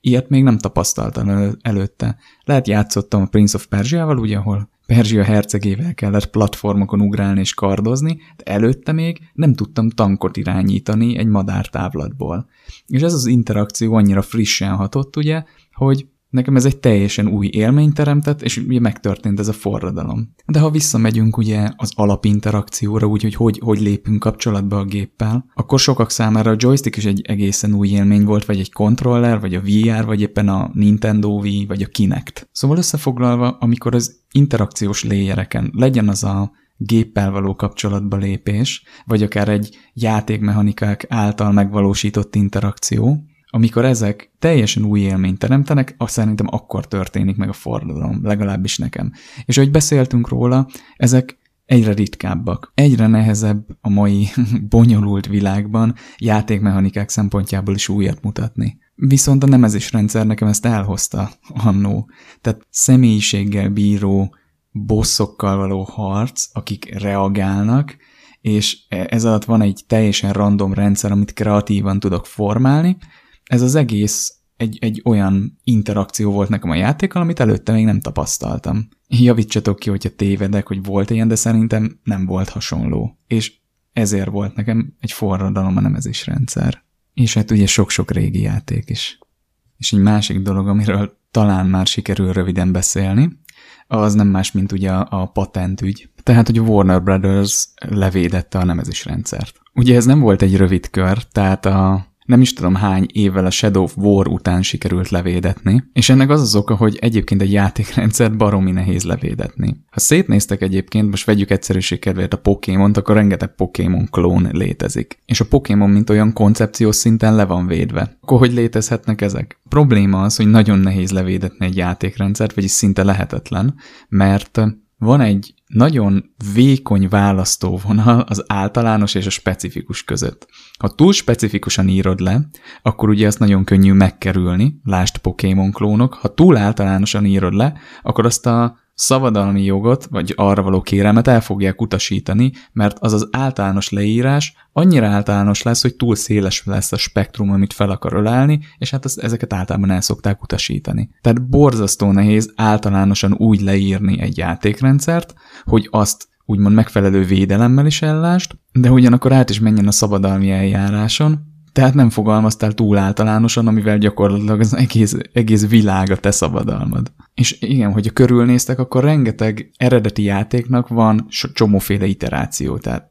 Ilyet még nem tapasztaltam elő, előtte. Lehet játszottam a Prince of Persia-val, ugye, ahol Perzsia hercegével kellett platformokon ugrálni és kardozni, de előtte még nem tudtam tankot irányítani egy madártávlatból. És ez az interakció annyira frissen hatott, ugye, hogy Nekem ez egy teljesen új élmény teremtett, és ugye megtörtént ez a forradalom. De ha visszamegyünk ugye az alapinterakcióra, úgyhogy hogy, hogy lépünk kapcsolatba a géppel, akkor sokak számára a joystick is egy egészen új élmény volt, vagy egy controller, vagy a VR, vagy éppen a Nintendo Wii, vagy a Kinect. Szóval összefoglalva, amikor az interakciós léjereken legyen az a géppel való kapcsolatba lépés, vagy akár egy játékmechanikák által megvalósított interakció, amikor ezek teljesen új élményt teremtenek, azt szerintem akkor történik meg a forradalom, legalábbis nekem. És ahogy beszéltünk róla, ezek egyre ritkábbak. Egyre nehezebb a mai bonyolult világban játékmechanikák szempontjából is újat mutatni. Viszont a nemezés rendszer nekem ezt elhozta annó. Tehát személyiséggel bíró bosszokkal való harc, akik reagálnak, és ez alatt van egy teljesen random rendszer, amit kreatívan tudok formálni, ez az egész egy, egy olyan interakció volt nekem a játékkal, amit előtte még nem tapasztaltam. Javítsatok ki, hogyha tévedek, hogy volt ilyen, de szerintem nem volt hasonló. És ezért volt nekem egy forradalom a nemezés rendszer. És hát ugye sok-sok régi játék is. És egy másik dolog, amiről talán már sikerül röviden beszélni, az nem más, mint ugye a, a patentügy. Tehát, hogy a Warner Brothers levédette a nemezés rendszert. Ugye ez nem volt egy rövid kör, tehát a nem is tudom hány évvel a Shadow of War után sikerült levédetni, és ennek az az oka, hogy egyébként egy játékrendszert baromi nehéz levédetni. Ha szétnéztek egyébként, most vegyük egyszerűség kedvéért a Pokémon-t, akkor rengeteg Pokémon klón létezik. És a Pokémon, mint olyan koncepciós szinten le van védve. Akkor hogy létezhetnek ezek? A probléma az, hogy nagyon nehéz levédetni egy játékrendszert, vagyis szinte lehetetlen, mert van egy nagyon vékony választóvonal az általános és a specifikus között. Ha túl specifikusan írod le, akkor ugye azt nagyon könnyű megkerülni, lásd Pokémon klónok, ha túl általánosan írod le, akkor azt a szabadalmi jogot, vagy arra való kérelmet el fogják utasítani, mert az az általános leírás annyira általános lesz, hogy túl széles lesz a spektrum, amit fel akar ölelni, és hát az, ezeket általában el szokták utasítani. Tehát borzasztó nehéz általánosan úgy leírni egy játékrendszert, hogy azt úgymond megfelelő védelemmel is ellást, de ugyanakkor át is menjen a szabadalmi eljáráson, tehát nem fogalmaztál túl általánosan, amivel gyakorlatilag az egész, egész világ a te szabadalmad. És igen, hogyha körülnéztek, akkor rengeteg eredeti játéknak van csomóféle iteráció, tehát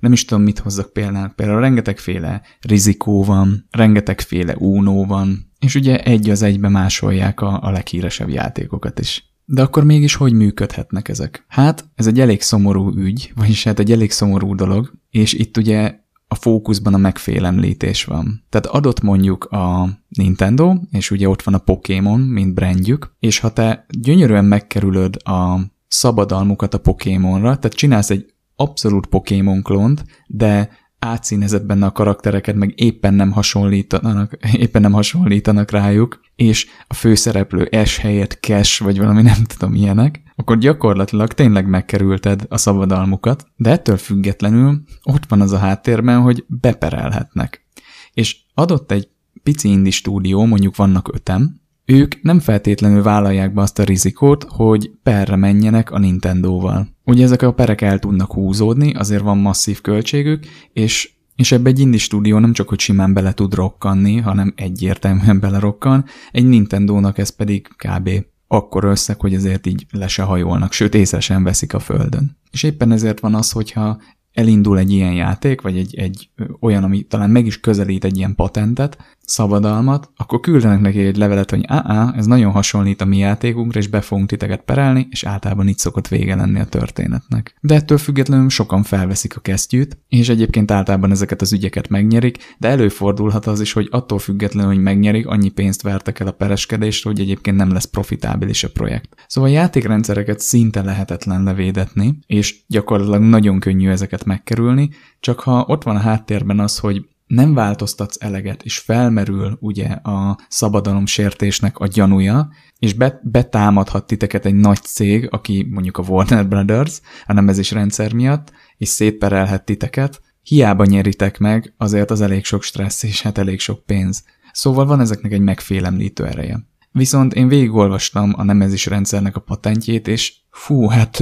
nem is tudom, mit hozzak például. Például rengetegféle rizikó van, rengetegféle únó van, és ugye egy az egybe másolják a, a leghíresebb játékokat is. De akkor mégis hogy működhetnek ezek? Hát, ez egy elég szomorú ügy, vagyis hát egy elég szomorú dolog, és itt ugye a fókuszban a megfélemlítés van. Tehát adott mondjuk a Nintendo, és ugye ott van a Pokémon, mint brandjük, és ha te gyönyörűen megkerülöd a szabadalmukat a Pokémonra, tehát csinálsz egy abszolút Pokémon klont, de átszínezett a karaktereket, meg éppen nem hasonlítanak, éppen nem hasonlítanak rájuk, és a főszereplő S helyett Cash, vagy valami nem tudom ilyenek, akkor gyakorlatilag tényleg megkerülted a szabadalmukat, de ettől függetlenül ott van az a háttérben, hogy beperelhetnek. És adott egy pici indi stúdió, mondjuk vannak ötem, ők nem feltétlenül vállalják be azt a rizikót, hogy perre menjenek a Nintendo-val. Ugye ezek a perek el tudnak húzódni, azért van masszív költségük, és és ebbe egy indie stúdió nem csak, hogy simán bele tud rokkanni, hanem egyértelműen belerokkan, egy Nintendo-nak ez pedig kb. akkor összeg, hogy ezért így le se hajolnak, sőt észre sem veszik a földön. És éppen ezért van az, hogyha elindul egy ilyen játék, vagy egy, egy olyan, ami talán meg is közelít egy ilyen patentet, szabadalmat, akkor küldenek neki egy levelet, hogy á, ez nagyon hasonlít a mi játékunkra, és be fogunk titeket perelni, és általában így szokott vége lenni a történetnek. De ettől függetlenül sokan felveszik a kesztyűt, és egyébként általában ezeket az ügyeket megnyerik, de előfordulhat az is, hogy attól függetlenül, hogy megnyerik, annyi pénzt vertek el a pereskedésre, hogy egyébként nem lesz profitábilis a projekt. Szóval a játékrendszereket szinte lehetetlen levédetni, és gyakorlatilag nagyon könnyű ezeket megkerülni, csak ha ott van a háttérben az, hogy nem változtatsz eleget, és felmerül ugye a szabadalom sértésnek a gyanúja, és be, betámadhat titeket egy nagy cég, aki mondjuk a Warner Brothers, a nemezés rendszer miatt, és szétperelhet titeket, hiába nyeritek meg, azért az elég sok stressz és hát elég sok pénz. Szóval van ezeknek egy megfélemlítő ereje. Viszont én végigolvastam a nemezés rendszernek a patentjét, és fú, hát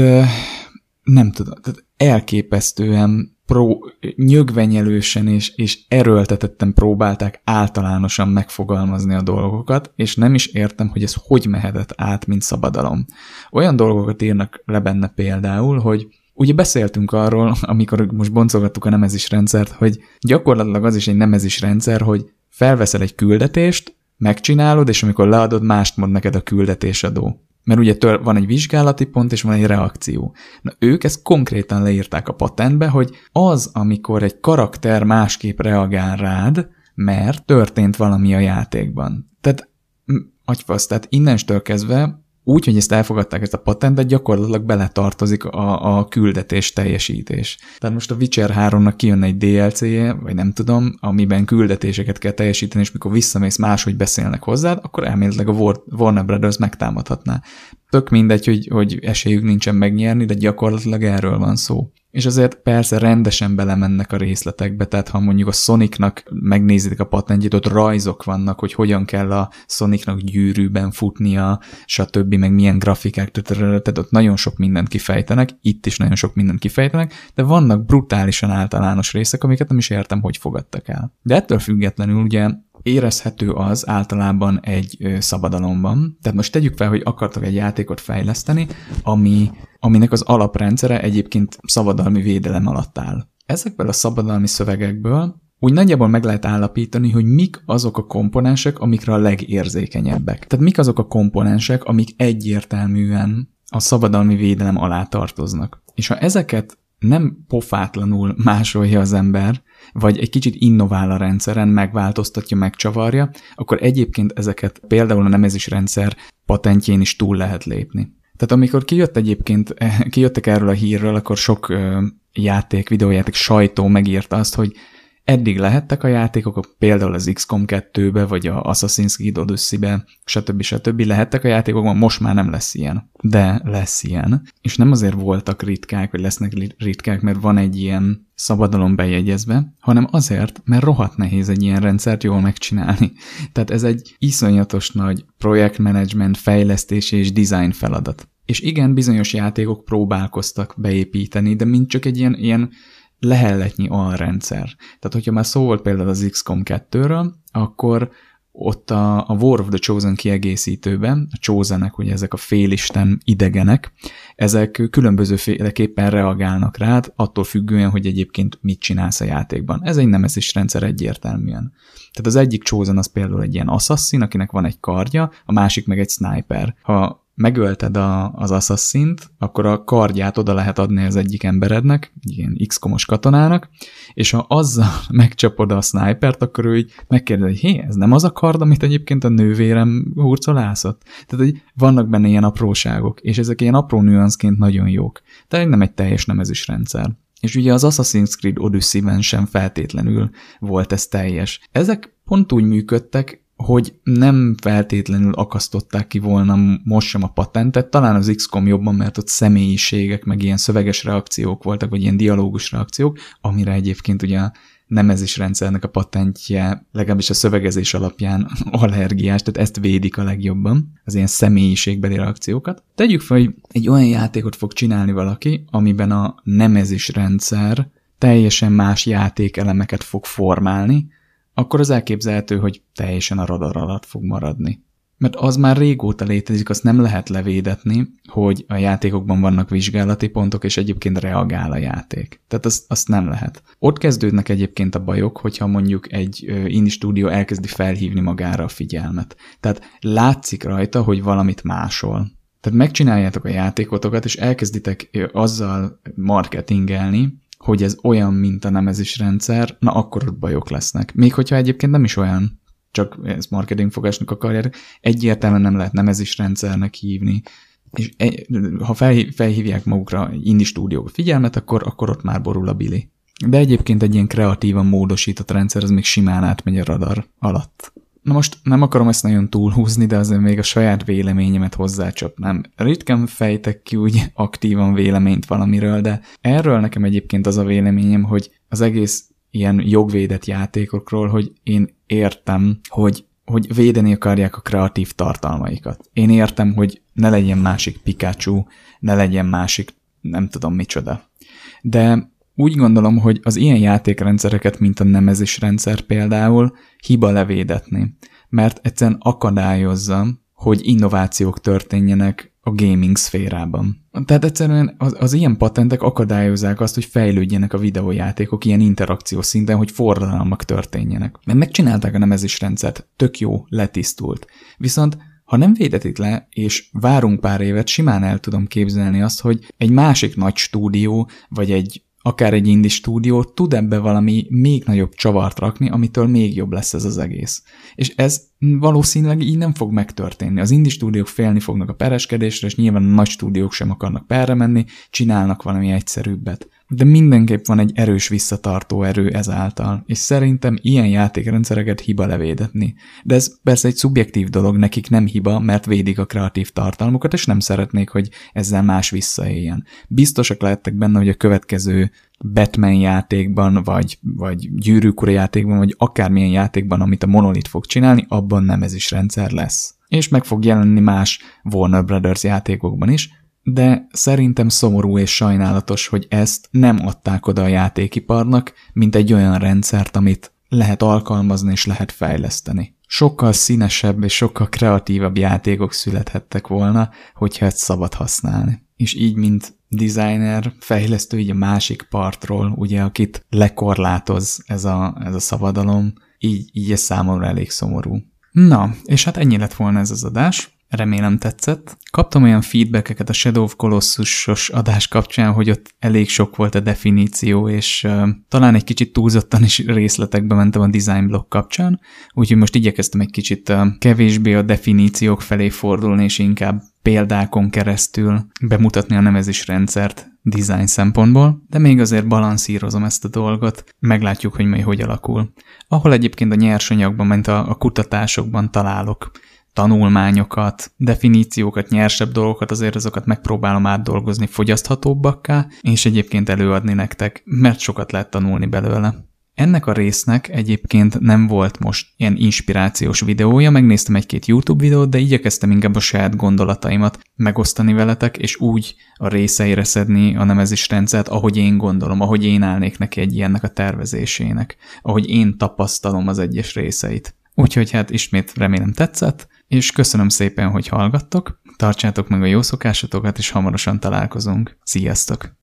nem tudom, tehát elképesztően pró, nyögvenyelősen és, és erőltetetten próbálták általánosan megfogalmazni a dolgokat, és nem is értem, hogy ez hogy mehetett át, mint szabadalom. Olyan dolgokat írnak le benne például, hogy Ugye beszéltünk arról, amikor most boncolgattuk a nemezis rendszert, hogy gyakorlatilag az is egy nemezis rendszer, hogy felveszel egy küldetést, megcsinálod, és amikor leadod, mást mond neked a küldetésadó. Mert ugye tör, van egy vizsgálati pont, és van egy reakció. Na ők ezt konkrétan leírták a patentbe, hogy az, amikor egy karakter másképp reagál rád, mert történt valami a játékban. Tehát, agyfasz, tehát innenstől kezdve úgy, hogy ezt elfogadták, ezt a patentet, gyakorlatilag beletartozik a, a küldetés teljesítés. Tehát most a Witcher 3-nak kijön egy DLC-je, vagy nem tudom, amiben küldetéseket kell teljesíteni, és mikor visszamész máshogy beszélnek hozzád, akkor elméletileg a Warner Brothers megtámadhatná. Tök mindegy, hogy, hogy esélyük nincsen megnyerni, de gyakorlatilag erről van szó. És azért persze rendesen belemennek a részletekbe, tehát ha mondjuk a Sonicnak megnézitek a patentjét, ott rajzok vannak, hogy hogyan kell a Sonicnak gyűrűben futnia, stb., meg milyen grafikák, tehát ott nagyon sok mindent kifejtenek, itt is nagyon sok mindent kifejtenek, de vannak brutálisan általános részek, amiket nem is értem, hogy fogadtak el. De ettől függetlenül ugye érezhető az általában egy szabadalomban. Tehát most tegyük fel, hogy akartak egy játékot fejleszteni, ami, aminek az alaprendszere egyébként szabadalmi védelem alatt áll. Ezekből a szabadalmi szövegekből úgy nagyjából meg lehet állapítani, hogy mik azok a komponensek, amikre a legérzékenyebbek. Tehát mik azok a komponensek, amik egyértelműen a szabadalmi védelem alá tartoznak. És ha ezeket nem pofátlanul másolja az ember, vagy egy kicsit innovál a rendszeren, megváltoztatja, megcsavarja, akkor egyébként ezeket például a nemezés rendszer patentjén is túl lehet lépni. Tehát amikor kijött egyébként, kijöttek erről a hírről, akkor sok játék, videójáték sajtó megírta azt, hogy Eddig lehettek a játékok, például az XCOM 2-be, vagy a Assassin's Creed Odyssey-be, stb. stb. lehettek a játékokban, most már nem lesz ilyen. De lesz ilyen. És nem azért voltak ritkák, vagy lesznek ritkák, mert van egy ilyen szabadalom bejegyezve, hanem azért, mert rohadt nehéz egy ilyen rendszert jól megcsinálni. Tehát ez egy iszonyatos nagy projektmenedzsment, fejlesztés és design feladat. És igen, bizonyos játékok próbálkoztak beépíteni, de mint csak egy ilyen, ilyen lehelletnyi alrendszer. Tehát, hogyha már szó volt például az XCOM 2-ről, akkor ott a, a War of the Chosen kiegészítőben, a Chosenek, ugye ezek a félisten idegenek, ezek különbözőféleképpen reagálnak rád, attól függően, hogy egyébként mit csinálsz a játékban. Ez egy nemezis rendszer egyértelműen. Tehát az egyik Chosen az például egy ilyen assassin, akinek van egy kardja, a másik meg egy sniper. Ha megölted a, az assassin akkor a kardját oda lehet adni az egyik emberednek, ilyen x-komos katonának, és ha azzal megcsapod a snipert, akkor ő így megkérdezi, hogy hé, ez nem az a kard, amit egyébként a nővérem hurcolászott? Tehát, hogy vannak benne ilyen apróságok, és ezek ilyen apró nüanszként nagyon jók. Tehát nem egy teljes nemezős rendszer. És ugye az Assassin's Creed Odyssey-ben sem feltétlenül volt ez teljes. Ezek pont úgy működtek, hogy nem feltétlenül akasztották ki volna most sem a patentet, talán az XCOM jobban, mert ott személyiségek, meg ilyen szöveges reakciók voltak, vagy ilyen dialógus reakciók, amire egyébként ugye a nemezés rendszernek a patentje, legalábbis a szövegezés alapján allergiás, tehát ezt védik a legjobban, az ilyen személyiségbeli reakciókat. Tegyük fel, hogy egy olyan játékot fog csinálni valaki, amiben a nemezés rendszer teljesen más játékelemeket fog formálni, akkor az elképzelhető, hogy teljesen a radar alatt fog maradni. Mert az már régóta létezik, azt nem lehet levédetni, hogy a játékokban vannak vizsgálati pontok, és egyébként reagál a játék. Tehát azt, azt nem lehet. Ott kezdődnek egyébként a bajok, hogyha mondjuk egy indie stúdió elkezdi felhívni magára a figyelmet. Tehát látszik rajta, hogy valamit másol. Tehát megcsináljátok a játékotokat, és elkezditek azzal marketingelni, hogy ez olyan, mint a nemezis rendszer, na akkor ott bajok lesznek. Még hogyha egyébként nem is olyan, csak ezt marketingfogásnak akarják, egyértelműen nem lehet nemezis rendszernek hívni, és ha felhívják magukra indie stúdiók figyelmet, akkor, akkor ott már borul a bili. De egyébként egy ilyen kreatívan módosított rendszer, az még simán átmegy a radar alatt. Na most nem akarom ezt nagyon túlhúzni, de azért még a saját véleményemet hozzácsapnám. Ritkán fejtek ki úgy aktívan véleményt valamiről, de erről nekem egyébként az a véleményem, hogy az egész ilyen jogvédett játékokról, hogy én értem, hogy, hogy védeni akarják a kreatív tartalmaikat. Én értem, hogy ne legyen másik Pikachu, ne legyen másik nem tudom micsoda. De úgy gondolom, hogy az ilyen játékrendszereket, mint a nemezis rendszer például, hiba levédetni, mert egyszerűen akadályozza, hogy innovációk történjenek a gaming szférában. Tehát egyszerűen az, az ilyen patentek akadályozzák azt, hogy fejlődjenek a videójátékok ilyen interakció szinten, hogy forradalmak történjenek. Mert megcsinálták a nemezis rendszert, tök jó, letisztult. Viszont ha nem védetik le, és várunk pár évet, simán el tudom képzelni azt, hogy egy másik nagy stúdió, vagy egy akár egy indie stúdió tud ebbe valami még nagyobb csavart rakni, amitől még jobb lesz ez az egész. És ez valószínűleg így nem fog megtörténni. Az indie stúdiók félni fognak a pereskedésre, és nyilván a nagy stúdiók sem akarnak perre menni, csinálnak valami egyszerűbbet de mindenképp van egy erős visszatartó erő ezáltal, és szerintem ilyen játékrendszereket hiba levédetni. De ez persze egy szubjektív dolog, nekik nem hiba, mert védik a kreatív tartalmukat, és nem szeretnék, hogy ezzel más visszaéljen. Biztosak lehettek benne, hogy a következő Batman játékban, vagy, vagy gyűrűkura játékban, vagy akármilyen játékban, amit a Monolith fog csinálni, abban nem ez is rendszer lesz. És meg fog jelenni más Warner Brothers játékokban is, de szerintem szomorú és sajnálatos, hogy ezt nem adták oda a játékiparnak, mint egy olyan rendszert, amit lehet alkalmazni és lehet fejleszteni. Sokkal színesebb és sokkal kreatívabb játékok születhettek volna, hogyha ezt szabad használni. És így, mint designer, fejlesztő így a másik partról, ugye, akit lekorlátoz ez a, ez a szabadalom, így, így ez számomra elég szomorú. Na, és hát ennyi lett volna ez az adás. Remélem tetszett. Kaptam olyan feedbackeket a Shadow of Colossus-os adás kapcsán, hogy ott elég sok volt a definíció, és uh, talán egy kicsit túlzottan is részletekbe mentem a design block kapcsán, úgyhogy most igyekeztem egy kicsit uh, kevésbé a definíciók felé fordulni, és inkább példákon keresztül bemutatni a nevezésrendszert design szempontból, de még azért balanszírozom ezt a dolgot, meglátjuk, hogy majd hogy alakul. Ahol egyébként a nyersanyagban, ment a, a kutatásokban találok tanulmányokat, definíciókat, nyersebb dolgokat, azért azokat megpróbálom átdolgozni fogyaszthatóbbakká, és egyébként előadni nektek, mert sokat lehet tanulni belőle. Ennek a résznek egyébként nem volt most ilyen inspirációs videója, megnéztem egy-két YouTube videót, de igyekeztem inkább a saját gondolataimat megosztani veletek, és úgy a részeire szedni a nemezis rendszert, ahogy én gondolom, ahogy én állnék neki egy ilyennek a tervezésének, ahogy én tapasztalom az egyes részeit. Úgyhogy hát ismét remélem tetszett, és köszönöm szépen, hogy hallgattok, tartsátok meg a jó szokásotokat, és hamarosan találkozunk. Sziasztok!